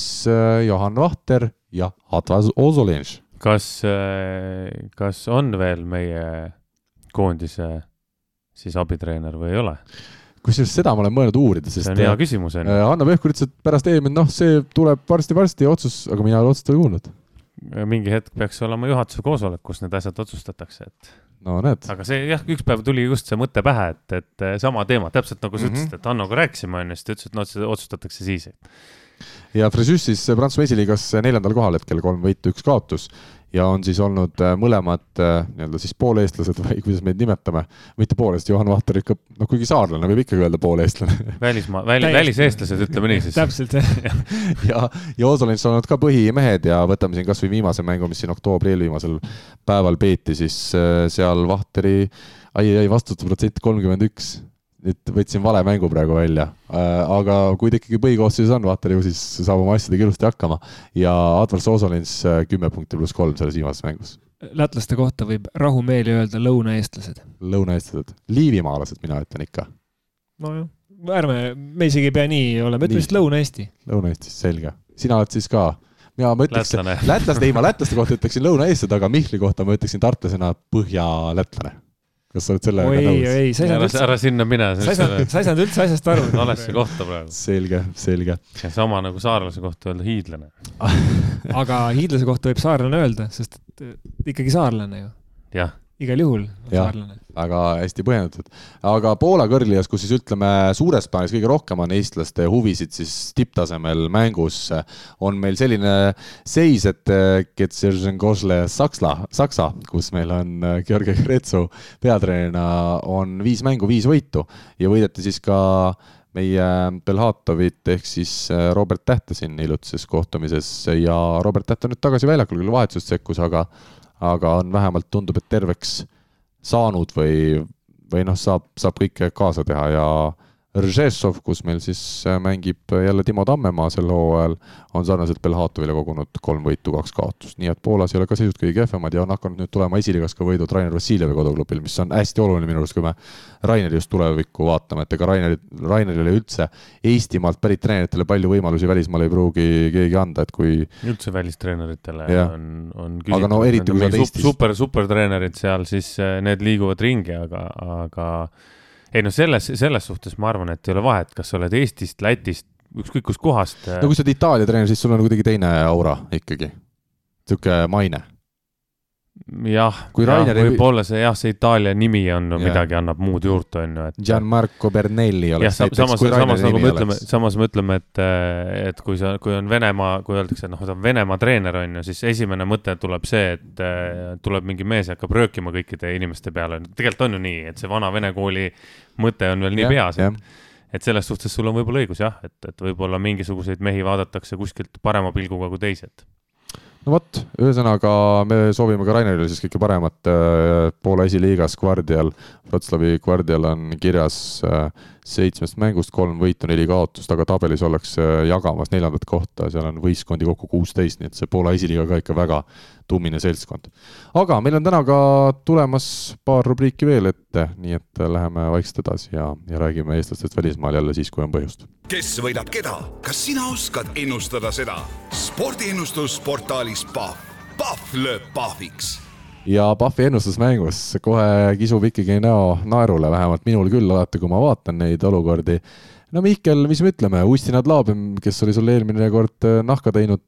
Johan Vahter ja Atlas Ozolinš. kas, kas on veel meie koondise siis abitreener või ei ole? kusjuures seda ma olen mõelnud uurida, sest. see on hea küsimus, on ju. Äh, Hanno Pevkur ütles, et pärast EM-i, noh, see tuleb varsti-varsti otsus, aga mina ei otsust veel kuulnud. mingi hetk peaks olema juhatuse koosolek, kus need asjad otsustatakse, et. No näed. aga see jah, üks päev tuli just see mõte pähe, et, et sama teema, täpselt nagu sa mm -hmm. ütlesid, et Hannoga rääkisime, on ju, siis ta ütles, et noh, see otsustatakse siis. ja Fresus siis Prantsusmaa esiliigas neljandal kohal hetkel, kolm võitu, üks kaotus ja on siis olnud äh, mõlemad äh, nii-öelda siis pooleestlased või kuidas me neid nimetame, mitte pooleeestlased, Johan Vahter ikka, noh kuigi saarlane võib ikkagi öelda pooleestlane. välismaa, väli, väliseestlased, ütleme nii siis. täpselt, jah ja, ja Osolins on olnud ka põhimehed ja võtame siin kasvõi viimase mängu, mis siin oktoobri eelviimasel päeval peeti, siis äh, seal Vahteri ai, ai, vastutusprotsent kolmkümmend üks nüüd võtsin vale mängu praegu välja, äh, aga kui ta ikkagi põhikoosseisus on, vaata ju siis saab oma asjadega ilusti hakkama ja Advar Soosolins äh, kümme punkti pluss kolm selles viimases mängus. lätlaste kohta võib rahumeeli öelda lõunaeestlased. lõunaeestlased, liivimaalased, mina ütlen ikka. nojah, ärme, me isegi ei pea nii olema, ütle lihtsalt Lõuna-Eesti. Lõuna-Eesti, selge. sina oled siis ka mina, ma ütleks, lätlaste, ei ma lätlaste kohta ütleksin lõunaeestlased, aga Mihkli kohta ma ütleksin tartlasena põhjalätlane kas sa oled sellega nõus? ei, ei, sa ei saanud üldse. ära sinna mine. sa ei saanud, sa ei saanud üldse asjast aru. valesse kohta praegu. selge, selge. sama nagu saarlase kohta öelda hiidlane aga hiidlase kohta võib saarlane öelda, sest ikkagi saarlane ju. jah igal juhul saarlane. väga hästi põhjendatud. aga Poola kõrgligas, kus siis ütleme, suures plaanis kõige rohkem on eestlaste huvisid siis tipptasemel mängus, on meil selline seis, et Saksa, Saksa, kus meil on Georgi Kretsu peatreenerina, on viis mängu, viis võitu ja võideti siis ka meie Belhatovit ehk siis Robert Tähte siin hiljutises kohtumises ja Robert Täht on nüüd tagasi väljakul, küll vahetusest sekkus, aga aga on vähemalt, tundub, et terveks saanud või, või noh, saab, saab kõike kaasa teha ja Ržešov, kus meil siis äh, mängib jälle Timo Tammemaa sel hooajal, on sarnaselt Belhatovile kogunud kolm võitu, kaks kaotust, nii et Poolas ei ole ka seisud kõige kehvemad ja on hakanud nüüd tulema esiliigas ka võidud Rainer Vassiljevi koduklubil, mis on hästi oluline minu arust, kui me Raineri just tulevikku vaatame, et ega Raineri, Rainerile üldse Eestimaalt pärit treeneritele palju võimalusi välismaal ei pruugi keegi anda, et kui üldse välistreeneritele Jah. on, on Aga no eriti, kui sa oled Eestis. super, supertreenerid seal, siis äh, need liiguvad ringi, aga, aga ei no selles, selles suhtes ma arvan, et ei ole vahet, kas sa oled Eestist, Lätist, ükskõik kustkohast äh, no kui sa oled Itaalia treener, siis sul on kuidagi teine aura ikkagi. niisugune maine. jah, Rainer võib-olla see jah, see Itaalia nimi on no, Jah. midagi annab muud juurde, on ju, et Gianmarco Bernelli oleks sa- näiteks, samas, kui Raineri nagu nimi me ütleme, oleks. samas me ütleme, et, et kui sa, kui on Venemaa, kui öeldakse, et noh, ta on Venemaa treener, on ju, siis esimene mõte tuleb see, et eh, tuleb mingi mees ja hakkab röökima kõikide inimeste peale. tegelikult on ju nii, et see vana vene kooli mõte on veel nii Jah, peas, et, et selles suhtes sul on võib-olla õigus jah, et, et võib-olla mingisuguseid mehi vaadatakse kuskilt parema pilguga kui teised. no vot, ühesõnaga me soovime ka Rainerile siis kõike paremat äh, Poola esiliigas, Guardial, Wroclawi Guardial on kirjas äh, seitsmest mängust kolm võitu, neli kaotust, aga tabelis ollakse jagamas neljandat kohta, seal on võistkondi kokku kuusteist, nii et see Poola esiliiga ka ikka väga tummine seltskond. aga meil on täna ka tulemas paar rubriiki veel ette, nii et läheme vaikselt edasi ja, ja räägime eestlastest välismaal jälle siis, kui on põhjust. kes võidab keda, kas sina oskad ennustada seda? spordiennustus portaalis Pahv. Pahv lööb pahviks ja Pahvi ennustusmängus kohe kisub ikkagi näo naerule, vähemalt minul küll alati, kui ma vaatan neid olukordi. no Mihkel, mis me ütleme, Ustinad Laabem, kes oli sul eelmine kord nahka teinud,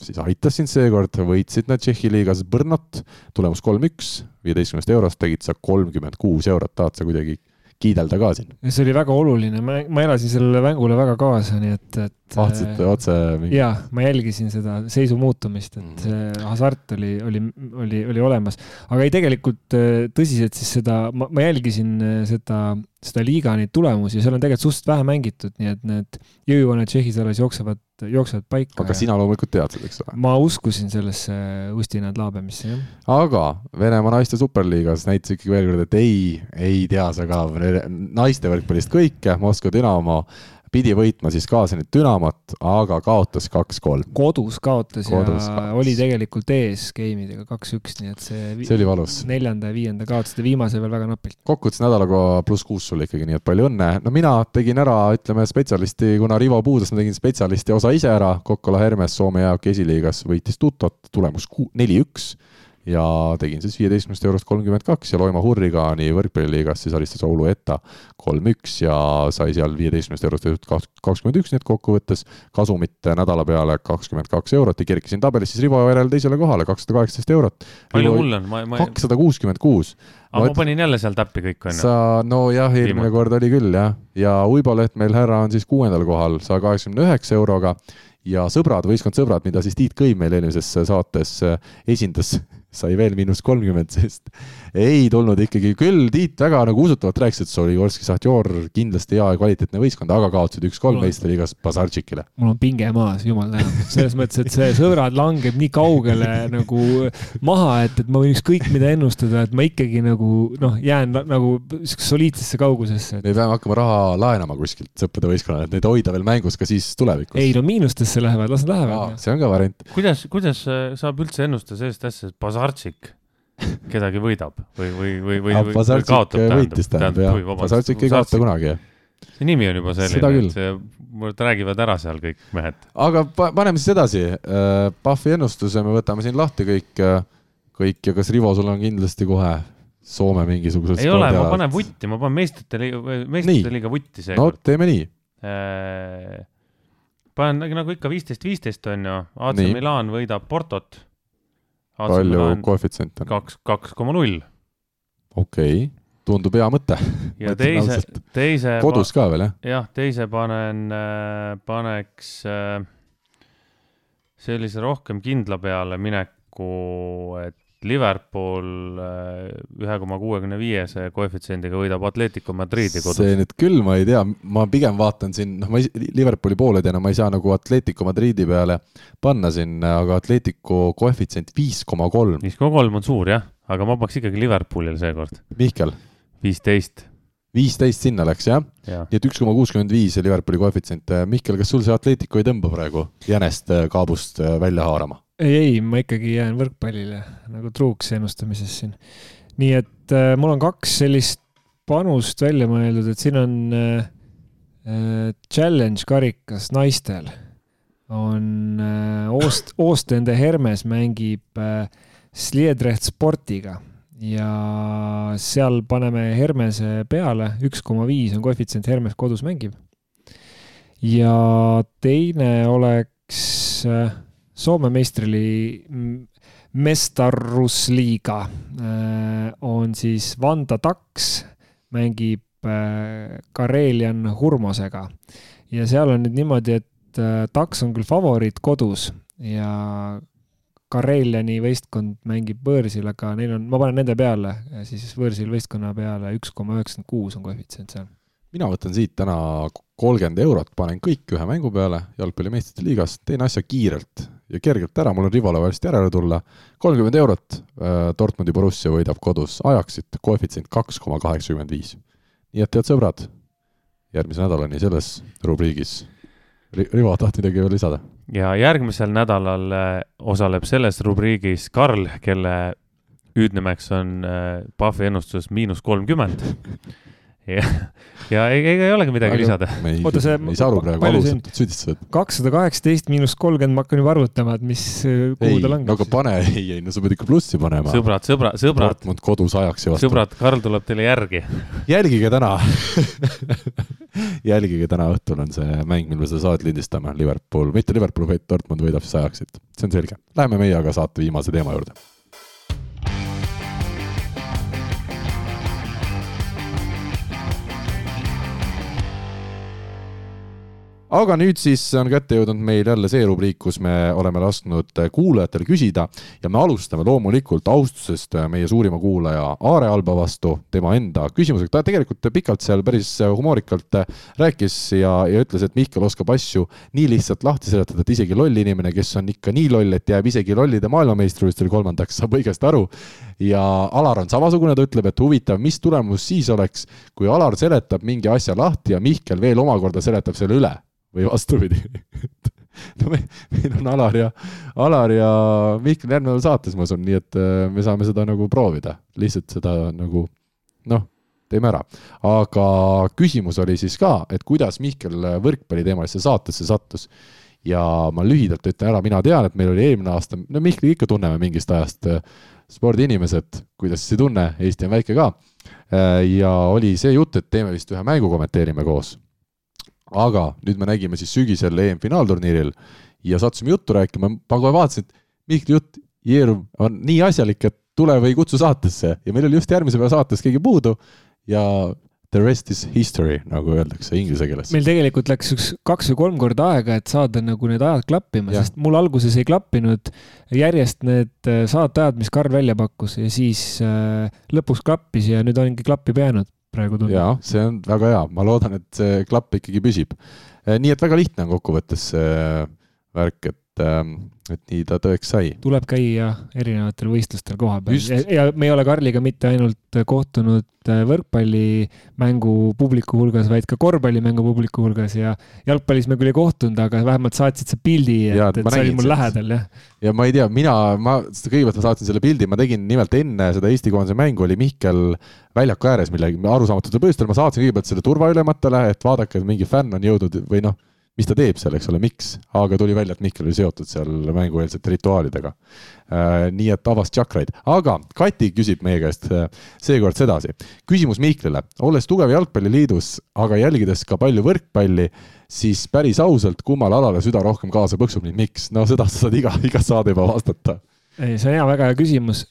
siis aitas sind seekord, võitsid nad Tšehhi liigas Brnot, tulemus kolm-üks, viieteistkümnest eurost tegid sa kolmkümmend kuus eurot, tahad sa kuidagi kiidelda ka siin? see oli väga oluline, ma, ma elasin sellele mängule väga kaasa, nii et, et vaatasite otse mingi... jaa, ma jälgisin seda seisu muutumist, et Mhm. see hasart oli, oli, oli, oli olemas. aga ei, tegelikult äh, tõsiselt siis seda, ma, ma jälgisin äh, seda, seda liiga neid tulemusi ja seal on tegelikult suhteliselt vähe mängitud, nii et need jõujooned Tšehhis alles jooksevad, jooksevad paika. aga sina loomulikult tead seda, eks ole? ma uskusin sellesse Ustinad Laabemisse, jah. aga Venemaa naiste superliigas näitas ikkagi veel kord, et ei, ei tea sa ka naiste võrkpallist kõike, Moskva Dünamo pidi võitma siis kaasa nüüd Dünamot, aga kaotas kaks-kolm. kodus kaotas Kodus ja kaotas. oli tegelikult ees game'idega kaks-üks, nii et see, see oli valus. neljanda ja viienda kaotasid ja viimase veel väga napilt. kokkuvõttes nädalaga pluss kuus sulle ikkagi, nii et palju õnne. no mina tegin ära, ütleme spetsialisti, kuna Rivo puudus, ma tegin spetsialisti osa ise ära. Kokkola Hermes Soome jäähoki esiliigas võitis Tutot, tulemus neli-üks ja tegin siis viieteistkümnest eurost kolmkümmend kaks ja Loima Hurrikaani võrkpalliliigas siis alistas Oulu Etta kolm-üks ja sai seal viieteistkümnest eurost kakskümmend üks, nii et kokkuvõttes kasumit nädala peale kakskümmend kaks eurot ja kerkisin tabelis siis Rivo järel teisele kohale, kakssada kaheksateist eurot. palju mul on, ma, ma, kakssada kuuskümmend kuus aga ma et- panin jälle seal täppi kõik, on ju. sa, nojah, eelmine Viimati. kord oli küll jah, ja Uibo Lehtmeel härra on siis kuuendal kohal saja kaheksakümne üheksa euroga ja sõbrad, võistkond Sõbrad, mida siis Tiit Kõim meil eelmises saates esindas, sai veel miinus kolmkümmend, sest ei tulnud ikkagi, küll Tiit väga nagu usutavalt rääkis, et Soligorski Sahtjor kindlasti hea ja kvaliteetne võistkond, aga kaotasid üks-kolm meistriliigas Bazartšikile. mul on pinge maas, jumal tänatud, selles mõttes, et see sõbrad langeb nii kaugele nagu maha, et, et ma võin ükskõik mida ennustada, et ma ikkagi nagu noh, jään na- nagu soliidsesse kaugusesse et.... me peame hakkama raha laenama kuskilt sõprade võistkonnale, et neid hoida veel mängus ka siis tulevikus. ei no miinustesse lähevad, las nad lähevad. see on ka variant. kuidas, kuidas äh, saab üldse ennustada sellist asja, et Bazartšik kedagi võidab või, või, või, või, või, või kaotab? võitis tähendab jah, Bazartšik ei kaota kunagi jah. see nimi on juba selline, et see, mul räägivad ära seal kõik mehed. aga pa- paneme siis edasi. Pahvi ennustuse me võtame siin lahti kõik, kõik ja kas Rivo, sul on kindlasti kohe Soome mingisugused ei ole, ma panen vutti, ma panen meistrite liiga, meistrite liiga vutti no seekord teeme nii. no.. panen nagu- ikka viisteist, viisteist on ju, AC. Milan võidab Portot. Palju koefitsient on? kaks, kaks koma null okei okay., tundub hea mõte. ja teise teise. kodus ka veel jah? jah, teise panen, paneks äh, sellise rohkem kindla peale mineku, et Liverpool äh, ühe koma kuuekümne viiese koefitsiendiga võidab Atletico Madridi kodus see. nüüd küll ma ei tea, ma pigem vaatan siin, noh, ma Liverpooli poolelidena ma ei saa nagu Atletico Madridi peale panna siin, aga Atletico koefitsient viis koma kolm. viis koma kolm on suur jah, aga ma paneks ikkagi Liverpoolile seekord, Mihkel, viisteist. viisteist sinna läks jah ja. nii et üks koma kuuskümmend viis oli Liverpooli koefitsient. Mihkel, kas sul see Atletico ei tõmba praegu jänest kaabust välja haarama? Ei, ei, ma ikkagi jään võrkpallile nagu truuks ennustamises siin. nii et äh, mul on kaks sellist panust välja mõeldud, et siin on äh, äh challenge karikas naistel on äh, Oost, Oostende Hermes mängib äh, Sliedrecht Sportiga ja seal paneme Hermese peale, üks koma viis on koefitsient, Hermes kodus mängib. ja teine oleks äh, Soome meistrili Mestarusliiga äh, on siis Vanda Taks, mängib äh, Karelian Hurmosega ja seal on nüüd niimoodi, et Taks on küll favoriit kodus ja Kareliani võistkond mängib võõrsil, aga neil on, ma panen nende peale, siis võõrsil võistkonna peale üks koma üheksakümmend kuus on koefitsient seal. mina võtan siit täna kolmkümmend eurot, panen kõik ühe mängu peale jalgpalli meistrite liigas, teen asja kiirelt ja kergelt ära, mul on Rivale varsti järele tulla. kolmkümmend eurot äh,, Dortmundi Borussia võidab kodus, ajaksid koefitsient kaks koma kaheksakümmend viis. nii et head sõbrad, järgmise nädalani selles rubriigis Rivo, tahtsid midagi veel lisada? ja järgmisel nädalal äh, osaleb selles rubriigis Karl, kelle hüüdnimeks on Pahvi äh, ennustus miinus kolmkümmend. Ja, ja ega ei olegi midagi Aga lisada. oota, see. ei saa aru praegu, alusetult süüdistused. kakssada kaheksateist miinus kolmkümmend, ma hakkan juba arvutama, et mis, äh, kuhu ta langeb. no aga pane, ei, ei, no sa pead ikka plussi panema. sõbrad, sõbra, sõbrad. Dortmund kodus ajaks ja vastu. sõbrad, Karl tuleb teile järgi. jälgige täna jälgige täna õhtul on see mäng, mil me seda saadet lindistame, Liverpool, mitte Liverpool, vaid Dortmund võidab siis ajaksid, see on selge. Läheme meie aga saate viimase teema juurde aga nüüd siis on kätte jõudnud meil jälle see rubriik, kus me oleme lasknud kuulajatel küsida ja me alustame loomulikult austusest meie suurima kuulaja Aare Alba vastu, tema enda küsimusega. ta tegelikult pikalt seal päris humoorikalt rääkis ja, ja ütles, et Mihkel oskab asju nii lihtsalt lahti seletada, et isegi loll inimene, kes on ikka nii loll, et jääb isegi lollide maailmameistrivõistlustel kolmandaks, saab õigesti aru. ja Alar on samasugune, ta ütleb, et huvitav, mis tulemus siis oleks, kui Alar seletab mingi asja lahti ja Mihkel veel omakorda seletab selle üle või vastupidi no me, meil on Alar ja, Alar ja Mihkel järgneval saates, ma usun, nii et äh, me saame seda nagu proovida, lihtsalt seda nagu noh, teeme ära. aga küsimus oli siis ka, et kuidas Mihkel võrkpalliteemalisse saatesse sattus. ja ma lühidalt ütlen ära, mina tean, et meil oli eelmine aasta, no Mihkli ikka tunneme mingist ajast, äh, spordiinimesed, kuidas siis ei tunne, Eesti on väike ka. Äh, ja oli see jutt, et teeme vist ühe mängu kommenteerime koos aga nüüd me nägime siis sügisel EM-finaalturniiril ja sattusime juttu rääkima, ma kohe vaatasin, et Mihkli jutt, Jeerum on nii asjalik, et tule või kutsu saatesse. Ja meil oli just järgmise päeva saates keegi puudu. Ja the rest is history, nagu öeldakse inglise keeles. meil tegelikult läks üks kaks või kolm korda aega, et saada nagu need ajad klappima, sest mul alguses ei klappinud järjest need äh, saateajad, mis Karl välja pakkus. Ja siis äh, lõpuks klappis ja nüüd ongi klappib jäänud praegu tundub. jaa, see on väga hea, ma loodan, et see klapp ikkagi püsib. Eh, nii et väga lihtne on kokkuvõttes see värk, et, ähm, et nii ta tõeks sai. tuleb käia erinevatel võistlustel kohapeal ja, ja me ei ole Karliga mitte ainult kohtunud äh, võrkpallimängu publiku hulgas, vaid ka korvpallimängu publiku hulgas ja jalgpallis me küll ei kohtunud, aga vähemalt saatsid sa pildi, et, et see oli mul lähedal, jah. ja ma ei tea, mina, ma, kõigepealt ma saatsin selle pildi, ma tegin nimelt enne seda Eesti koondise mängu oli Mihkel väljaku ääres millegi arusaamatutel põhjustel, ma saatsin kõigepealt selle turvaülematele, et vaadake, et mingi fänn on jõudnud või noh mis ta teeb seal, eks ole, miks, aga tuli välja, et Mihkel oli seotud seal mängueelsete rituaalidega äh,. nii et avas tšakraid, aga Kati küsib meie käest äh, seekord sedasi. küsimus Mihklile, olles tugev jalgpalliliidus, aga jälgides ka palju võrkpalli, siis päris ausalt, kummale alale süda rohkem kaasa põksub ning miks? no seda sa saad iga, iga saade juba vastata. ei, see on hea, väga hea küsimus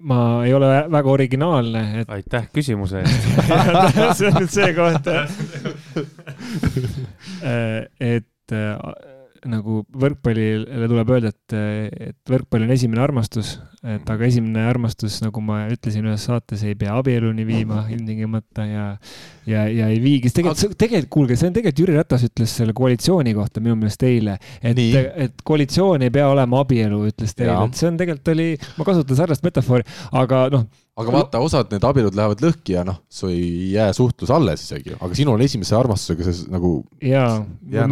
ma ei ole väga originaalne et.... aitäh küsimuse eest see on nüüd see koht et äh, nagu võrkpallile tuleb öelda, et, et võrkpall on esimene armastus, et aga esimene armastus, nagu ma ütlesin ühes saates, ei pea abieluni viima ilmtingimata ja, ja, ja ei viigi, tegelikult, tegelikult kuulge, see on tegelikult Jüri Ratas ütles selle koalitsiooni kohta minu meelest eile, et, et koalitsioon ei pea olema abielu, ütles teile, et see on tegelikult oli, ma kasutan sarnast metafoori, aga noh aga vaata, osad need abielud lähevad lõhki ja noh, su ei jää suhtlus alles isegi, aga sinul on esimese armastusega see nagu. jaa,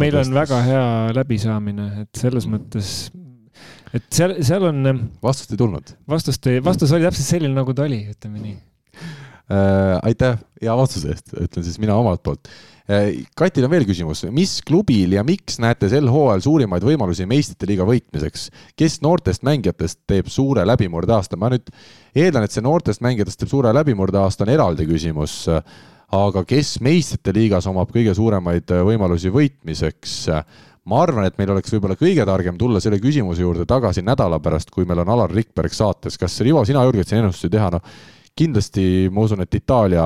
meil on väga hea läbisaamine, et selles mõttes, et seal, seal on. vastust ei tulnud? vastust ei, vastus oli täpselt selline, nagu ta oli, ütleme nii äh,. aitäh hea vastuse eest, ütlen siis mina omalt poolt äh,. Katil on veel küsimus, mis klubil ja miks näete sel hooajal suurimaid võimalusi meistrite liiga võitmiseks? kes noortest mängijatest teeb suure läbimurdeaasta? ma nüüd eeldan, et see noortest mängijatest teeb suure läbimurdeaasta on eraldi küsimus, aga kes meistrite liigas omab kõige suuremaid võimalusi võitmiseks? ma arvan, et meil oleks võib-olla kõige targem tulla selle küsimuse juurde tagasi nädala pärast, kui meil on Alar Rikberg saates. kas Rivo, sina julged siin ennustusi teha? no kindlasti ma usun, et Itaalia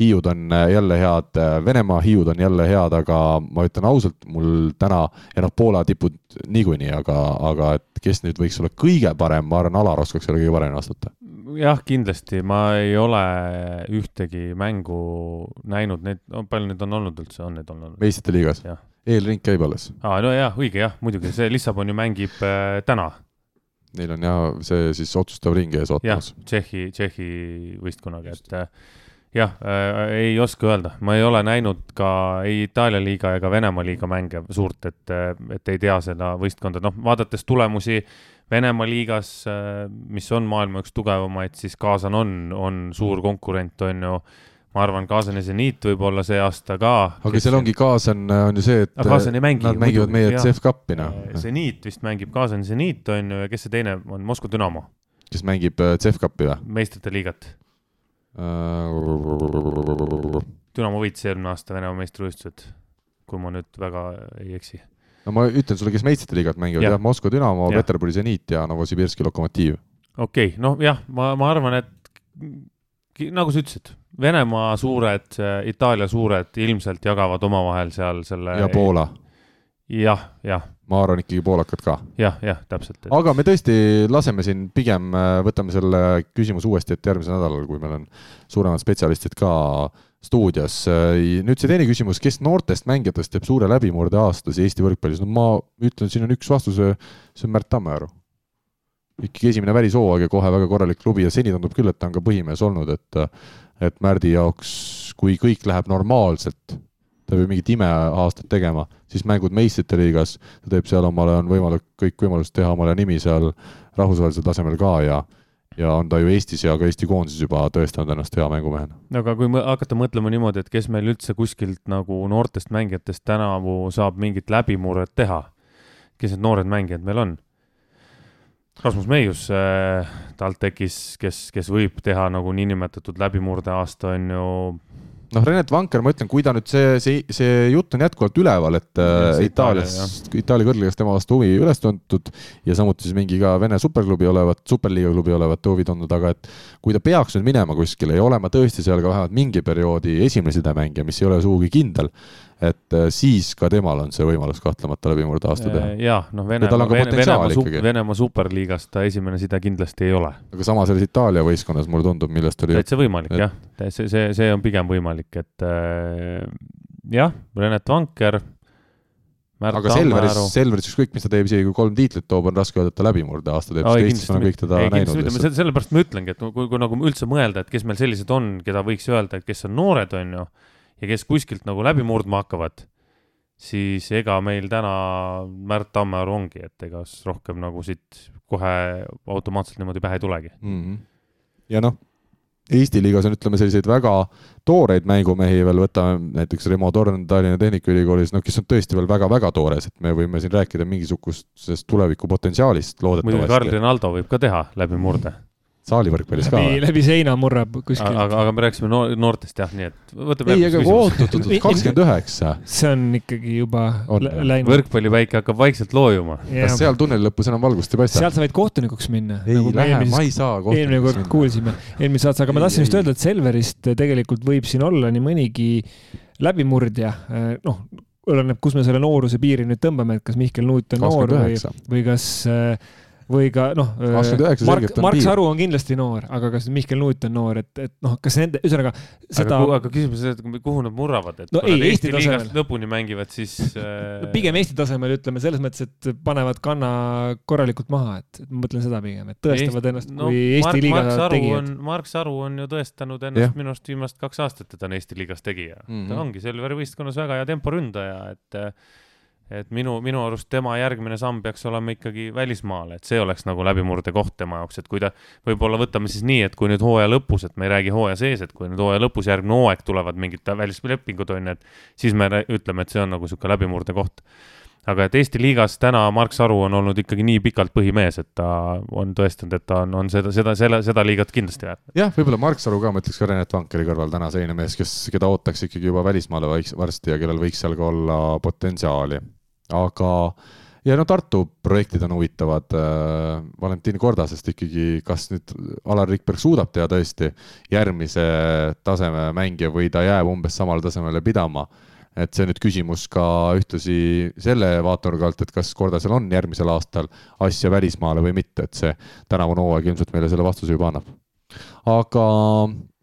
hiiud on jälle head, Venemaa hiiud on jälle head, aga ma ütlen ausalt, mul täna ja noh, Poola tipud niikuinii, aga, aga et kes nüüd võiks olla kõige parem, ma arvan, Alar oskaks selle kõige paremini vastata jah, kindlasti, ma ei ole ühtegi mängu näinud, neid, palju neid on olnud üldse, on neid olnud? meistrite liigas? eelring käib alles. aa, no jah, õige jah, muidugi, see Lissabon ju mängib äh, täna. Neil on jah, see siis otsustav ring ees ootamas. Tšehhi, Tšehhi võistkonnaga, et äh, jah äh,, ei oska öelda, ma ei ole näinud ka ei Itaalia liiga ega Venemaa liiga mänge suurt, et, et ei tea seda võistkonda, noh, vaadates tulemusi Venemaa liigas, äh, mis on maailma üks tugevamaid, siis Kaasan on, on suur konkurent, on ju. ma arvan, Kaasani seniit võib olla see aasta ka. aga seal ongi Kaasan äh, on ju see, et mängi, nad mängivad meie CEF Cupi noh. seniit vist mängib Kaasani seniit on ju ja kes see teine on, Moskva Dünamo. kes mängib CEF Cupi või? meistrite liigat. Dünamo võitis eelmine aasta Venemaa meistrivõistlused, kui ma nüüd väga ei eksi no ma ütlen sulle, kes meistrite liigat mängivad, jah ja,, Moskva Dünamo, Peterburi Zeniit ja Novosibirski Lokomotiiv. okei okay,, noh jah, ma, ma arvan, et nagu sa ütlesid, Venemaa suured, Itaalia suured ilmselt jagavad omavahel seal selle. ja Poola. Jah, jah. ma arvan ikkagi poolakad ka. jah, jah, täpselt et.... aga me tõesti laseme siin pigem, võtame selle küsimuse uuesti ette järgmisel nädalal, kui meil on suuremad spetsialistid ka stuudios. nüüd see teine küsimus, kes noortest mängijatest teeb suure läbimurde aastas Eesti võrkpallis, no ma ütlen, siin on üks vastus, see on Märt Tammearu. ikkagi esimene välishooaeg ja kohe väga korralik klubi ja seni tundub küll, et ta on ka põhimees olnud, et et Märdi jaoks, kui kõik läheb normaalselt, ta peab mingit imeaastat tegema, siis mängud meistrite liigas, ta teeb seal omale, on võimalik kõik võimalused teha omale nimi seal rahvusvahelisel tasemel ka ja ja on ta ju Eestis ja ka Eesti koondises juba tõestanud ennast hea mängumehena. no aga kui hakata mõtlema niimoodi, et kes meil üldse kuskilt nagu noortest mängijatest tänavu saab mingit läbimurret teha, kes need noored mängijad meil on? Rasmus Meius äh, TalTechis, kes, kes võib teha nagu niinimetatud läbimurdeaasta, on ju noh, Renet Vanker, ma ütlen, kui ta nüüd see, see, see jutt on jätkuvalt üleval, et äh, Itaalias, Itaalia kõrgliigas tema vastu huvi üles tuntud ja samuti siis mingi ka Vene superklubi olevat, superliiga klubi olevat huvi tundnud, aga et kui ta peaks nüüd minema kuskile ja olema tõesti seal ka vähemalt mingi perioodi esimene sidemängija, mis ei ole sugugi kindel, et äh, siis ka temal on see võimalus kahtlemata läbimurde aasta teha. Äh, jaa, noh, Venemaa, Venemaa, Venemaa superliigas ta esimene side kindlasti ei ole. aga sama selles Itaalia võistkonnas mulle tundub, millest oli täitsa võimalik et... jah, see, see, see on pigem võimalik, et äh, jah, Renet Vanker Märt aga Selveris, Selveris ükskõik, mis ta teeb, isegi kui kolm tiitlit toob, on raske öelda, et ta läbimurde aasta teeb, sest Eestis on kõik teda ei, näinud. sellepärast ma ütlengi, et kui, kui nagu üldse mõelda, et kes meil sellised on, keda võiks öelda, et kes on noored, on ju ja kes kuskilt nagu läbi murdma hakkavad, siis ega meil täna Märt Tammearu ongi, et ega rohkem nagu siit kohe automaatselt niimoodi pähe ei tulegi mm. -hmm. ja noh, Eesti liigas on, ütleme, selliseid väga tooreid mängumehi veel, võtame näiteks Remo Torn Tallinna Tehnikaülikoolis, noh, kes on tõesti veel väga-väga toores, et me võime siin rääkida mingisugusest tulevikupotentsiaalist loodetavasti. muidugi Karl Rinaldo võib ka teha läbimurde saalivõrkpallis ka. läbi seina murrab kuskil. aga, aga me rääkisime noor, noortest jah, nii et võtame. ei, aga oot-oot-oot, kakskümmend üheksa. see on ikkagi juba on, läinud. võrkpallipäike hakkab vaikselt loojuma. kas seal tunneli lõpus enam valgust ei paista? sealt sa võid kohtunikuks minna. ei nagu lähe, ma ei saa kohtunikuks eelmine kord minna. kuulsime, eelmises saates, aga ma tahtsin just öelda, et Selverist tegelikult võib siin olla nii mõnigi läbimurdja, noh oleneb, kus me selle nooruse piiri nüüd tõmbame, et kas Mihkel Nuut on 29. noor või, või kas äh, või ka noh, 29 Mark, Mark. Saru on kindlasti noor, aga kas Mihkel Nuut on noor, et, et noh, kas nende, ühesõnaga seda aga, küsimus on, et kuhu nad murravad, et No kui ei, nad Eesti Eesti liigast tasemel. lõpuni mängivad, siis äh, no, pigem Eesti tasemel ütleme selles mõttes, et panevad kanna korralikult maha, et ma mõtlen seda pigem, et tõestavad ennast no, kui Eesti Mark, liiga Mark tegijad on, Mark Saru on ju tõestanud ennast minu arust viimased kaks aastat, et ta on Eesti liigas tegija mm. Mhm. -hmm. ta ongi Selveri võistkonnas väga hea temporündaja, et et minu, minu arust tema järgmine samm peaks olema ikkagi välismaale, et see oleks nagu läbimurdekoht tema jaoks, et kui ta, võib-olla võtame siis nii, et kui nüüd hooaja lõpus, et me ei räägi hooaja sees, et kui nüüd hooaja lõpus järgmine hooaeg tulevad mingid välislepingud on ju, et siis me ütleme, et see on nagu niisugune läbimurdekoht aga et Eesti liigas täna Mark Saru on olnud ikkagi nii pikalt põhimees, et ta on tõestanud, et ta on, on seda, seda, selle, seda liigat kindlasti väärt. jah, võib-olla Mark Saru ka, ma ütleks ka Renet Vankeri kõrval täna selline mees, kes, keda ootaks ikkagi juba välismaale varsti ja kellel võiks seal ka olla potentsiaali. aga, ja no Tartu projektid on huvitavad äh,. Valentin Kordasest ikkagi, kas nüüd Alar Rikberg suudab teha tõesti järgmise taseme mängija või ta jääb umbes samale tasemele pidama et see nüüd küsimus ka ühtlasi selle vaatenurga alt, et kas Kordasel on järgmisel aastal asja välismaale või mitte, et see tänavune hooaeg ilmselt meile selle vastuse juba annab. aga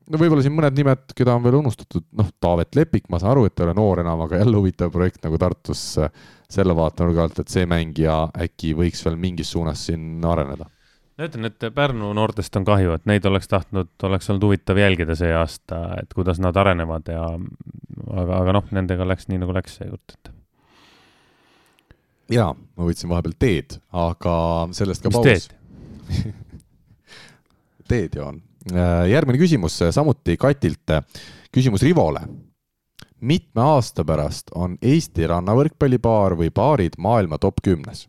no võib-olla siin mõned nimed, keda on veel unustatud, noh, Taavet Lepik, ma saan aru, et ei ole noor enam, aga jälle huvitav projekt nagu Tartus äh, selle vaatenurga alt, et see mängija äkki võiks veel mingis suunas siin areneda. ma ütlen, et Pärnu noortest on kahju, et neid oleks tahtnud, oleks olnud huvitav jälgida see aasta, et kuidas nad arenevad ja aga, aga noh, nendega läks nii nagu läks seekord, et jaa, ma võtsin vahepeal teed, aga sellest ka mis paus teed?. teed ju on. järgmine küsimus samuti Katilt, küsimus Rivole. Mitme aasta pärast on Eesti rannavõrkpallipaar või paarid maailma top kümnes?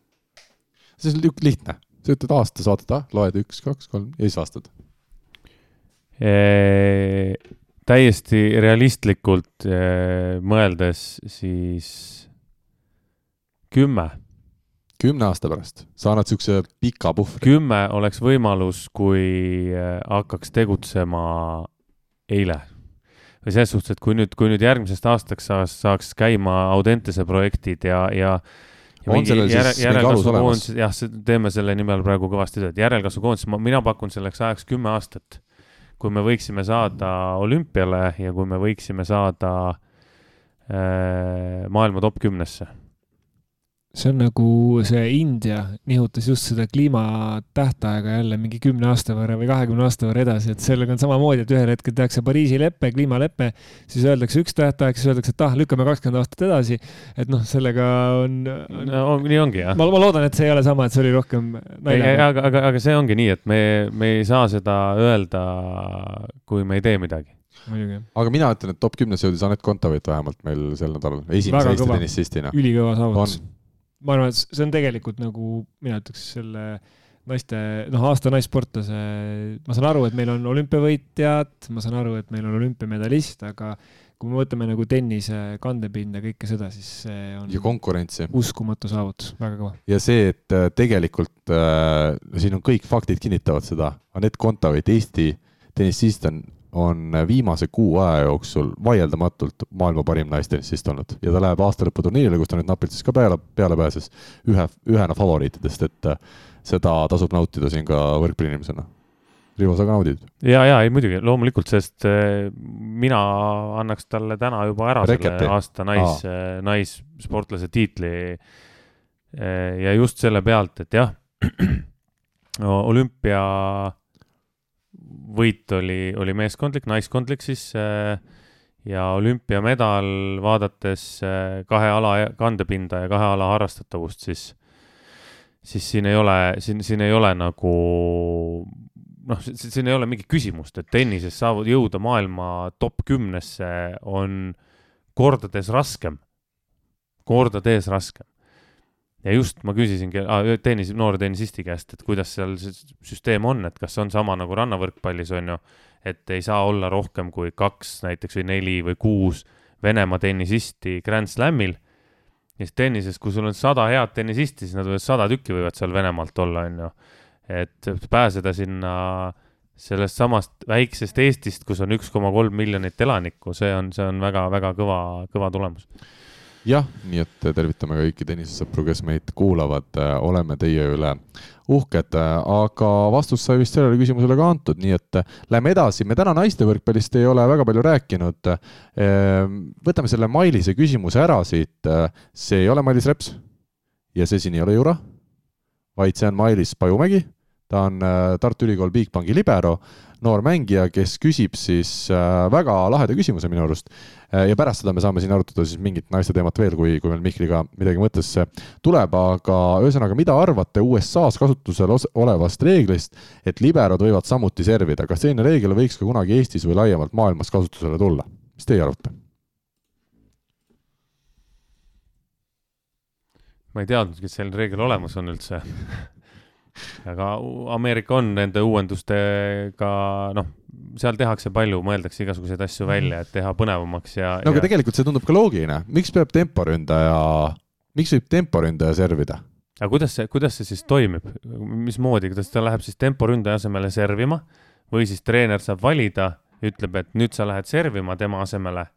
see on liht- lihtne, sa ütled aasta, saadad, ah, loed üks, kaks, kolm ja siis vastad. täiesti realistlikult eh, mõeldes siis kümme kümne aasta pärast, sa annad siukse pika puhvri. kümme oleks võimalus, kui hakkaks tegutsema eile. Või selles suhtes, et kui nüüd, kui nüüd järgmisest aastaks saaks, saaks käima Audentese projektid ja, ja ja On sellel siis mingi alus olemas? jah, teeme selle nimel praegu kõvasti tööd, järelkasvukoondis, mina pakun selleks ajaks kümme aastat. kui me võiksime saada olümpiale ja kui me võiksime saada äh, maailma top kümnesse see on nagu see India nihutas just seda kliimatähtaega jälle mingi kümne aasta võrra või kahekümne aasta võrra edasi, et sellega on samamoodi, et ühel hetkel tehakse Pariisi lepe, kliimalepe, siis öeldakse üks tähtaeg, siis öeldakse, et ah, lükkame kakskümmend aastat edasi. et noh, sellega on, on..., no,. nii ongi jah. ma, ma loodan, et see ei ole sama, et see oli rohkem ei, naljaga. aga, aga, aga see ongi nii, et me, me ei saa seda öelda, kui me ei tee midagi. muidugi, aga mina ütlen, et top kümnes jõudis Anett Kontaveit vähemalt meil sel nädalal, esimese Eesti tennisistina. ülikõva saavutus on.. Ma arvan, et see on tegelikult nagu, mina ütleks selle naiste, noh, aasta naissportlase, ma saan aru, et meil on olümpiavõitjad, ma saan aru, et meil on olümpiamedalist, aga kui me võtame nagu tennise kandepinda, kõike seda, siis see on ja konkurentsi. uskumatu saavutus, väga kõva. ja see, et äh, tegelikult äh, siin on kõik faktid kinnitavad seda, Anett Kontaveit, Eesti tennisist on, on viimase kuu aja jooksul vaieldamatult maailma parim naistennisist olnud ja ta läheb aastalõputurniirile, kus ta nüüd napilt siis ka peale, peale pääses ühe, ühena favoriitidest, et äh, seda tasub nautida siin ka võrkpalliinimesena. Rivo, sa ka naudid? ja, ja ei muidugi loomulikult, sest eh, mina annaks talle täna juba ära Reketi? selle aasta nais, naissportlase tiitli. ja just selle pealt, et jah, olümpia võit oli, oli meeskondlik, naiskondlik siis eh, ja olümpiamedal vaadates eh, kahe ala kandepinda ja kahe ala harrastatavust, siis siis siin ei ole, siin, siin ei ole nagu noh, siin ei ole mingit küsimust, et tennises saavad jõuda maailma top kümnesse on kordades raskem, kordades raskem. Ja just ma küsisingi ah, tennis, noore tennisisti käest, et kuidas seal see süsteem on, et kas on sama nagu rannavõrkpallis on ju, et ei saa olla rohkem kui kaks näiteks või neli või kuus Venemaa tennisisti Grand Slamil ja siis tennises, kui sul on sada head tennisisti, siis nad võivad sada tükki võivad seal Venemaalt olla, on ju. et pääseda sinna sellest samast väiksest Eestist, kus on üks koma kolm miljonit elanikku, see on, see on väga-väga kõva, kõva tulemus. Jah, nii et tervitame kõiki tennisesõpru, kes meid kuulavad, oleme teie üle uhked, aga vastus sai vist sellele küsimusele ka antud, nii et lähme edasi, me täna naiste võrkpallist ei ole väga palju rääkinud. võtame selle Mailise küsimuse ära siit, see ei ole Mailis Reps ja see siin ei ole Jura, vaid see on Mailis Pajumägi, ta on Tartu Ülikool Bigbanki libero noor mängija, kes küsib siis äh, väga laheda küsimuse minu arust. Äh, ja pärast seda me saame siin arutada siis mingit naiste teemat veel, kui, kui meil Mihkliga midagi mõttesse tuleb, aga ühesõnaga, mida arvate USA-s kasutusel olevast reeglist, et liberod võivad samuti servida, kas selline reegel võiks ka kunagi Eestis või laiemalt maailmas kasutusele tulla? mis teie arvate? ma ei teadnudki, et selline reegel olemas on üldse aga Ameerika on nende uuendustega, noh, seal tehakse palju, mõeldakse igasuguseid asju mhm. välja, et teha põnevamaks ja. no aga ja... tegelikult see tundub ka loogiline, miks peab temporündaja, miks võib temporündaja servida? aga kuidas see, kuidas see siis toimib, mismoodi, kuidas ta läheb siis temporündaja asemele servima või siis treener saab valida, ütleb, et nüüd sa lähed servima tema asemele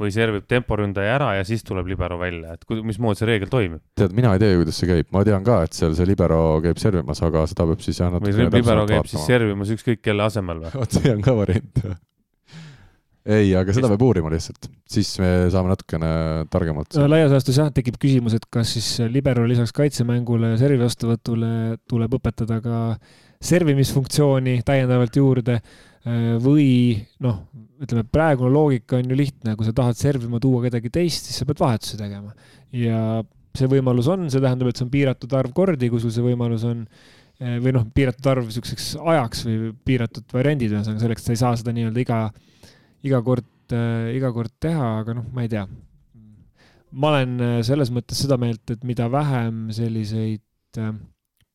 või servib temporündaja ära ja siis tuleb libero välja, et mismoodi see reegel toimib? tead, mina ei tea, kuidas see käib, ma tean ka, et seal see libero käib servimas, aga seda peab siis jah natuke või libero käib vaatama. siis servimas ükskõik kelle asemel või? vot see on ka variant ei, aga seda peab uurima lihtsalt, siis me saame natukene targemalt no,. laias laastus jah, tekib küsimus, et kas siis libero lisaks kaitsemängule ja servi vastuvõtule tuleb õpetada ka servimisfunktsiooni täiendavalt juurde Äh, või noh, ütleme praegune loogika on ju lihtne, kui sa tahad servima tuua kedagi teist, siis sa pead vahetusi tegema. ja see võimalus on, see tähendab, et see on piiratud arv kordi, kui sul see võimalus on äh, või noh, piiratud arv niisuguseks ajaks või piiratud variandid, ühesõnaga selleks, et sa ei saa seda nii-öelda iga, iga kord, äh, iga kord teha, aga noh, ma ei tea. ma olen selles mõttes seda meelt, et mida vähem selliseid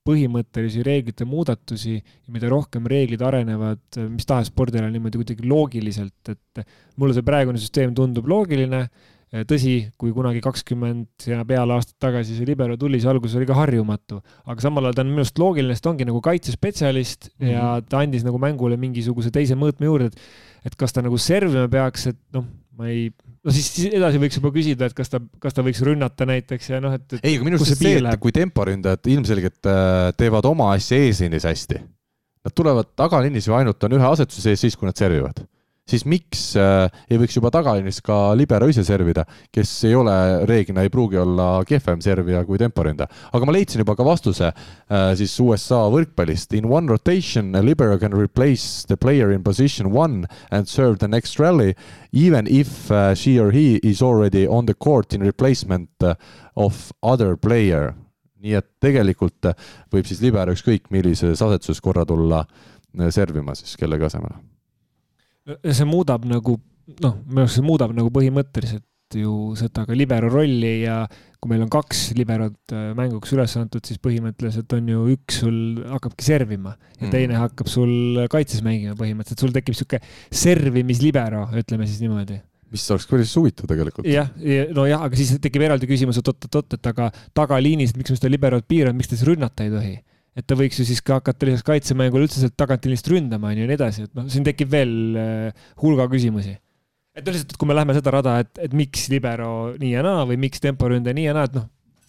põhimõttelisi reeglite muudatusi ja mida rohkem reeglid arenevad mis tahes spordialal niimoodi kuidagi loogiliselt, et mulle see praegune süsteem tundub loogiline. tõsi, kui kunagi kakskümmend ja peale aastat tagasi see libero tuli, see alguses oli ka harjumatu, aga samal ajal ta on minu arust loogiline, sest ta ongi nagu kaitsespetsialist mm -hmm. ja ta andis nagu mängule mingisuguse teise mõõtme juurde, et et kas ta nagu servima peaks, et noh, ma ei no siis, siis edasi võiks juba küsida, et kas ta, kas ta võiks rünnata näiteks ja noh, et, ei, aga minu arust see, et kui temporündajad ilmselgelt äh, teevad oma asja eesliinis hästi, nad tulevad tagaliinis ju ainult on ühe asetuse sees siis, kui nad servivad siis miks äh, ei võiks juba tagaliinis ka libero ise servida, kes ei ole, reeglina ei pruugi olla kehvem servija kui temporündaja. aga ma leidsin juba ka vastuse äh, siis USA võrkpallist. In one rotation, a libero can replace the player in position one and serve the next rally even if uh, she or he is already on the court in replacement of other player nii et tegelikult võib siis libero ükskõik millises asetuses korra tulla servima siis kellegi asemele see muudab nagu noh, minu arust see muudab nagu põhimõtteliselt ju seda ka libero rolli ja kui meil on kaks liberot äh, mänguks üles antud, siis põhimõtteliselt on ju üks sul hakkabki servima ja mm. teine hakkab sul kaitses mängima põhimõtteliselt, sul tekib sihuke servimislibero, ütleme siis niimoodi mis oleks päris huvitav tegelikult. jah, nojah, aga siis tekib eraldi küsimus, et oot-oot-oot, et aga tagaliinis, miks me seda liberot piirame, miks ta siis rünnata ei tohi? Et ta võiks ju siis ka hakata lisaks kaitsemängule üldse sealt tagantliinist ründama, on ju, ja nii edasi, et noh, siin tekib veel äh, hulga küsimusi. et no lihtsalt, et kui me läheme seda rada, et, et miks libero nii ja naa või miks temporündaja nii ja naa, et noh,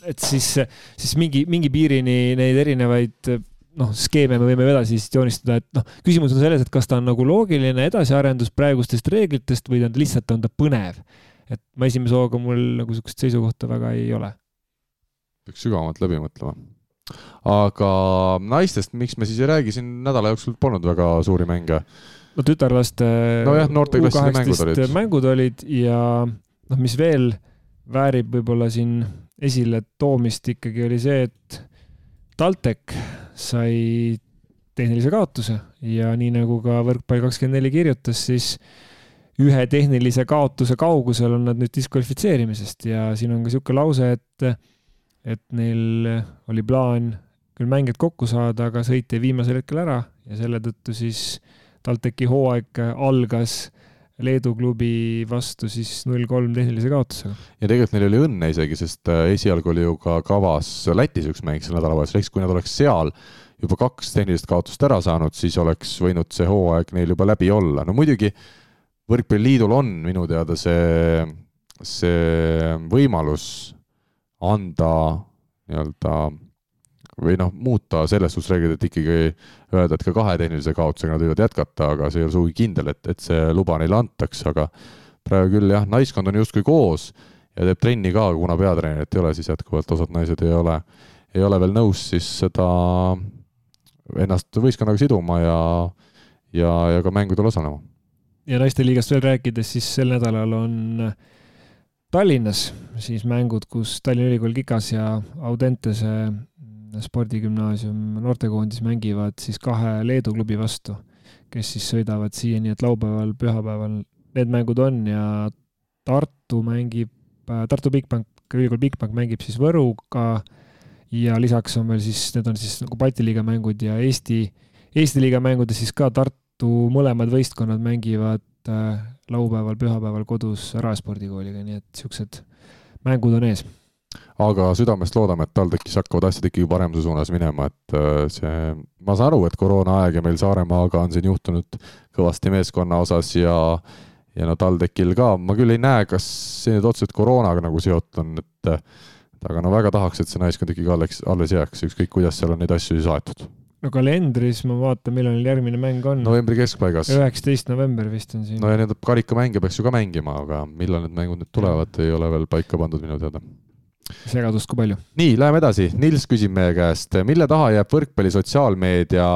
et siis, siis mingi, mingi piirini neid erinevaid noh, skeeme me võime edasi siis joonistada, et noh, küsimus on selles, et kas ta on nagu loogiline edasiarendus praegustest reeglitest või ta on lihtsalt, on ta põnev. et ma esimese hooga mul nagu sihukest seisukohta väga ei ole. peaks sügavamalt läbi mõtlema aga naistest, miks me siis ei räägi, siin nädala jooksul polnud väga suuri mänge. no tütarlaste nojah, noorteklasside mängud olid. mängud olid ja noh, mis veel väärib võib-olla siin esile toomist ikkagi oli see, et TalTech sai tehnilise kaotuse ja nii nagu ka Võrkpall kakskümmend neli kirjutas, siis ühe tehnilise kaotuse kaugusel on nad nüüd diskvalifitseerimisest ja siin on ka niisugune lause, et et neil oli plaan küll mängijad kokku saada, aga sõit jäi viimasel hetkel ära ja selle tõttu siis TalTechi hooaeg algas Leedu klubi vastu siis null kolm tehnilise kaotusega. ja tegelikult neil oli õnne isegi, sest äh, esialgu oli ju ka kavas Lätis üks mäng sel nädalavahetusel, eks kui nad oleks seal juba kaks tehnilist kaotust ära saanud, siis oleks võinud see hooaeg neil juba läbi olla. no muidugi Võrkpalliliidul on minu teada see see võimalus anda nii-öelda või noh, muuta selles suhtes reeglid, et ikkagi öelda, et ka kahe tehnilise kaotusega nad võivad jätkata, aga see ei ole sugugi kindel, et, et see luba neile antakse, aga praegu küll jah, naiskond on justkui koos ja teeb trenni ka, kuna peatreenerit ei ole, siis jätkuvalt osad naised ei ole, ei ole veel nõus siis seda ennast võistkonnaga siduma ja, ja, ja ka mängudel osalema. ja naisteliigast veel rääkides, siis sel nädalal on Tallinnas siis mängud, kus Tallinna Ülikool Kikas ja Audentese spordigümnaasium noortekoondis mängivad siis kahe Leedu klubi vastu, kes siis sõidavad siia, nii et laupäeval, pühapäeval need mängud on ja Tartu mängib, Tartu Bigbank, ülikool Bigbank mängib siis Võruga ja lisaks on veel siis, need on siis nagu Balti liiga mängud ja Eesti, Eesti liiga mängudes siis ka Tartu mõlemad võistkonnad mängivad äh, laupäeval, pühapäeval kodus Raespordi kooliga, nii et niisugused mängud on ees aga südamest loodame, et TalTechis hakkavad asjad ikkagi paremuse suunas minema, et äh, see, ma saan aru, et koroonaaeg ja meil Saaremaaga on siin juhtunud kõvasti meeskonna osas ja ja no TalTechil ka, ma küll ei näe, kas see nüüd otseselt koroonaga nagu seotud on, et aga no väga tahaks, et see naiskond ikkagi alles, alles jääks, ükskõik kuidas seal on neid asju siis aetud. No kalendris ma vaatan, millal neil järgmine mäng on. novembri keskpaigas. üheksateist november vist on siin. no ja need karikamänge peaks ju ka mängima, aga millal need mängud nüüd tulevad, ei ole veel paika pandud minu teada segadust kui palju. nii, läheme edasi. Nils küsib meie käest, mille taha jääb võrkpalli sotsiaalmeedia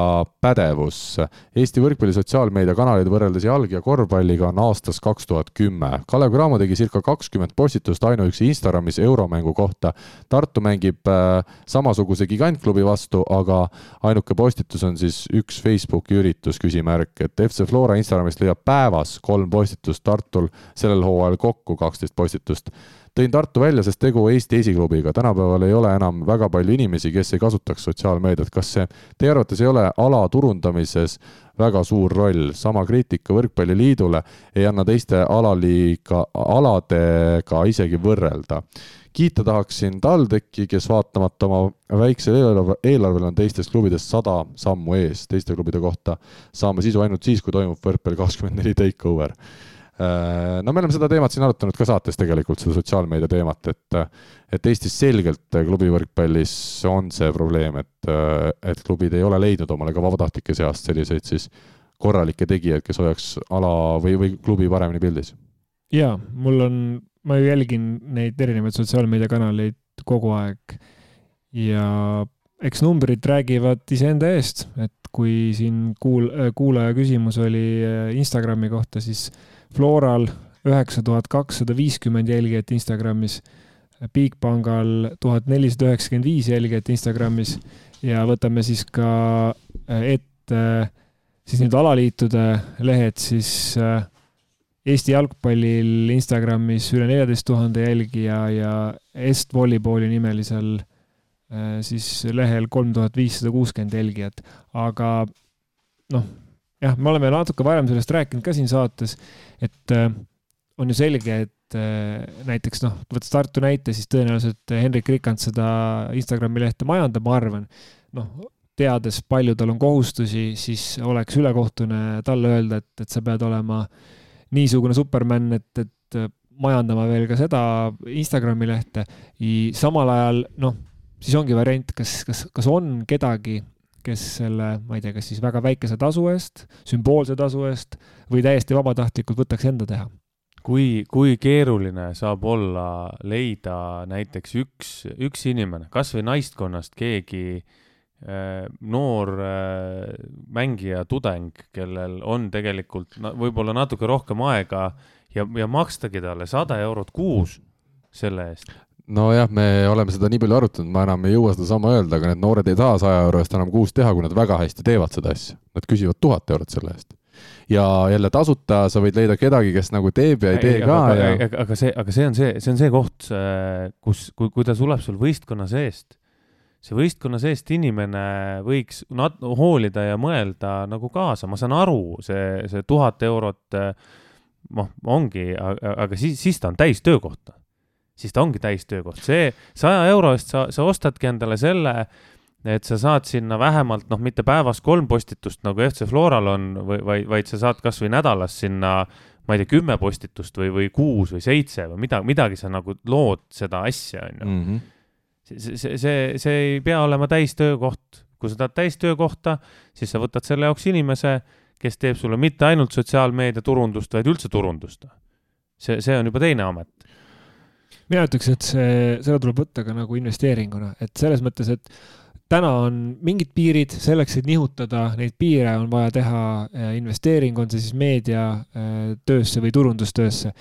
pädevus? Eesti võrkpalli sotsiaalmeedia kanalid võrreldes jalg- ja korvpalliga on aastast kaks tuhat kümme. Kalev Cramo tegi circa kakskümmend postitust ainuüksi Instagramis euromängu kohta. Tartu mängib äh, samasuguse gigantklubi vastu, aga ainuke postitus on siis üks Facebooki üritus, küsimärk, et FC Flora Instagramist leiab päevas kolm postitust, Tartul sellel hooajal kokku kaksteist postitust tõin Tartu välja, sest tegu Eesti esiklubiga, tänapäeval ei ole enam väga palju inimesi, kes ei kasutaks sotsiaalmeediat, kas see teie arvates ei ole ala turundamises väga suur roll, sama kriitika Võrkpalliliidule ei anna teiste alaliiga, aladega isegi võrrelda. kiita tahaksin TalTechi, kes vaatamata oma väiksele eelarve, eelarvele on teistest klubidest sada sammu ees, teiste klubide kohta saame sisu ainult siis, kui toimub võrkpalli kakskümmend neli take-over no me oleme seda teemat siin arutanud ka saates tegelikult, seda sotsiaalmeedia teemat, et et Eestis selgelt klubi võrkpallis on see probleem, et, et klubid ei ole leidnud omale ka vabatahtlike seast selliseid siis korralikke tegijaid, kes hoiaks ala või, või klubi paremini pildis. jaa, mul on, ma ju jälgin neid erinevaid sotsiaalmeediakanaleid kogu aeg ja eks numbrid räägivad iseenda eest, et kui siin kuul-, kuulaja küsimus oli Instagrami kohta, siis Floral üheksa tuhat kakssada viiskümmend jälgijat Instagramis, Bigpangal tuhat nelisada üheksakümmend viis jälgijat Instagramis ja võtame siis ka äh, ette siis nüüd alaliitude lehed, siis äh, Eesti jalgpallil Instagramis üle neljateist tuhande jälgija ja Est Volleyballi nimelisel siis lehel kolm tuhat viissada kuuskümmend jälgijat, aga noh jah, me oleme natuke varem sellest rääkinud ka siin saates, et äh, on ju selge, et äh, näiteks noh, võttes Tartu näite, siis tõenäoliselt Hendrik Rikand seda Instagrami lehte majandab, ma arvan. noh, teades, palju tal on kohustusi, siis oleks ülekohtune talle öelda, et, et sa pead olema niisugune superman, et, et majandama veel ka seda Instagrami lehte. samal ajal noh, siis ongi variant, kas, kas, kas on kedagi kes selle, ma ei tea, kas siis väga väikese tasu eest, sümboolse tasu eest või täiesti vabatahtlikult võtaks enda teha. Kui, kui keeruline saab olla leida näiteks üks, üks inimene, kasvõi naistkonnast keegi äh, noor äh, mängija, tudeng, kellel on tegelikult võib-olla natuke rohkem aega ja, ja makstagi talle sada eurot kuus selle eest nojah, me oleme seda nii palju arutanud, ma enam ei jõua sedasama öelda, aga need noored ei taha saja euro eest enam kuus teha, kui nad väga hästi teevad seda asja. Nad küsivad tuhat eurot selle eest. ja jälle tasuta sa võid leida kedagi, kes nagu teeb ja ei, tee ka aga, ja. aga, aga see, aga see on see, see on see koht, kus, kui, kui ta tuleb sul võistkonna seest, see võistkonna seest inimene võiks nat-, hoolida ja mõelda nagu kaasa, ma saan aru, see, see tuhat eurot, noh, ongi, aga siis, siis ta on täis töökohta siis ta ongi täistöökoht, see saja euro eest sa, sa ostadki endale selle et sa saad sinna vähemalt noh, mitte päevas kolm postitust nagu FC Floral on vaid, vaid sa saad kasvõi nädalas sinna ma ei tea, kümme postitust või, või kuus või seitse või midagi, midagi sa nagu lood seda asja, on ju. Mhm. see, see, see, see ei pea olema täistöökoht. kui sa tahad täistöökohta, siis sa võtad selle jaoks inimese, kes teeb sulle mitte ainult sotsiaalmeedia turundust, vaid üldse turundust. see, see on juba teine amet. Mina ütleks, et see, seda tuleb võtta ka nagu investeeringuna, et selles mõttes, et täna on mingid piirid, selleks, et nihutada neid piire, on vaja teha äh, investeering, on see siis meediatöösse äh, või turundustöösse.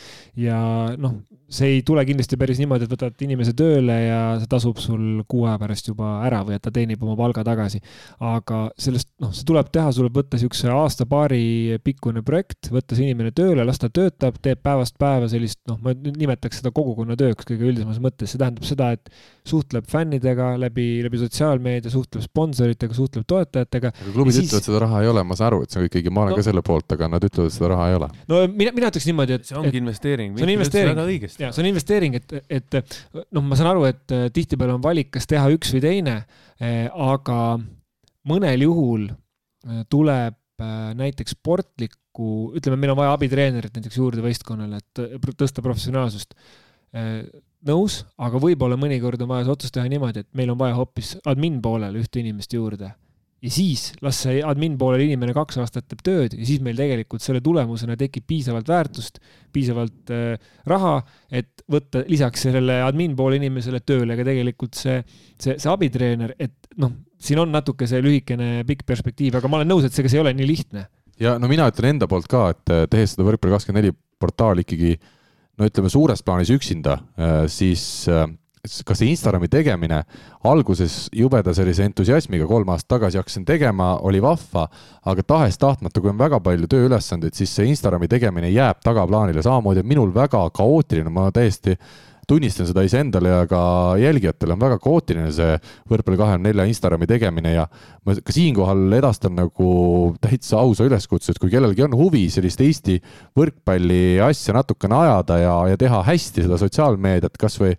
ja noh, see ei tule kindlasti päris niimoodi, et võtad inimese tööle ja see tasub sul kuu aja pärast juba ära või et ta teenib oma palga tagasi. aga sellest, noh, see tuleb teha, tuleb võtta niisuguse aasta-paari pikkune projekt, võtta see inimene tööle, las ta töötab, teeb päevast päeva sellist, noh, ma nimetaks seda kogukonnatööks kõige üldisemas mõttes, see tähendab seda, et suhtleb fännidega läbi, läbi sotsiaalmeedia, suhtleb sponsoritega, suhtleb toetajatega. aga klubid siis... ütlevad, seda raha ei ole, ma saan aru, et see on ikkagi, ma olen no. ka selle poolt, aga nad ütlevad, seda raha ei ole. no mina, mina ütleks niimoodi, et see ongi et, investeering. see on investeering ja see on investeering, et, et noh, ma saan aru, et äh, tihtipeale on valik, kas teha üks või teine, äh, aga mõnel juhul äh, tuleb näiteks sportlikku, ütleme, meil on vaja abitreenerit näiteks juurde võistkonnale, et tõsta professionaalsust. nõus, aga võib-olla mõnikord on vaja see otsus teha niimoodi, et meil on vaja hoopis admin poolele ühte inimest juurde ja siis las see admin poolel inimene kaks aastat teeb tööd ja siis meil tegelikult selle tulemusena tekib piisavalt väärtust, piisavalt äh, raha, et võtta lisaks sellele admin poole inimesele tööle ka tegelikult see, see, see abitreener, et noh, siin on natuke see lühikene pikk perspektiiv, aga ma olen nõus, et see, see ei ole nii lihtne. ja no mina ütlen enda poolt ka, et äh, tehes seda Võrkpalli kakskümmend neli portaali ikkagi no ütleme, suures plaanis üksinda, äh, siis äh, kas see Instagrami tegemine alguses jubeda sellise entusiasmiga kolm aastat tagasi hakkasin tegema, oli vahva, aga tahes-tahtmata, kui on väga palju tööülesandeid, siis see Instagrami tegemine jääb tagaplaanile, samamoodi on minul väga kaootiline, ma täiesti tunnistan seda iseendale ja ka jälgijatele, on väga kaootiline see võrkpalli kahekümne nelja Instagrami tegemine ja ma ka siinkohal edastan nagu täitsa ausa üleskutse, et kui kellelgi on huvi sellist Eesti võrkpalli asja natukene ajada ja, ja teha hästi seda sotsiaalmeediat, kasvõi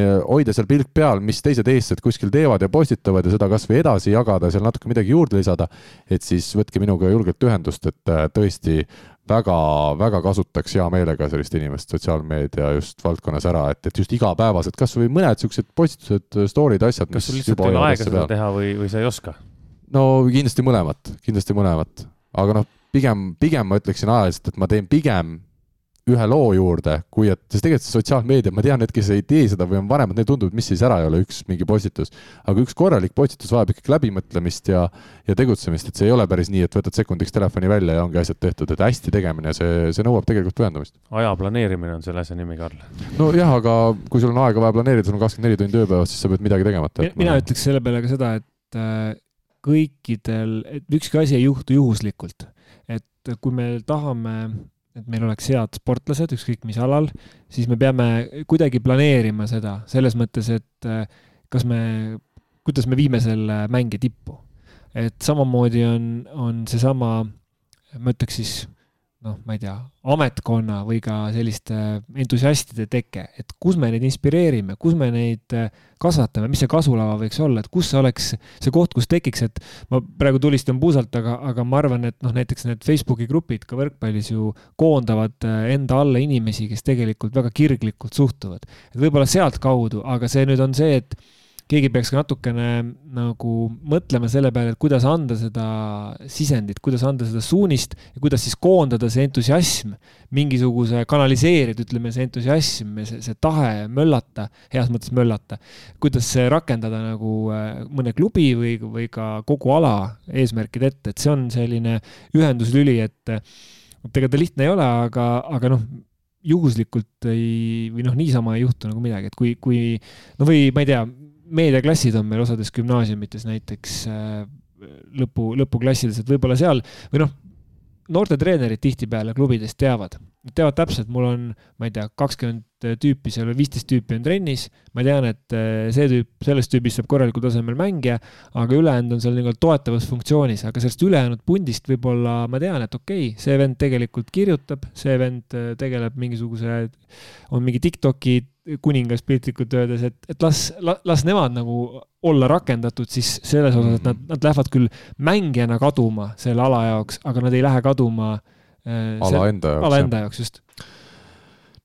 hoida seal pilk peal, mis teised eestlased kuskil teevad ja postitavad ja seda kasvõi edasi jagada, seal natuke midagi juurde lisada, et siis võtke minuga julgelt ühendust, et äh, tõesti väga-väga kasutaks hea meelega sellist inimest sotsiaalmeedia just valdkonnas ära, et, et just igapäevased, kasvõi mõned siuksed postitused, story'd, asjad. kas sul lihtsalt ei ole aega seda teha või, või sa ei oska? no kindlasti mõlemat, kindlasti mõlemat, aga noh, pigem, pigem ma ütleksin ajaliselt, et ma teen pigem ühe loo juurde, kui et, sest tegelikult see sotsiaalmeedia, ma tean, need, kes ei tee seda või on vanemad, neile tundub, et mis siis ära ei ole üks mingi postitus. aga üks korralik postitus vajab ikkagi läbimõtlemist ja, ja tegutsemist, et see ei ole päris nii, et võtad sekundiks telefoni välja ja ongi asjad tehtud, et hästi tegemine, see, see nõuab tegelikult pühendumist. aja planeerimine on selle asja nimi, Karl. nojah, aga kui sul on aega vaja planeerida, sul on kakskümmend neli tundi ööpäevas, siis sa pead midagi tegemata jätma. mina ütleks selle peale ka seda, et äh, kõikidel, et ükski asi ei juhtu juhuslikult. et kui me tahame et meil oleks head sportlased, ükskõik mis alal, siis me peame kuidagi planeerima seda selles mõttes, et äh, kas me, kuidas me viime selle mängi tippu. et samamoodi on, on seesama, ma ütleks siis noh, ma ei tea, ametkonna või ka selliste entusiastide teke, et kus me neid inspireerime, kus me neid äh, kasvatame, mis see kasulava võiks olla, et kus see oleks see koht, kus tekiks, et ma praegu tulistan puusalt, aga, aga ma arvan, et noh, näiteks need Facebooki grupid ka võrkpallis ju koondavad äh, enda alla inimesi, kes tegelikult väga kirglikult suhtuvad. et võib-olla sealtkaudu, aga see nüüd on see, et keegi peaks ka natukene nagu mõtlema selle peale, et kuidas anda seda sisendit, kuidas anda seda suunist ja kuidas siis koondada see entusiasm, mingisuguse kanaliseerida, ütleme, see entusiasm, see, see tahe möllata, heas mõttes möllata, kuidas see rakendada nagu äh, mõne klubi või, või ka kogu ala eesmärkide ette, et see on selline ühenduslüli, et ega ta lihtne ei ole, aga, aga noh, juhuslikult ei, või noh, niisama ei juhtu nagu midagi, et kui, kui no või ma ei tea, meediaklassid on meil osades gümnaasiumites näiteks äh, lõpu, lõpuklassides, et võib-olla seal või noh, noortetreenerid tihtipeale klubides teavad, teavad täpselt, mul on, ma ei tea, kakskümmend tüüpi seal või viisteist tüüpi on trennis. ma tean, et äh, see tüüp, sellest tüübist saab korralikul tasemel mängija, aga ülejäänud on seal nii-öelda toetavas funktsioonis, aga sellest ülejäänud pundist võib-olla ma tean, et okei okay,, see vend tegelikult kirjutab, see vend äh, tegeleb mingisuguse, on mingi Tiktoki kuningas piltlikult öeldes, et, et las, las nemad nagu olla rakendatud siis selles osas, et nad, mhm. nad lähevad küll mängijana kaduma selle ala jaoks, aga nad ei lähe kaduma äh, ala enda jaoks. ala enda jaoks, just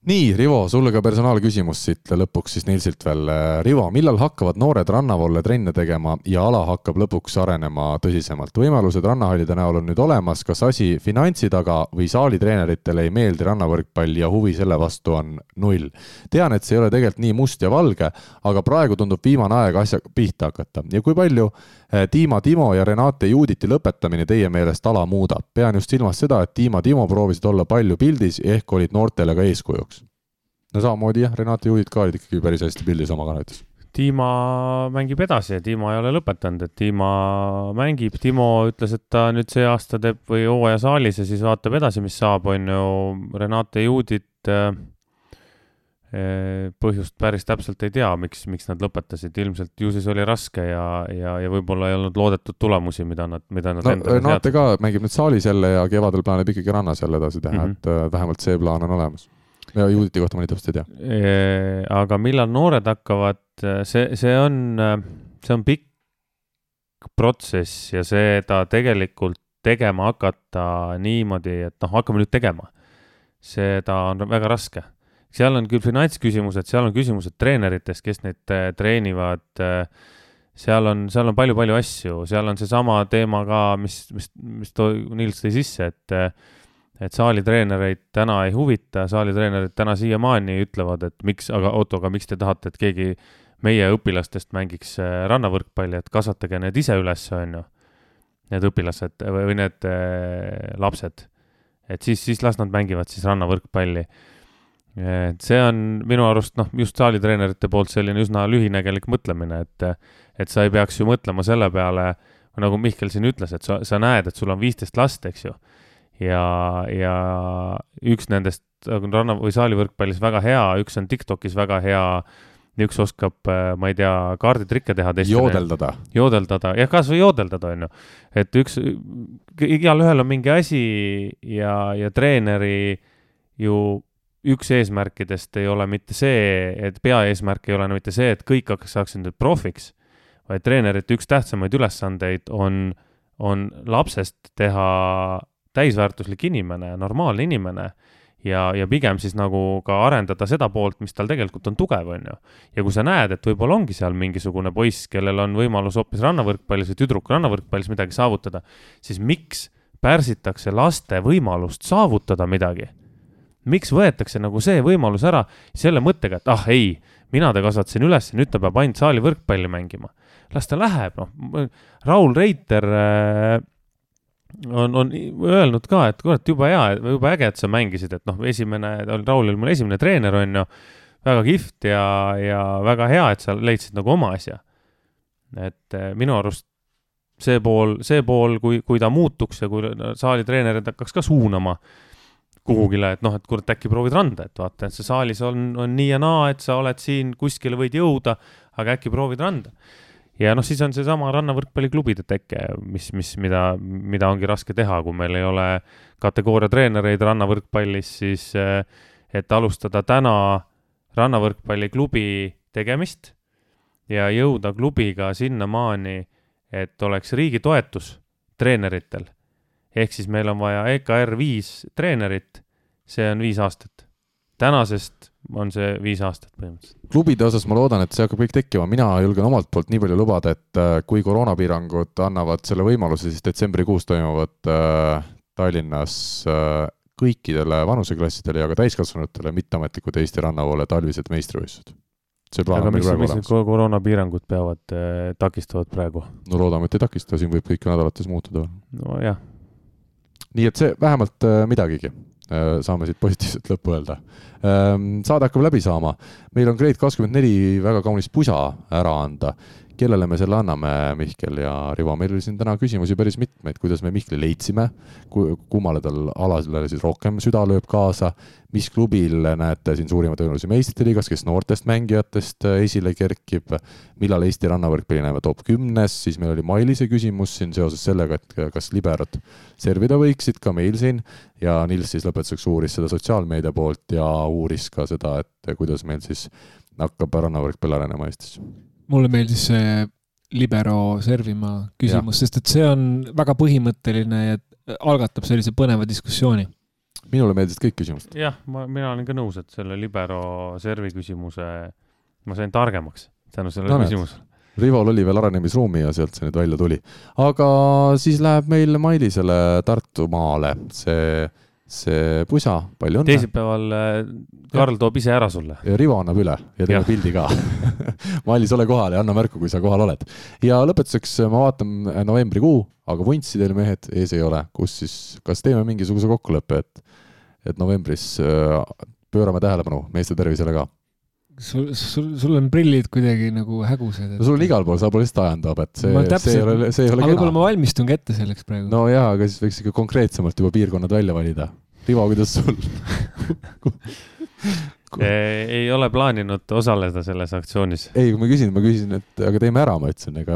nii, Rivo, sulle ka personaalküsimus siit lõpuks siis Nilsilt veel. Rivo, millal hakkavad noored rannavolle trenne tegema ja ala hakkab lõpuks arenema tõsisemalt? võimalused rannahallide näol on nüüd olemas, kas asi finantsi taga või saalitreeneritele ei meeldi rannavõrkpall ja huvi selle vastu on null? tean, et see ei ole tegelikult nii must ja valge, aga praegu tundub viimane aeg asjaga pihta hakata ja kui palju Dima Timo ja Renate Juuditi lõpetamine teie meelest ala muudab? pean just silmas seda, et Dima Timo proovisid olla palju pildis ja ehk olid noortele ka eeskujuks no samamoodi jah, Renate juhid ka olid ikkagi päris hästi pildis oma kanalis. Dima mängib edasi ja Dima ei ole lõpetanud, et Dima mängib, Timo ütles, et ta nüüd see aasta teeb või hooaja saalis ja siis vaatab edasi, mis saab, on ju, Renate juudid äh, põhjust päris täpselt ei tea, miks, miks nad lõpetasid, ilmselt ju siis oli raske ja, ja, ja võib-olla ei olnud loodetud tulemusi, mida nad, mida nad no, endale Renate ka mängib nüüd saalis jälle ja kevadel plaanib ikkagi rannas jälle edasi teha mm, -hmm. et äh, vähemalt see plaan on olemas ja Juditi kohta ma nii täpselt ei tea. aga millal noored hakkavad, see, see on, see on pikk protsess ja seda tegelikult tegema hakata niimoodi, et noh, hakkame nüüd tegema. seda on väga raske. Seal on küll finantsküsimused, seal on küsimused treeneritest, kes neid äh, treenivad. Äh, seal on, seal on palju-palju asju, seal on seesama teema ka, mis, mis, mis Nils tõi sisse, et äh, et saalitreenereid täna ei huvita, saalitreenerid täna siiamaani ütlevad, et miks, aga oot, aga miks te tahate, et keegi meie õpilastest mängiks rannavõrkpalli, et kasvatage need ise üles, on ju. Need õpilased või need lapsed. et siis, siis las nad mängivad siis rannavõrkpalli. Et see on minu arust noh, just saalitreenerite poolt selline üsna lühinägelik mõtlemine, et, et sa ei peaks ju mõtlema selle peale, nagu Mihkel siin ütles, et sa, sa näed, et sul on viisteist last, eks ju ja, ja üks nendest on ranna- või saalivõrkpallis väga hea, üks on Tiktokis väga hea, üks oskab, ma ei tea, kaarditrikke teha. joodeldada. joodeldada, jah, kasvõi joodeldada, on ju. et üks, igalühel on mingi asi ja, ja treeneri ju üks eesmärkidest ei ole mitte see, et peaeesmärk ei ole mitte see, et kõik saaksid nüüd profiks, vaid treenerite üks tähtsamaid ülesandeid on, on lapsest teha täisväärtuslik inimene, normaalne inimene ja, ja pigem siis nagu ka arendada seda poolt, mis tal tegelikult on tugev, on ju. ja kui sa näed, et võib-olla ongi seal mingisugune poiss, kellel on võimalus hoopis rannavõrkpallis või tüdruk rannavõrkpallis midagi saavutada, siis miks pärsitakse laste võimalust saavutada midagi? Miks võetakse nagu see võimalus ära selle mõttega, et ah ei, mina ta kasvatasin üles, nüüd ta peab ainult saali võrkpalli mängima. las ta läheb, noh, Raul Reiter äh, on, on öelnud ka, et kurat, jube hea, jube äge, et sa mängisid, et noh, esimene, Raul oli mul esimene treener, on ju, väga kihvt ja, ja väga hea, et sa leidsid nagu oma asja. et eh, minu arust see pool, see pool, kui, kui ta muutuks ja kui saalitreenerid hakkaks ka suunama kuhugile, et noh, et kurat, äkki proovid randa, et vaata, et see saalis on, on nii ja naa, et sa oled siin, kuskile võid jõuda, aga äkki proovid randa ja noh, siis on seesama rannavõrkpalliklubide teke, mis, mis, mida, mida ongi raske teha, kui meil ei ole kategooria treenereid rannavõrkpallis, siis eh, et alustada täna rannavõrkpalliklubi tegemist ja jõuda klubiga sinnamaani, et oleks riigi toetus treeneritel. Ehk siis meil on vaja EKR viis treenerit, see on viis aastat. tänasest on see viis aastat põhimõtteliselt. klubide osas ma loodan, et see hakkab kõik tekkima, mina julgen omalt poolt nii palju lubada, et äh, kui koroonapiirangud annavad selle võimaluse, siis detsembrikuus toimuvad äh, Tallinnas äh, kõikidele vanuseklassidele ja ka täiskasvanutele mitteametlikud Eesti rannavoole talvised meistrivõistlused. see plaan aga on meil praegu olemas. koroonapiirangud peavad äh,, takistavad praegu? no loodame, et ei takista, siin võib kõik nädalates muutuda. nojah. Nii et see vähemalt äh, midagigi Äh, saame siit positiivset lõppu öelda. Ähm, saade hakkab läbi saama, meil on Grade kakskümmend neli väga kaunis pusa ära anda. Kellele me selle anname, Mihkel ja Rivo, meil oli siin täna küsimusi päris mitmeid, kuidas me Mihkli leidsime, kummale tal alale siis rohkem süda lööb kaasa, mis klubil näete siin suurima tõenäosusega meistrite liigas, kes noortest mängijatest esile kerkib, millal Eesti rannavõrkpalli näeme top kümnes, siis meil oli Mailise küsimus siin seoses sellega, et kas liberod servida võiksid ka meil siin. Ja Nils siis lõpetuseks uuris seda sotsiaalmeedia poolt ja uuris ka seda, et kuidas meil siis hakkab rannavõrkpall arenema Eestis mulle meeldis see libero servima küsimus, sest et see on väga põhimõtteline ja algatab sellise põneva diskussiooni. minule meeldisid kõik küsimused. jah, ma, mina olen ka nõus, et selle libero servi küsimuse, ma sain targemaks tänu sellele no, küsimusele. Rivol oli veel arenemisruumi ja sealt see nüüd välja tuli. aga siis läheb meil Mailisele Tartumaale see see pusa, palju õnne. teisipäeval äh, Karl toob ise ära sulle. ja Rivo annab üle ja teeme pildi ka Mailis, ole kohal ja anna märku, kui sa kohal oled. ja lõpetuseks ma vaatan äh, novembrikuu, aga vuntsi teil mehed ees ei ole, kus siis, kas teeme mingisuguse kokkuleppe, et, et novembris äh, pöörame tähelepanu meeste tervisele ka? Sul, sul, sul on prillid kuidagi nagu hägused et.... no sul on igal pool, sa pole lihtsalt ajanud, et see, see ei ole, see ei ole kena. võib-olla ma valmistungi ette selleks praegu. no jaa, aga siis võiks ikka konkreetsemalt juba piirkonnad välja valida. Rivo, kuidas sul ei ole plaaninud osaleda selles aktsioonis. ei, kui ma küsin, ma küsisin, et aga teeme ära, ma ütlesin, ega,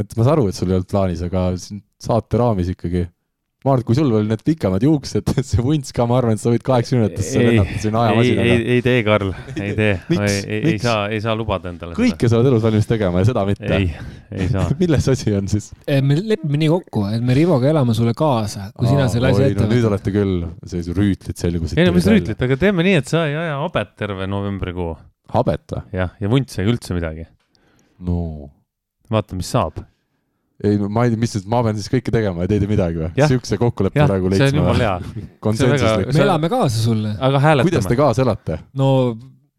et ma saan aru, et sul ei olnud plaanis, aga siin saate raamis ikkagi ma arvan, et kui sul veel need pikemad juuksed, see vunts ka, ma arvan, et sa võid kaheksakümnendatesse lennata sinna ajamasinaga. ei, ei tee, Karl, ei tee. ei, ei saa, ei saa lubada endale kõike seda. sa oled elus valmis tegema ja seda mitte? ei, ei saa milles asi on siis? me lepime nii kokku, et me Rivoga elame sulle kaasa, kui Aa, sina selle asja ette võtad. nüüd olete küll, sellised rüütlid selgusid. ei no mis rüütlid, aga teeme nii, et sa ei aja habet terve novembrikuu. habet või? jah, ja vunt sai üldse midagi. no. vaata, mis saab ei, ma ei tea, mis, ma pean siis kõike tegema ja te ei tee midagi või? Siukse kokkuleppe praegu leidsime. see on jumala hea. konsensuslik. me elame kaasa sulle. aga hääletame. kuidas te kaasa elate? no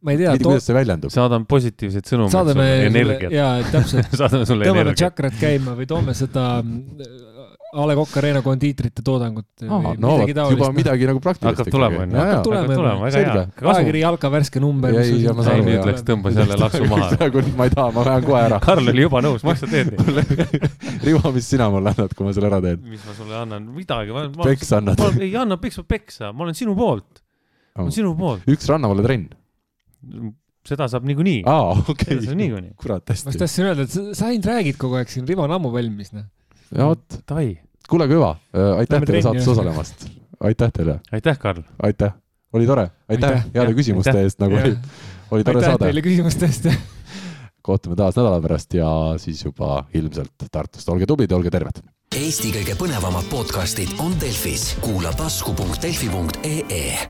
ma ei tea. kuidas see väljendub? saadan positiivseid sõnumeid sulle, energiat. jaa, täpselt saadame sulle energiat. tõmbame tšakrat käima või toome seda A Le Coq Arena kondiitrite toodangut. no vot, juba midagi nagu praktilist. hakkab tulema, onju. hakkab tulema, väga hea. ajakiri Jalka värske number. ei, ma saan aru. nüüd läks, tõmbas jälle laksu maha. ma ei taha, ma lähen kohe ära. Karl oli juba nõus, mis sa teed nii? Rivo, mis sina mulle annad, kui ma selle ära teen? mis ma sulle annan, midagi. peksa annad? ei anna peksa, peksa, ma olen sinu poolt. ma olen sinu poolt. üks rannavalla trenn seda saab niikuinii. aa, okei. seda saab niikuinii. kurat, hästi. ma just tahtsin öelda, et sa ainult räägid kogu aeg siin, Rivo on ammu valmis, noh. Ja vot. kuule, hüva, äh, aitäh teile saates osalemast. aitäh teile. aitäh, Karl. aitäh, oli tore, aitäh heade küsimuste eest, nagu oli, oli tore saade. aitäh teile küsimuste eest kohtume taas nädala pärast ja siis juba ilmselt Tartust, olge tublid ja olge terved. Eesti kõige põnevamad podcastid on Delfis, kuula tasku.delfi.ee